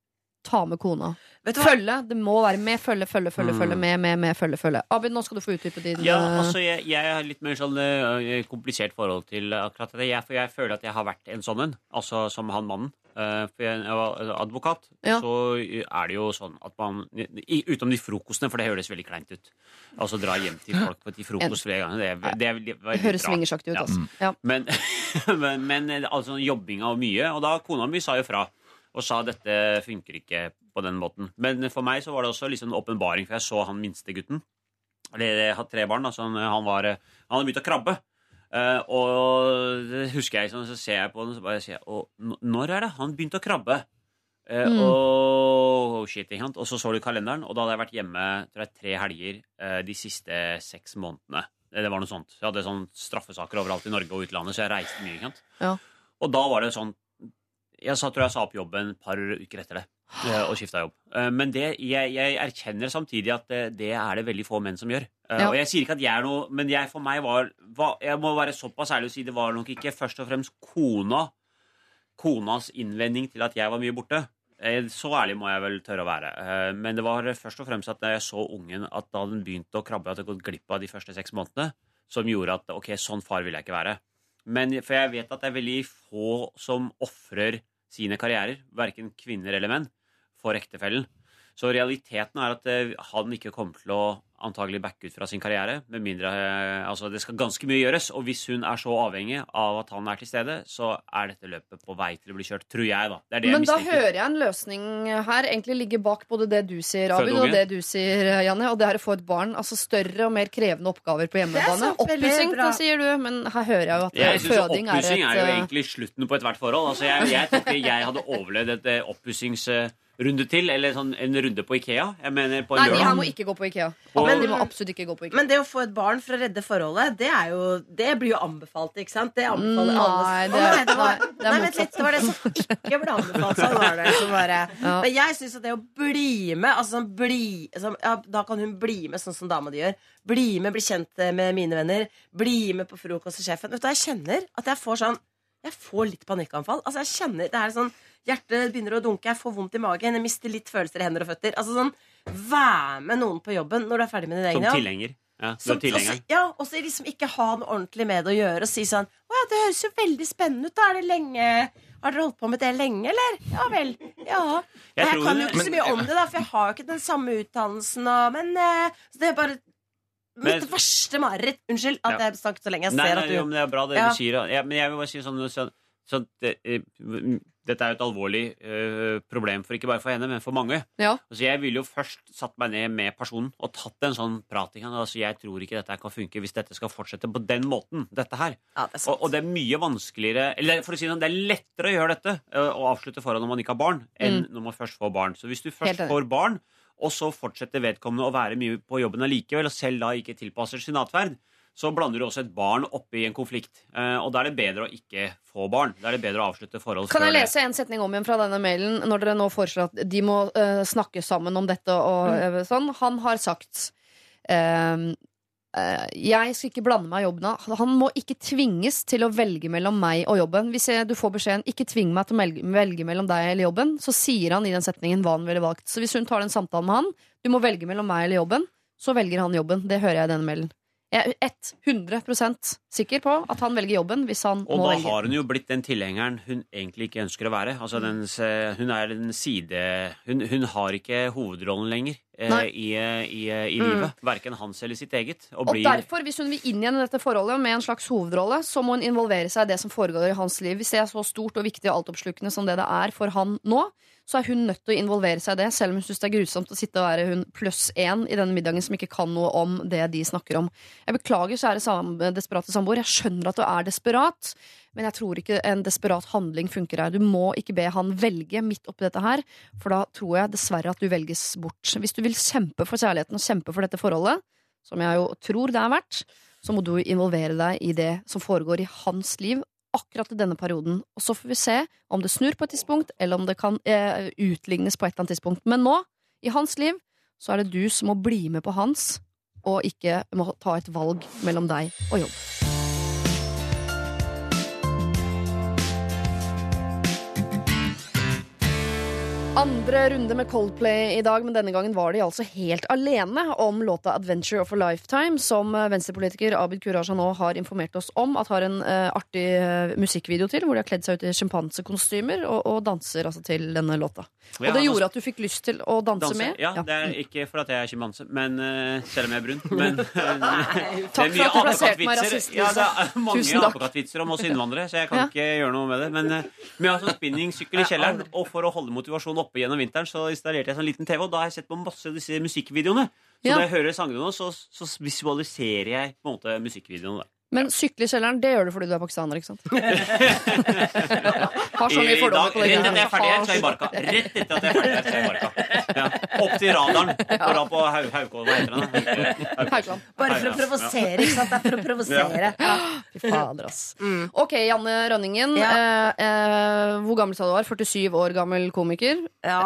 Ta med kona. Vet du hva? Følge. Det må være med. Følge, følge, følge. følge med, med, med, følge, følge. Abid, nå skal du få utdype din Ja, eh, altså jeg, jeg har litt mer sånn uh, komplisert forhold til akkurat det. Jeg, for jeg føler at jeg har vært en sånn en, altså som han mannen. Uh, for jeg, jeg var advokat, Ja. så er det jo sånn at man i, Utenom de frokostene, for det høres veldig kleint ut. Altså dra hjem til folk på de frokost flere ganger. Det, er- det, er veldig- Det høres svingersaktig ut, Ja. altså. Ja. Men, (laughs) men, men altså jobbinga og mye. Og da kona mi sa jo fra og sa dette funker ikke på den måten. Men for meg så var det også liksom en åpenbaring, for jeg så han minste gutten. Eller jeg har tre barn, altså han, han, var, han hadde begynt å krabbe. Uh, og det husker jeg sånn, så ser jeg på den, så bare sier jeg Og når er det han begynte å krabbe? Uh, Mm. Og shit, ikke sant? Og så så du kalenderen, og da hadde jeg vært hjemme tror jeg, tre helger uh, de siste seks månedene. Eh, Det var noe sånt. Jeg hadde sånn straffesaker overalt i Norge og utlandet, så jeg reiste mye. ikke sant? Ja. Og da var det sånn Jeg sa, tror jeg sa opp jobben et par uker etter det. eh, Og skifta jobb. Eh, Men det, jeg, jeg erkjenner samtidig at det, det er det veldig få menn som gjør. Eh, Ja. Og jeg sier ikke at jeg er noe Men jeg, for meg var, var Jeg må være såpass ærlig å si det var nok ikke først og fremst kona konas innvending til at jeg var mye borte. Eh, Så ærlig må jeg vel tørre å være. Eh, Men det var først og fremst at da jeg så ungen, at da den begynte å krabbe, at jeg gått glipp av de første seks månedene, som gjorde at ok, sånn far vil jeg ikke være. Men For jeg vet at det er veldig få som ofrer sine karrierer, verken kvinner eller menn, for ektefellen. Så realiteten er at eh, han ikke kommer til å antagelig backe ut fra sin karriere. Med mindre, eh, altså Det skal ganske mye gjøres. Og hvis hun er så avhengig av at han er til stede, så er dette løpet på vei til å bli kjørt. Tror jeg, da. Det er det Men jeg da hører jeg en løsning her egentlig ligger bak både det du sier, Abid, og det du sier, Janne. Og det er å få et barn. Altså større og mer krevende oppgaver på hjemmebane. Oppussing, sier du, men her hører jeg jo at Jeg synes føding er Oppussing er, jo eh, egentlig slutten på ethvert forhold. Altså, jeg, jeg tror ikke jeg hadde overlevd et eh, oppussingsrunde til, eller sånn en runde på Ikea. Jeg mener på en Nei, de her lørdag. må ikke gå på Ikea. Og- Men de må absolutt ikke gå på Ikea. Men det å få et barn for å redde forholdet, det, er jo, det blir jo anbefalt, ikke sant? Det anbefaler alle. Nei, Å, det- nei, det var, nei, det er nei, vent litt, det var det som ikke ble anbefalt. Sånn var det. Som bare. Ja. Men jeg syns at det å bli med altså sånn bli, sånn, ja, Da kan hun bli med sånn som dama di gjør. Bli med, bli kjent med mine venner. Bli med på frokost til sjefen. Vet du, Jeg kjenner at jeg får sånn Jeg får litt panikkanfall. Altså jeg kjenner, det er sånn Hjertet begynner å dunke, jeg får vondt i magen, jeg mister litt følelser i hender og føtter. Altså sånn, Vær med noen på jobben når du er ferdig med din egen Som tilhenger. Ja, Som, også, ja, og så liksom ikke ha noe ordentlig med det å gjøre og si sånn Å ja, det høres jo veldig spennende ut. Da er det lenge Har dere holdt på med det lenge, eller? Ja vel. Ja. Jeg Jeg, kan jo ikke så mye om det, da, for jeg har jo ikke den samme utdannelsen og Men eh, så det er bare Men- mitt verste mareritt. Unnskyld at Ja. jeg snakket så lenge. Jeg Nei, ser nei, at du jo, men det er bra det Ja. du sier. Ja, men jeg vil bare si sånn, sånn, sånn det, eh, Dette er jo et alvorlig uh, problem, for ikke bare for henne, men for mange. Ja. Altså, jeg ville jo først satt meg ned med personen og tatt en sånn prat. Altså, jeg tror ikke dette kan funke hvis dette skal fortsette på den måten. dette her. Ja, det. Og, og det er mye vanskeligere Eller for å si det sånn, det er lettere å gjøre dette og å avslutte forhold når man ikke har barn, enn når man først får barn. Så hvis du Mm. Først får barn, og så fortsetter vedkommende å være mye på jobben allikevel, og selv da ikke tilpasser sin atferd, så blander du også et barn oppi en konflikt. Eh, og da er det bedre å ikke få barn. Da er det bedre å avslutte forhold Kan jeg lese en setning om igjen fra denne mailen når dere nå foreslår at de må uh, snakke sammen om dette og Mm. eh, sånn? Han har sagt eh, jeg skal ikke blande meg i jobben. Han må ikke tvinges til å velge mellom meg og jobben. Hvis jeg, du får beskjeden 'ikke tving meg til å velge, velge mellom deg eller jobben', så sier han i den setningen hva han ville valgt. Så hvis hun tar den samtalen med han 'du må velge mellom meg eller jobben', så velger han jobben. Det hører jeg i denne mailen. Jeg er 100% sikker på at han velger jobben hvis han Og må da har hun jo blitt den tilhengeren hun egentlig ikke ønsker å være. Altså den, hun er den side Hun, hun har ikke hovedrollen lenger eh, Nei. i, eh, i, eh, i Mm. livet. Verken hans eller sitt eget. Og Og blir derfor, hvis hun vil inn igjen i dette forholdet med en slags hovedrolle, så må hun involvere seg i det som foregår i hans liv. Hvis det er så stort og viktig og altoppslukende som det det er for han nå, så er hun nødt til å involvere seg i det, selv om hun syns det er grusomt å sitte og være hun pluss én i denne middagen som ikke kan noe om det de snakker om. Jeg beklager, kjære sam desperate samboer. Jeg skjønner at du er desperat, men jeg tror ikke en desperat handling funker her. Du må ikke be han velge midt oppi dette her, for da tror jeg dessverre at du velges bort. Hvis du vil kjempe for kjærligheten og kjempe for dette forholdet, som jeg jo tror det er verdt, så må du involvere deg i det som foregår i hans liv akkurat i denne perioden. Og så får vi se om det snur på et tidspunkt, eller om det kan eh, utlignes på et eller annet tidspunkt. Men nå, i hans liv, så er det du som må bli med på hans, og ikke må ta et valg mellom deg og jobb. Andre runde med Coldplay i dag, men denne gangen var de altså helt alene om låta 'Adventure of a Lifetime', som eh, venstrepolitiker Abid Kuraja nå har informert oss om at har en uh, artig eh, musikkvideo til, hvor de har kledd seg ut i sjimpansekostymer og, og danser altså til denne låta. Og Ja, det altså- gjorde at du fikk lyst til å danse, danse. med? Ja, det er ikke for at jeg er sjimpanse, men uh, selv om jeg er brun. (laughs) Men Takk for at du plasserte meg rasist. Ja, det er mange apekattvitser om oss innvandrere, så jeg kan Ja. ikke gjøre noe med det. Men, jeg har sånn spinningsykkel i kjelleren, og for å holde motivasjonen oppe gjennom vinteren, så installerte jeg sånn liten TV, og da har jeg sett på masse av disse musikkvideoene. Så Ja. når jeg hører sangene nå, så, så visualiserer jeg på en måte musikkvideoene. Men sykle i kjelleren, det gjør du fordi du er pakistaner, ikke sant? (laughs) Har så mye I fordommer på det. rett etter jeg er ferdig her, skal jeg i Barka. Rett etter at jeg er ferdig her, skal jeg i Barka. Ja. Opp til radaren. Går da på Haug Haukål, hva heter den? Bare for å provosere, ikke sant? Det er for å provosere. Ja. Fy fader, ass. Ok, Janne Rønningen. Ja. Eh, eh, hvor gammel sa du var? 47 år gammel komiker. ja.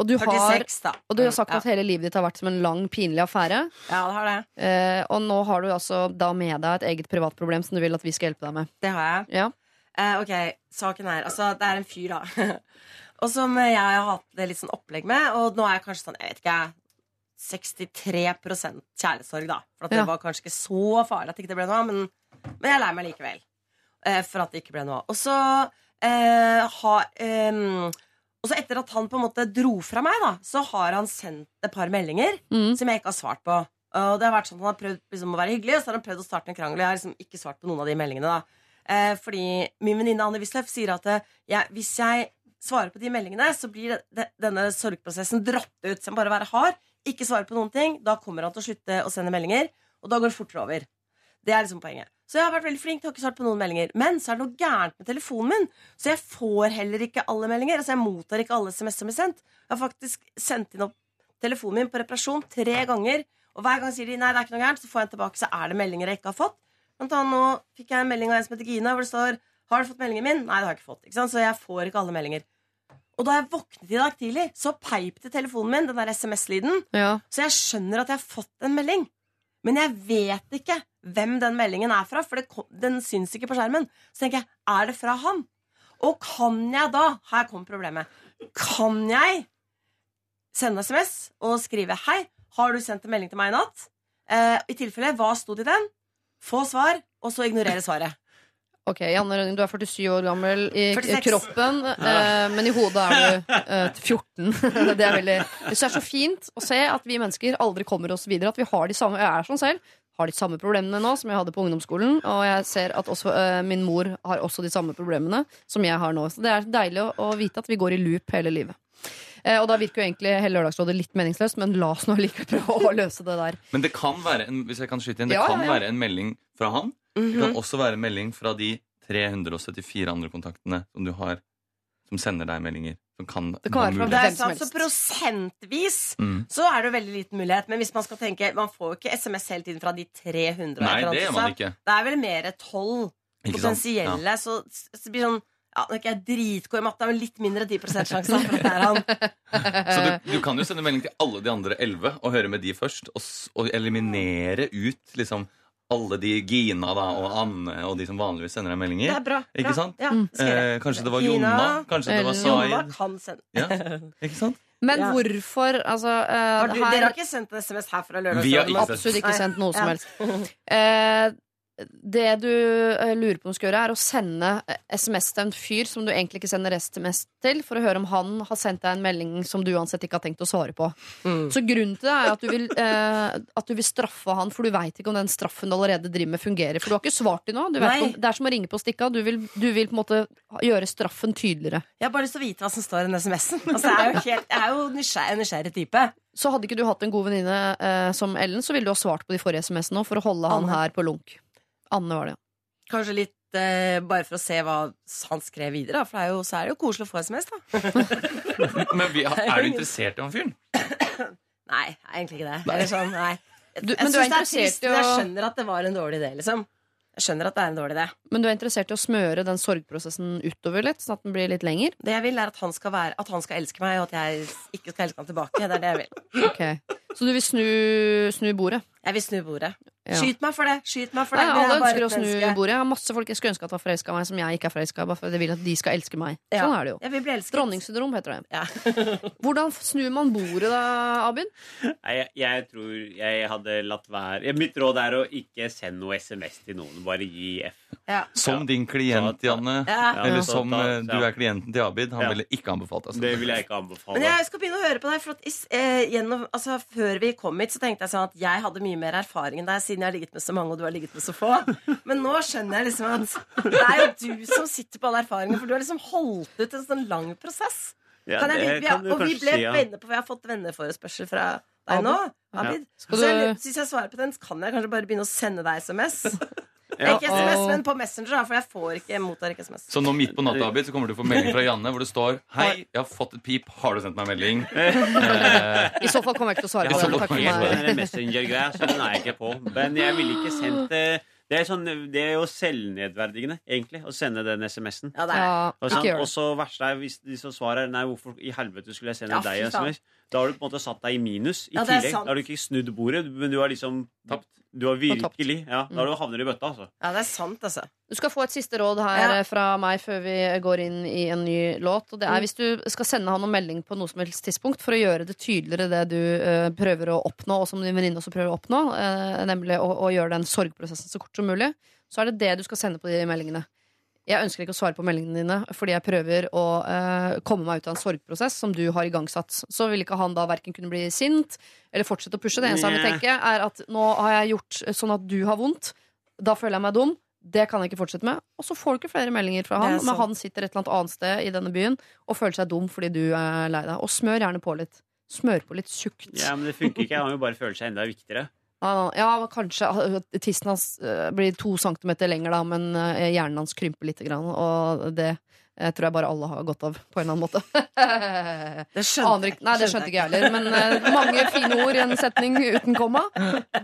Og du har, 46, da. og du har sagt at hele livet ditt har vært som en lang, pinlig affære. Ja, det har det. Eh, og nå har du altså da med deg et eget privatproblem som du vil at vi skal hjelpe deg med. Det har jeg. Ja. Uh, ok, saken er Altså, det er en fyr, da. (laughs) og som jeg har hatt det litt sånn opplegg med, og nå er jeg kanskje sånn, jeg vet ikke, 63% kjærlighetssorg, da. For at det var kanskje ikke så farlig at det ikke ble noe av, men, men jeg er lei meg likevel. uh, for at det ikke ble noe av. Og så uh, har um, Og så etter at han på en måte dro fra meg, da, så har han sendt et par meldinger Mm. som jeg ikke har svart på. Og det har vært sånn at Han har prøvd liksom, å være hyggelig, og så har han prøvd å starte en krangel. Jeg har liksom ikke svart på noen av de meldingene. da eh, Fordi min venninne Anne Wisløff sier at ja, hvis jeg svarer på de meldingene, så blir det, det, denne sorgprosessen dratt ut. Så jeg må bare være hard, ikke svare på noen ting. Da kommer han til å slutte å sende meldinger, og da går det fortere over. Det er liksom poenget. Så jeg har vært veldig flink til å ikke svare på noen meldinger. Men så er det noe gærent med telefonen min, så jeg får heller ikke alle meldinger. Altså Jeg mottar ikke alle SMS som er sendt. Jeg har faktisk sendt inn opp telefonen min på reparasjon tre ganger. Og hver gang sier de nei, det er ikke noe gærent, så får jeg den tilbake, så er det meldinger jeg ikke har fått. Blant annet nå fikk jeg en melding av en som heter Gina, hvor det står Har du fått meldingen min? Nei, det har jeg ikke fått. Ikke? Så jeg får ikke alle meldinger. Og da jeg våknet i dag tidlig, så peip det telefonen min, den der SMS-lyden. Ja. Så jeg skjønner at jeg har fått en melding. Men jeg vet ikke hvem den meldingen er fra, for kom, den syns ikke på skjermen. Så tenker jeg, er det fra han? Og kan jeg da Her kom problemet. Kan jeg sende SMS og skrive 'Hei, har du sendt en melding til meg i natt?' Eh, I tilfelle, hva sto det i den? Få svar, og så ignorere svaret. (laughs) Ok, Janne Rønning, du er 47 år gammel i 46. kroppen, eh, men i hodet er du eh, 14. (laughs) det er veldig Det er så fint å se at vi mennesker aldri kommer oss videre. At vi har de samme Jeg er sånn selv. Har de samme problemene nå som jeg hadde på ungdomsskolen. Og jeg ser at også eh, min mor har også de samme problemene som jeg har nå. Så det er deilig å, å vite at vi går i loop hele livet. Eh, og da virker jo egentlig hele Lørdagsrådet litt meningsløst, men la oss nå likevel prøve å løse det der. Men det kan være en, hvis jeg kan skyte inn, det Ja, kan ja, ja. være en melding fra han. Det kan også være en melding fra de 374 andre kontaktene som du har, som sender deg meldinger. Som kan, Det kan være fra Det er Hvem som sant, så prosentvis Mm. så er det jo veldig liten mulighet. Men hvis man skal tenke Man får jo ikke SMS hele tiden fra de 300. Nei, det gjør man ikke. Det er vel mer tolv Ikke sant? potensielle, så, så det blir sånn ja, Nå er ikke jeg dritgod i matte, men litt mindre 10 sjanse for at det er han. (laughs) Så du, du kan jo sende melding til alle de andre elleve og høre med de først. Og, og eliminere ut liksom alle de Gina da, og Anne og de som vanligvis sender deg Det er bra. Ikke bra. sant? Ja, gjøre. Eh, kanskje det var Gina, Jonna? Kanskje det var Jonna Zaid? kan sende. Ja, (laughs) ikke sant? Men Ja. hvorfor Altså, uh, Har du, her dere har ikke sendt en SMS her fra Vi har ikke sendt. Absolutt ikke sendt noe som Ja. helst. Eh, det du eh, lurer på om du skal gjøre, er å sende eh, SMS til en fyr som du egentlig ikke sender SMS til, for å høre om han har sendt deg en melding som du uansett ikke har tenkt å svare på. Mm. Så grunnen til det er at du vil, eh, at du vil straffe han, for du veit ikke om den straffen du allerede driver med, fungerer. For du har ikke svart til noe. Om, det er som å ringe på stikka. Du vil, du vil på en måte gjøre straffen tydeligere. Jeg har bare lyst til å vite hva som står i den SMS-en. Altså, jeg er jo, helt, jeg er jo nysgjerrig, nysgjerrig type. Så hadde ikke du hatt en god venninne eh, som Ellen, så ville du ha svart på de forrige SMS-ene for å holde han her på lunk. Anne var det, ja. Kanskje litt eh, bare for å se hva han skrev videre. da, For det er jo, så er det jo koselig å få SMS, da. (laughs) Men vi, er du interessert i han fyren? (clears throat) Nei, egentlig ikke det. Eller sånn, nei. Du- jeg men du er det er interessert trist, i jeg skjønner at det var en dårlig idé, liksom. Jeg skjønner at det er en dårlig idé. Men du er interessert i å smøre den sorgprosessen utover litt, sånn at den blir litt lenger? Det jeg vil, er at han skal, være, at han skal elske meg, og at jeg ikke skal elske han tilbake. Det er det jeg vil. Ok. Så du vil snu, snu bordet? Jeg vil snu bordet. Ja. Skyt meg for det! Skyt meg for det. Alle er ønsker å snu bordet. Jeg har masse folk jeg skulle ønske at var forelska i meg, som jeg ikke er forelska i, bare fordi jeg vil at de skal elske meg. Ja. Sånn er det jo. Jeg vil bli elsket. Dronningssyndrom heter det. Ja. (laughs) Hvordan snur man bordet da, Abid? Nei, jeg, jeg tror jeg hadde latt være Mitt råd er å ikke sende noe SMS til noen. Bare gi F. Ja. Som din klient, Janne. Ja. Eller som eh, du er klienten til Abid. Han Ja. ville ikke anbefalt deg Det sånn. vil jeg ikke anbefale. Men jeg skal begynne å høre på deg. For at, eh, gjennom, altså, før vi kom hit, så tenkte jeg sånn at jeg hadde mye mer erfaring enn deg, siden jeg har ligget med så mange, og du har ligget med så få. Men nå skjønner jeg liksom at det er jo du som sitter på alle erfaringen, for du har liksom holdt ut en sånn lang prosess. Ja, Kan jeg, vi, kan du og vi ble si, ja. venner på Vi har fått venneforespørsel fra deg nå, Abid. Skal Så jeg, hvis jeg svarer på den, så kan jeg kanskje bare begynne å sende deg SMS. Ja. Ikke SMS, men på Messenger, da, for jeg får ikke, mottar ikke SMS. Så nå midt på natta Abid, så kommer du til å få melding fra Janne hvor det står Hei, jeg har fått et pip. Har du sendt meg melding? (laughs) Eh, I så fall kommer jeg ikke til å svare på den. Takk for meg. Den Messenger-greia, så den er jeg ikke på. Men jeg ville ikke sendt det. det er, sånn, det er jo selvnedverdigende, egentlig, å sende den SMS-en. Ja, det er Og så- verste er hvis de som svarer Nei, hvorfor i helvete skulle jeg sende Ja, deg. SMS? Da har du på en måte satt deg i minus i Ja, tillegg. Da har du ikke snudd bordet, men du har liksom Tapt. Du har virkelig Ja, da har du havner i bøtta, altså. Ja, det er sant, altså. Du skal få et siste råd her Ja. fra meg før vi går inn i en ny låt. Og det er hvis du skal sende han noen melding på noe som helst tidspunkt for å gjøre det tydeligere det du uh, prøver å oppnå, og som din venninne også prøver å oppnå, uh, nemlig å, å gjøre den sorgprosessen så kort som mulig, så er det det du skal sende på de meldingene. Jeg ønsker ikke å svare på meldingene dine fordi jeg prøver å eh, komme meg ut av en sorgprosess som du har igangsatt. Så vil ikke han da verken kunne bli sint eller fortsette å pushe. Det eneste han vil tenke, er at nå har jeg gjort sånn at du har vondt. Da føler jeg meg dum. Det kan jeg ikke fortsette med. Og så får du ikke flere meldinger fra han, men han sitter et eller annet annet sted i denne byen og føler seg dum fordi du er lei deg. Og smør gjerne på litt. Smør på litt tjukt. Ja, men det funker ikke. Han vil bare føle seg enda viktigere. Ja, ja, kanskje uh, tissen hans uh, blir to centimeter lenger, da, men uh, hjernen hans krymper lite grann. Og det eh, tror jeg bare alle har godt av, på en eller annen måte. (laughs) Det skjønte Aner nei, det skjønte ikke jeg heller. Men eh, mange fine ord i en setning uten komma.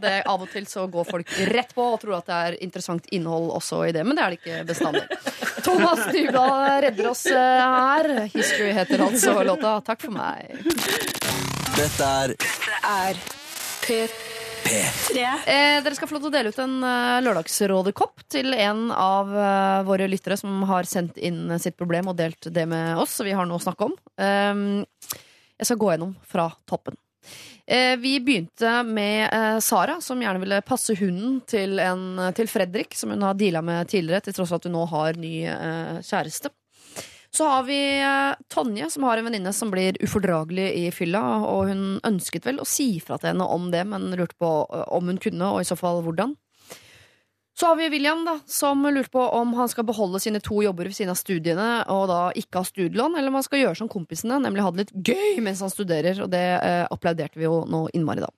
Det, av og til så går folk rett på og tror at det er interessant innhold også i det. Men det er det ikke bestandig. Thomas Dybdahl redder oss eh, her. 'History' heter altså låta. Takk for meg. Dette er Er P3. Eh, dere skal få lov til å dele ut en uh, Lørdagsrådet-kopp til en av uh, våre lyttere som har sendt inn sitt problem og delt det med oss. Så vi har noe å snakke om. Um, jeg skal gå gjennom fra toppen. Eh, vi begynte med eh, Sara, som gjerne ville passe hunden til, en, til Fredrik, som hun har deala med tidligere, til tross for at hun nå har ny eh, kjæreste. Så har vi eh, Tonje, som har en venninne som blir ufordragelig i fylla. Og hun ønsket vel å si fra til henne om det, men lurte på eh, om hun kunne, og i så fall hvordan. Så har vi William, da, som lurte på om han skal beholde sine to jobber ved siden av studiene, og da ikke ha studielån, eller om han skal gjøre som kompisene, nemlig ha det litt gøy mens han studerer. Og det eh, applauderte vi jo nå innmari, da.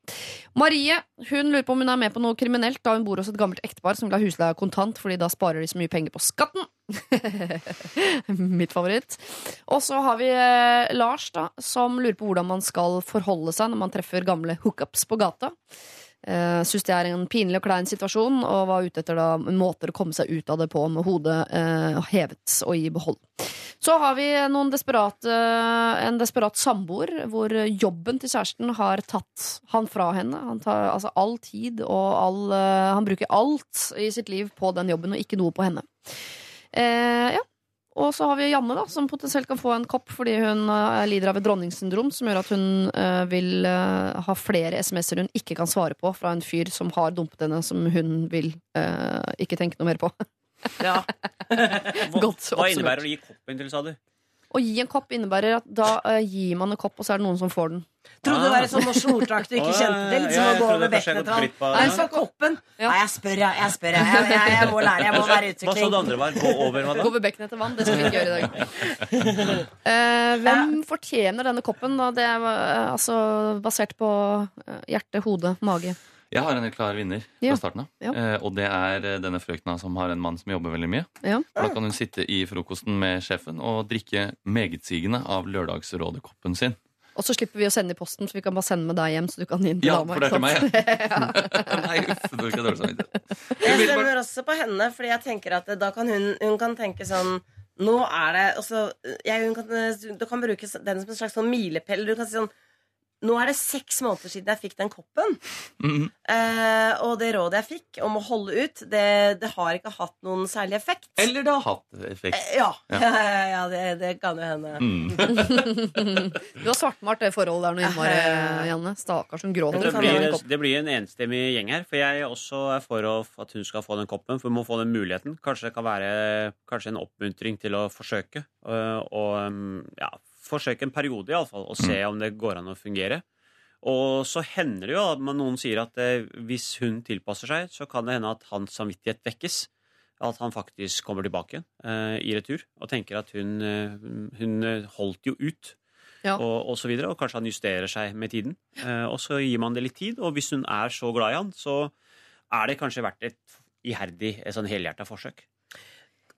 Marie hun lurer på om hun er med på noe kriminelt da hun bor hos et gammelt ektepar som vil ha husleie kontant, fordi da sparer de så mye penger på skatten. (laughs) Mitt favoritt. Og så har vi eh, Lars, da, som lurer på hvordan man skal forholde seg når man treffer gamle hookups på gata. Uh, Syns det er en pinlig og klein situasjon, og var ute etter da måter å komme seg ut av det på med hodet uh, hevet og i behold. Så har vi noen desperate, en desperat samboer hvor jobben til kjæresten har tatt han fra henne. Han tar altså all tid og all uh, Han bruker alt i sitt liv på den jobben, og ikke noe på henne. Uh, ja. Og så har vi Janne, da, som potensielt kan få en kopp fordi hun eh, lider av et dronningssyndrom, som gjør at hun eh, vil eh, ha flere SMS-er hun ikke kan svare på fra en fyr som har dumpet henne, som hun vil ikke tenke noe mer på. Ja. (laughs) Godt hva innebærer det å gi koppen til, sa du? Å gi en kopp innebærer at da eh, gir man en kopp, og så er det noen som får den. Trodde det var et sånn norsk ordtak du ikke kjente til. Litt som Ja, å jeg gå trodde over bekken gått etter glipp av Nei, det. så koppen. Ja. Nei, jeg spør, jeg. Jeg spør, jeg. Jeg, jeg, jeg må lære. Jeg må være i Hva sa utvikling. det andre var? Gå over hva Gå da? over bekken etter vann. Det skal vi ikke gjøre i dag. (laughs) Eh, hvem fortjener denne koppen? Da? Det er eh, altså basert på eh, hjerte, hode, mage. Jeg har en helt klar vinner fra Ja. starten av. Ja. Eh, og det er eh, denne frøkna som har en mann som jobber veldig mye. Ja. Da kan hun sitte i frokosten med sjefen og drikke megetsigende av Lørdagsrådekoppen sin. Og så slipper vi å sende i posten, så vi kan bare sende med deg hjem. Så du kan gi den til Ja, dama, for det er til ikke meg, ja. (laughs) (laughs) Nei, uff, det skal jeg dårlig samvittighet. (laughs) Jeg stemmer også på henne, fordi jeg tenker at da kan hun, hun kan tenke sånn Nå er det altså, jeg, hun kan, Du kan bruke den som en slags sånn milepæl. Du kan si sånn Nå er det seks måneder siden jeg fikk den koppen. Mm. Eh, og det rådet jeg fikk om å holde ut, det, det har ikke hatt noen særlig effekt. Eller det har hatt effekt. Eh, ja, Ja. (laughs) ja. ja det, det kan jo hende. Mm. (laughs) Du har svartmalt det forholdet der noe innmari, Janne. Stakkar som gråter. Det blir, en det blir en enstemmig gjeng her. For jeg også er for å, at hun skal få den koppen. For hun må få den muligheten. Kanskje det kan være kanskje en oppmuntring til å forsøke. Og, Og um, ja, forsøke en periode, iallfall. Og se om det går an å fungere. Og så hender det jo at noen sier at eh, hvis hun tilpasser seg, så kan det hende at hans samvittighet vekkes. At han faktisk kommer tilbake eh, i retur og tenker at hun, eh, hun eh, holdt jo ut. Ja. Og, og så videre, og kanskje han justerer seg med tiden. Eh, og så gir man det litt tid, og hvis hun er så glad i han, så er det kanskje verdt et iherdig, et sånn helhjerta forsøk.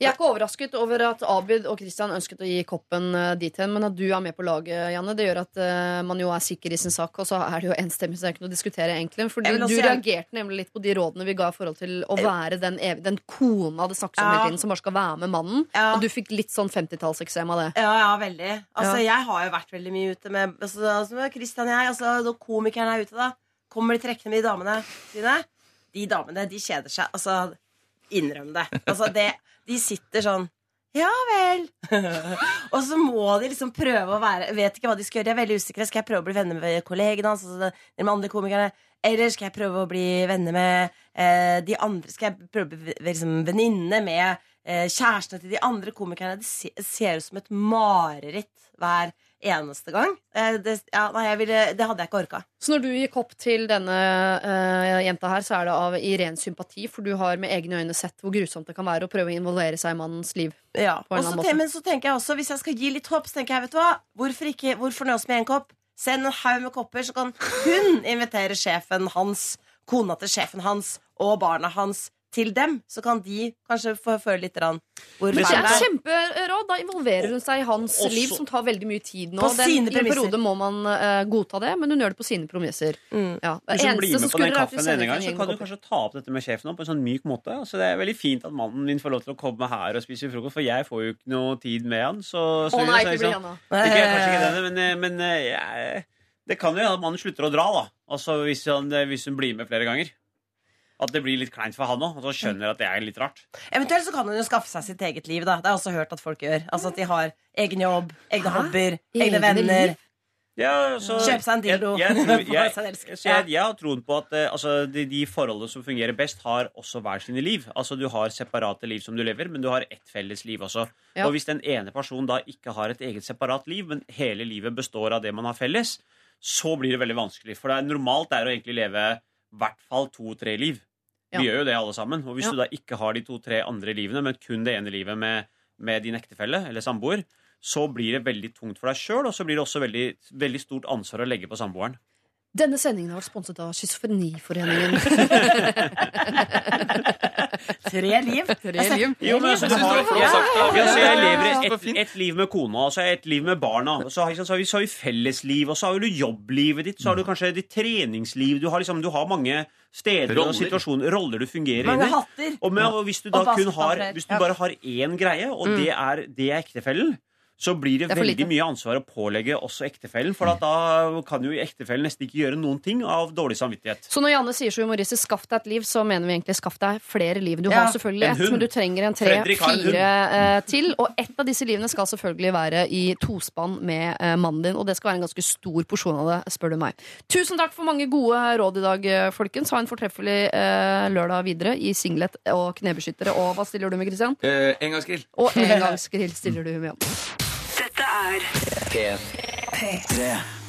Jeg er ikke overrasket over at Abid og Christian ønsket å gi koppen eh, dit hen, men at du er med på laget, Janne, det gjør at eh, man jo er sikker i sin sak, og så er det jo enstemmig, så det er ikke noe å diskutere, egentlig. For du, vil du reagerte nemlig litt på de rådene vi ga i forhold til å være den, den kona det snakkes om Ja. hele tiden, som bare skal være med mannen. Ja. Og du fikk litt sånn 50-tallseksem av det. Ja, ja, veldig. Altså, Ja. Jeg har jo vært veldig mye ute med altså, altså, Christian og jeg. Altså, når komikerne er ute, da kommer de trekkende med de damene sine. De damene de kjeder seg. Altså, innrøm det. Altså, det. De sitter sånn ja vel. (laughs) og så må de liksom prøve å være Vet ikke hva de skal gjøre. De er veldig usikre. Skal jeg prøve å bli venner med kollegene hans? Altså, med andre komikerne Eller skal jeg prøve å bli venner med eh, de andre? Skal jeg prøve å bli liksom, venninne med eh, kjærestene til de andre komikerne? Det ser ut som et mareritt hver eneste gang. Eh, det, ja, nei, jeg ville, det hadde jeg ikke orka. Så når du gikk opp til denne uh, jenta her, så er det av i ren sympati, for du har med egne øyne sett hvor grusomt det kan være å prøve å involvere seg i mannens liv. Ja, På en og annen måte. Men så tenker jeg også, hvis jeg skal gi litt håp, så tenker jeg, vet du hva, hvorfor ikke, hvorfor nøjes med en kopp? Send en haug med kopper, så kan hun invitere sjefen hans, kona til sjefen hans og barna hans til dem. Så kan de kanskje få føle litt rann hvor Men er det er. kjemperåd. Da involverer hun seg i hans Også- liv, som tar veldig mye tid nå. På Den, sine I en periode må man uh, godta det, men hun gjør det på sine premisser. Mm. Ja. Hvis hun blir med på den kaffen denne en gang, så kan du kanskje ta opp dette med sjefen på en sånn myk måte. Så det er veldig fint at mannen din får lov til å komme her og spise frokost, for jeg får jo ikke noe tid med han. Så, så Å nei, så- ikke bli så- Janna. Ikke, kanskje ikke denne, men, eh, men eh, jeg, det kan jo hende at mannen slutter å dra, da. Altså hvis, han, hvis hun blir med flere ganger. At det blir litt kleint for han òg, og så skjønner at det er litt rart. Eventuelt så kan hun jo skaffe seg sitt eget liv, da. Det har jeg også hørt at folk gjør. Altså at de har egen jobb, egne hobbyer, egne venner. Ja, så, Kjøp seg en dildo. Jeg, (laughs) jeg, jeg, jeg har troen på at eh, altså, de, de forholdene som fungerer best, har også hver sine liv. Altså Du har separate liv som du lever, men du har ett felles liv også. Ja. Og hvis den ene personen da ikke har et eget separat liv, men hele livet består av det man har felles, så blir det veldig vanskelig. For det er normalt det er å egentlig leve i hvert fall to-tre liv. Ja. Vi gjør jo det alle sammen. Og hvis Ja. du da ikke har de to-tre andre livene, men kun det ene livet med, med din ektefelle eller samboer, så blir det veldig tungt for deg sjøl, og så blir det også veldig, veldig stort ansvar å legge på samboeren. Denne sendingen har vært sponset av Schizofreniforeningen. (laughs) Tre liv. Tre liv. Jo, men altså, du Jeg har, var flott ja, sagt, da. ja, så jeg lever et, et liv med kona, og så har jeg et liv med barna. Og så har, så har vi, så har vi fellesliv, og så har du jobblivet ditt, så har du kanskje ditt treningsliv. Du har, liksom, du har mange steder og situasjoner, roller du fungerer Mange inn i. hatter. Og, med, og hvis du da Og kun har. Hvis du bare har én greie, og det, er, det er ektefellen, så blir det, Det veldig mye ansvar å pålegge også ektefellen. For at da kan jo ektefellen nesten ikke gjøre noen ting av dårlig samvittighet. Så når Janne sier så humoristisk 'skaff deg et liv', så mener vi egentlig 'skaff deg flere liv'. Du Ja, har selvfølgelig ett, men du trenger en tre-fire eh, til. Og ett av disse livene skal selvfølgelig være i tospann med eh, mannen din. Og det skal være en ganske stor porsjon av det, spør du meg. Tusen takk for mange gode råd i dag, eh, folkens. Ha en fortreffelig eh, lørdag videre i singlet og knebeskyttere. Og hva stiller du med, Christian? Eh, engangsgrill. Og (laughs) engangsgrill stiller du med. Dette er P3.